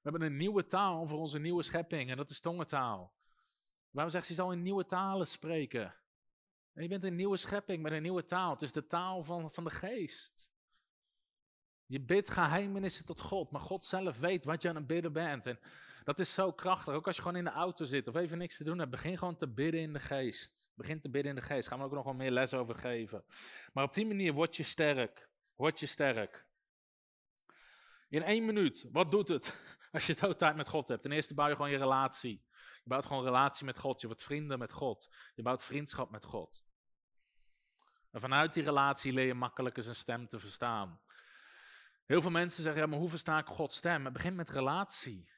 We hebben een nieuwe taal voor onze nieuwe schepping en dat is tongentaal. Waarom zegt hij zal in nieuwe talen spreken? je bent een nieuwe schepping met een nieuwe taal. Het is de taal van, van de geest. Je bidt geheimenissen tot God, maar God zelf weet wat je aan het bidden bent. En dat is zo krachtig. Ook als je gewoon in de auto zit of even niks te doen hebt, begin gewoon te bidden in de geest. Begin te bidden in de geest. Gaan we ook nog wel meer les over geven. Maar op die manier word je sterk. Word je sterk. In één minuut, wat doet het als je het tijd met God hebt? Ten eerste bouw je gewoon je relatie. Je bouwt gewoon relatie met God. Je wordt vrienden met God. Je bouwt vriendschap met God. En vanuit die relatie leer je makkelijker zijn stem te verstaan. Heel veel mensen zeggen, ja, maar hoe versta ik Gods stem? Het begint met relatie.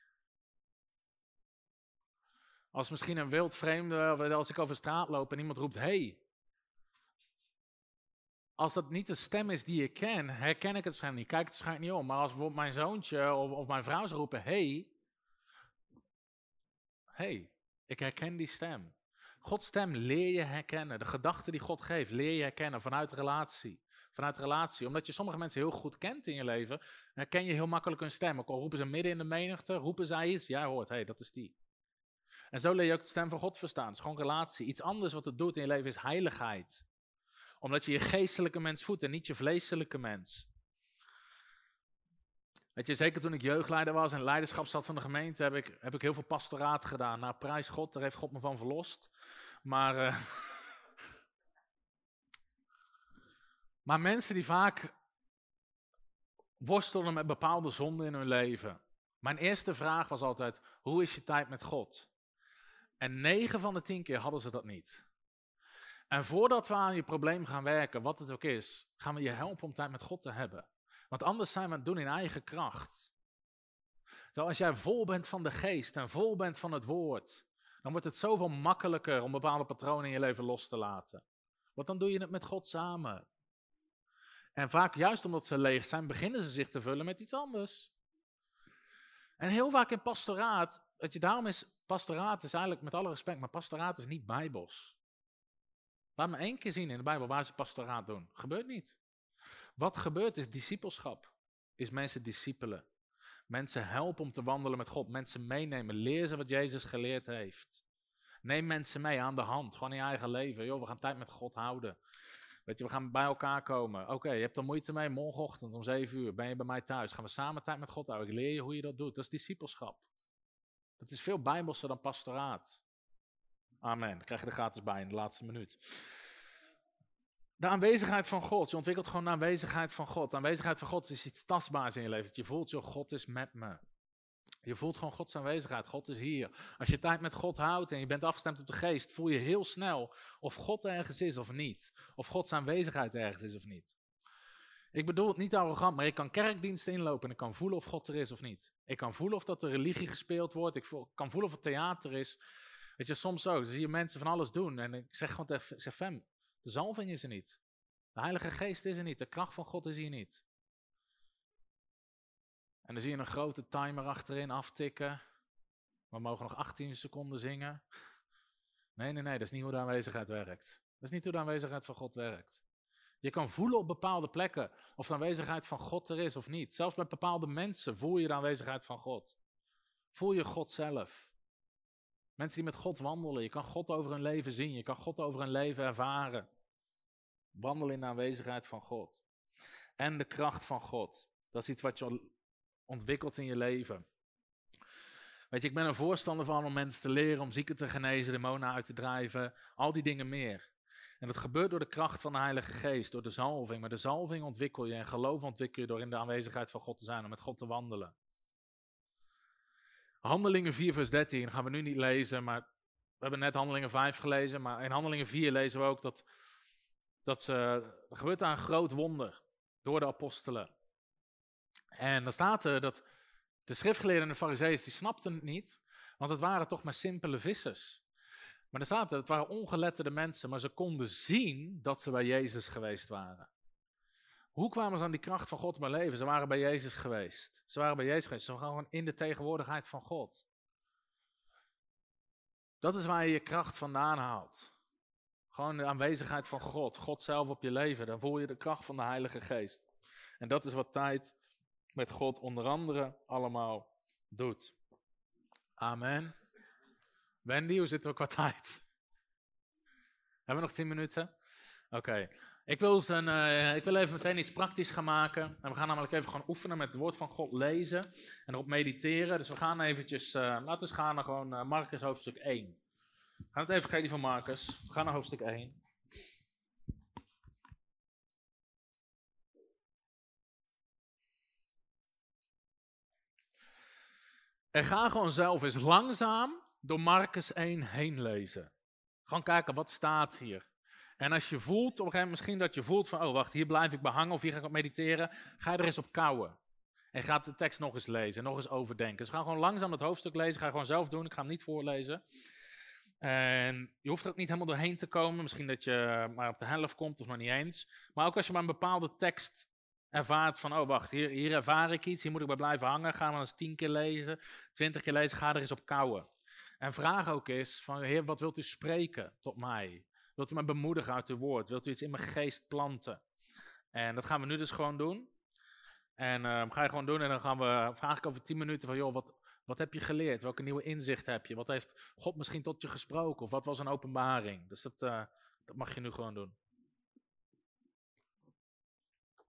Als misschien een wild vreemde, als ik over straat loop en iemand roept, hey. Als dat niet de stem is die ik ken, herken ik het waarschijnlijk niet. Kijk het waarschijnlijk niet om. Maar als bijvoorbeeld mijn zoontje of, of mijn vrouw zou roepen, hey hey, ik herken die stem. Gods stem leer je herkennen. De gedachten die God geeft, leer je herkennen vanuit relatie. Vanuit relatie. Omdat je sommige mensen heel goed kent in je leven, herken je heel makkelijk hun stem. Ook al roepen ze midden in de menigte, roepen zij iets, jij hoort, hé, hey, dat is die. En zo leer je ook de stem van God verstaan. Gewoon relatie. Iets anders wat het doet in je leven is heiligheid. Omdat je je geestelijke mens voedt en niet je vleeselijke mens. Je, zeker toen ik jeugdleider was en leiderschap zat van de gemeente, heb ik, heb ik heel veel pastoraat gedaan. Nou, prijs God, daar heeft God me van verlost. Maar, uh, maar mensen die vaak worstelen met bepaalde zonden in hun leven. Mijn eerste vraag was altijd, hoe is je tijd met God? En negen van de tien keer hadden ze dat niet. En voordat we aan je probleem gaan werken, wat het ook is, gaan we je helpen om tijd met God te hebben. Want anders zijn we het doen in eigen kracht. Zo, als jij vol bent van de geest en vol bent van het woord, dan wordt het zoveel makkelijker om bepaalde patronen in je leven los te laten. Want dan doe je het met God samen. En vaak, juist omdat ze leeg zijn, beginnen ze zich te vullen met iets anders. En heel vaak in pastoraat, weet je, daarom is pastoraat is eigenlijk met alle respect, maar pastoraat is niet bijbels. Laat me één keer zien in de Bijbel waar ze pastoraat doen. Gebeurt niet. Wat gebeurt is discipelschap. Is mensen discipelen. Mensen helpen om te wandelen met God. Mensen meenemen. Leer ze wat Jezus geleerd heeft. Neem mensen mee aan de hand. Gewoon in je eigen leven. Joh, we gaan tijd met God houden. Weet je, we gaan bij elkaar komen. Oké, je hebt er moeite mee. Morgenochtend om 7 uur ben je bij mij thuis. Gaan we samen tijd met God houden. Ik leer je hoe je dat doet. Dat is discipelschap. Dat is veel bijbelser dan pastoraat. Amen. Krijg je er gratis bij in de laatste minuut. De aanwezigheid van God. Je ontwikkelt gewoon de aanwezigheid van God. De aanwezigheid van God is iets tastbaars in je leven. Je voelt, joh, God is met me. Je voelt gewoon Gods aanwezigheid. God is hier. Als je tijd met God houdt en je bent afgestemd op de geest, voel je heel snel of God ergens is of niet. Of Gods aanwezigheid ergens is of niet. Ik bedoel het niet arrogant, maar ik kan kerkdiensten inlopen en ik kan voelen of God er is of niet. Ik kan voelen of dat er religie gespeeld wordt. Ik kan voelen of het theater is. Weet je, soms ook. Dan zie je mensen van alles doen. En ik zeg gewoon tegen de zalving is er niet. De Heilige Geest is er niet. De kracht van God is hier niet. En dan zie je een grote timer achterin aftikken. We mogen nog 18 seconden zingen. Nee, nee, nee, dat is niet hoe de aanwezigheid werkt. Dat is niet hoe de aanwezigheid van God werkt. Je kan voelen op bepaalde plekken of de aanwezigheid van God er is of niet. Zelfs bij bepaalde mensen voel je de aanwezigheid van God. Voel je God zelf. Mensen die met God wandelen, je kan God over hun leven zien, je kan God over hun leven ervaren. Wandel in de aanwezigheid van God. En de kracht van God. Dat is iets wat je ontwikkelt in je leven. Weet je, ik ben een voorstander van om mensen te leren om zieken te genezen, demonen uit te drijven, al die dingen meer. En dat gebeurt door de kracht van de Heilige Geest, door de zalving. Maar de zalving ontwikkel je en geloof ontwikkel je door in de aanwezigheid van God te zijn en met God te wandelen. Handelingen 4, vers 13 gaan we nu niet lezen, maar we hebben net Handelingen 5 gelezen. Maar in Handelingen 4 lezen we ook dat, dat er gebeurt daar een groot wonder door de apostelen. En dan staat er dat de schriftgeleerden en de fariseeën, die snapten het niet, want het waren toch maar simpele vissers. Maar er staat er, het waren ongeletterde mensen, maar ze konden zien dat ze bij Jezus geweest waren. Hoe kwamen ze aan die kracht van God bij leven? Ze waren bij Jezus geweest. Ze waren bij Jezus geweest. Ze waren gewoon in de tegenwoordigheid van God. Dat is waar je je kracht vandaan haalt. Gewoon de aanwezigheid van God. God zelf op je leven. Dan voel je de kracht van de Heilige Geest. En dat is wat tijd met God onder andere allemaal doet. Amen. Wendy, hoe zitten we qua tijd? Hebben we nog tien minuten? Oké. Ik, wil uh, ik wil even meteen iets praktisch gaan maken. En we gaan namelijk even gaan oefenen met het woord van God lezen en erop mediteren. Dus we gaan eventjes, uh, laten we gaan naar gewoon uh, Marcus hoofdstuk 1. Gaan het even kijken van Marcus. We gaan naar hoofdstuk 1. En ga gewoon zelf eens langzaam door Marcus 1 heen lezen. Gewoon kijken, wat staat hier? En als je voelt, op een gegeven moment misschien dat je voelt van, oh wacht, hier blijf ik behangen of hier ga ik op mediteren, ga je er eens op kouwen. En ga de tekst nog eens lezen, nog eens overdenken. Dus ga gewoon langzaam het hoofdstuk lezen, ga gewoon zelf doen, ik ga hem niet voorlezen. En je hoeft er ook niet helemaal doorheen te komen, misschien dat je maar op de helft komt of nog niet eens. Maar ook als je maar een bepaalde tekst ervaart van, oh wacht, hier, hier ervaar ik iets, hier moet ik bij blijven hangen, ga maar eens tien keer lezen, twintig keer lezen, ga er eens op kouwen. En vraag ook eens van, heer, wat wilt u spreken tot mij? Wilt u mij bemoedigen uit uw woord? Wilt u iets in mijn geest planten? En dat gaan we nu dus gewoon doen. En uh, ga je gewoon doen en dan gaan we, vraag ik over tien minuten van, joh, wat, wat heb je geleerd? Welke nieuwe inzicht heb je? Wat heeft God misschien tot je gesproken? Of wat was een openbaring? Dus dat, uh, dat mag je nu gewoon doen.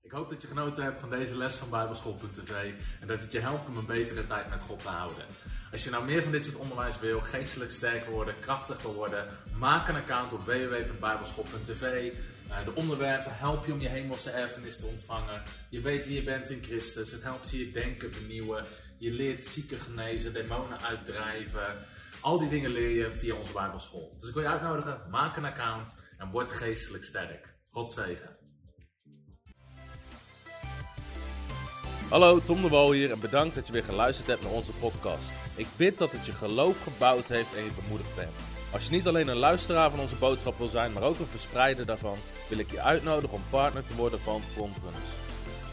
Ik hoop dat je genoten hebt van deze les van Bijbelschool.tv en dat het je helpt om een betere tijd met God te houden. Als je nou meer van dit soort onderwijs wil, geestelijk sterker worden, krachtiger worden, maak een account op www.bijbelschool.tv. Uh, de onderwerpen helpen je om je hemelse erfenis te ontvangen. Je weet wie je bent in Christus. Het helpt je je denken vernieuwen. Je leert zieken genezen, demonen uitdrijven. Al die dingen leer je via onze Bijbelschool. Dus ik wil je uitnodigen, maak een account en word geestelijk sterk. God zegen. Hallo, Tom de Wol hier en bedankt dat je weer geluisterd hebt naar onze podcast. Ik bid dat het je geloof gebouwd heeft en je bemoedigd bent. Als je niet alleen een luisteraar van onze boodschap wil zijn, maar ook een verspreider daarvan, wil ik je uitnodigen om partner te worden van Frontrunners.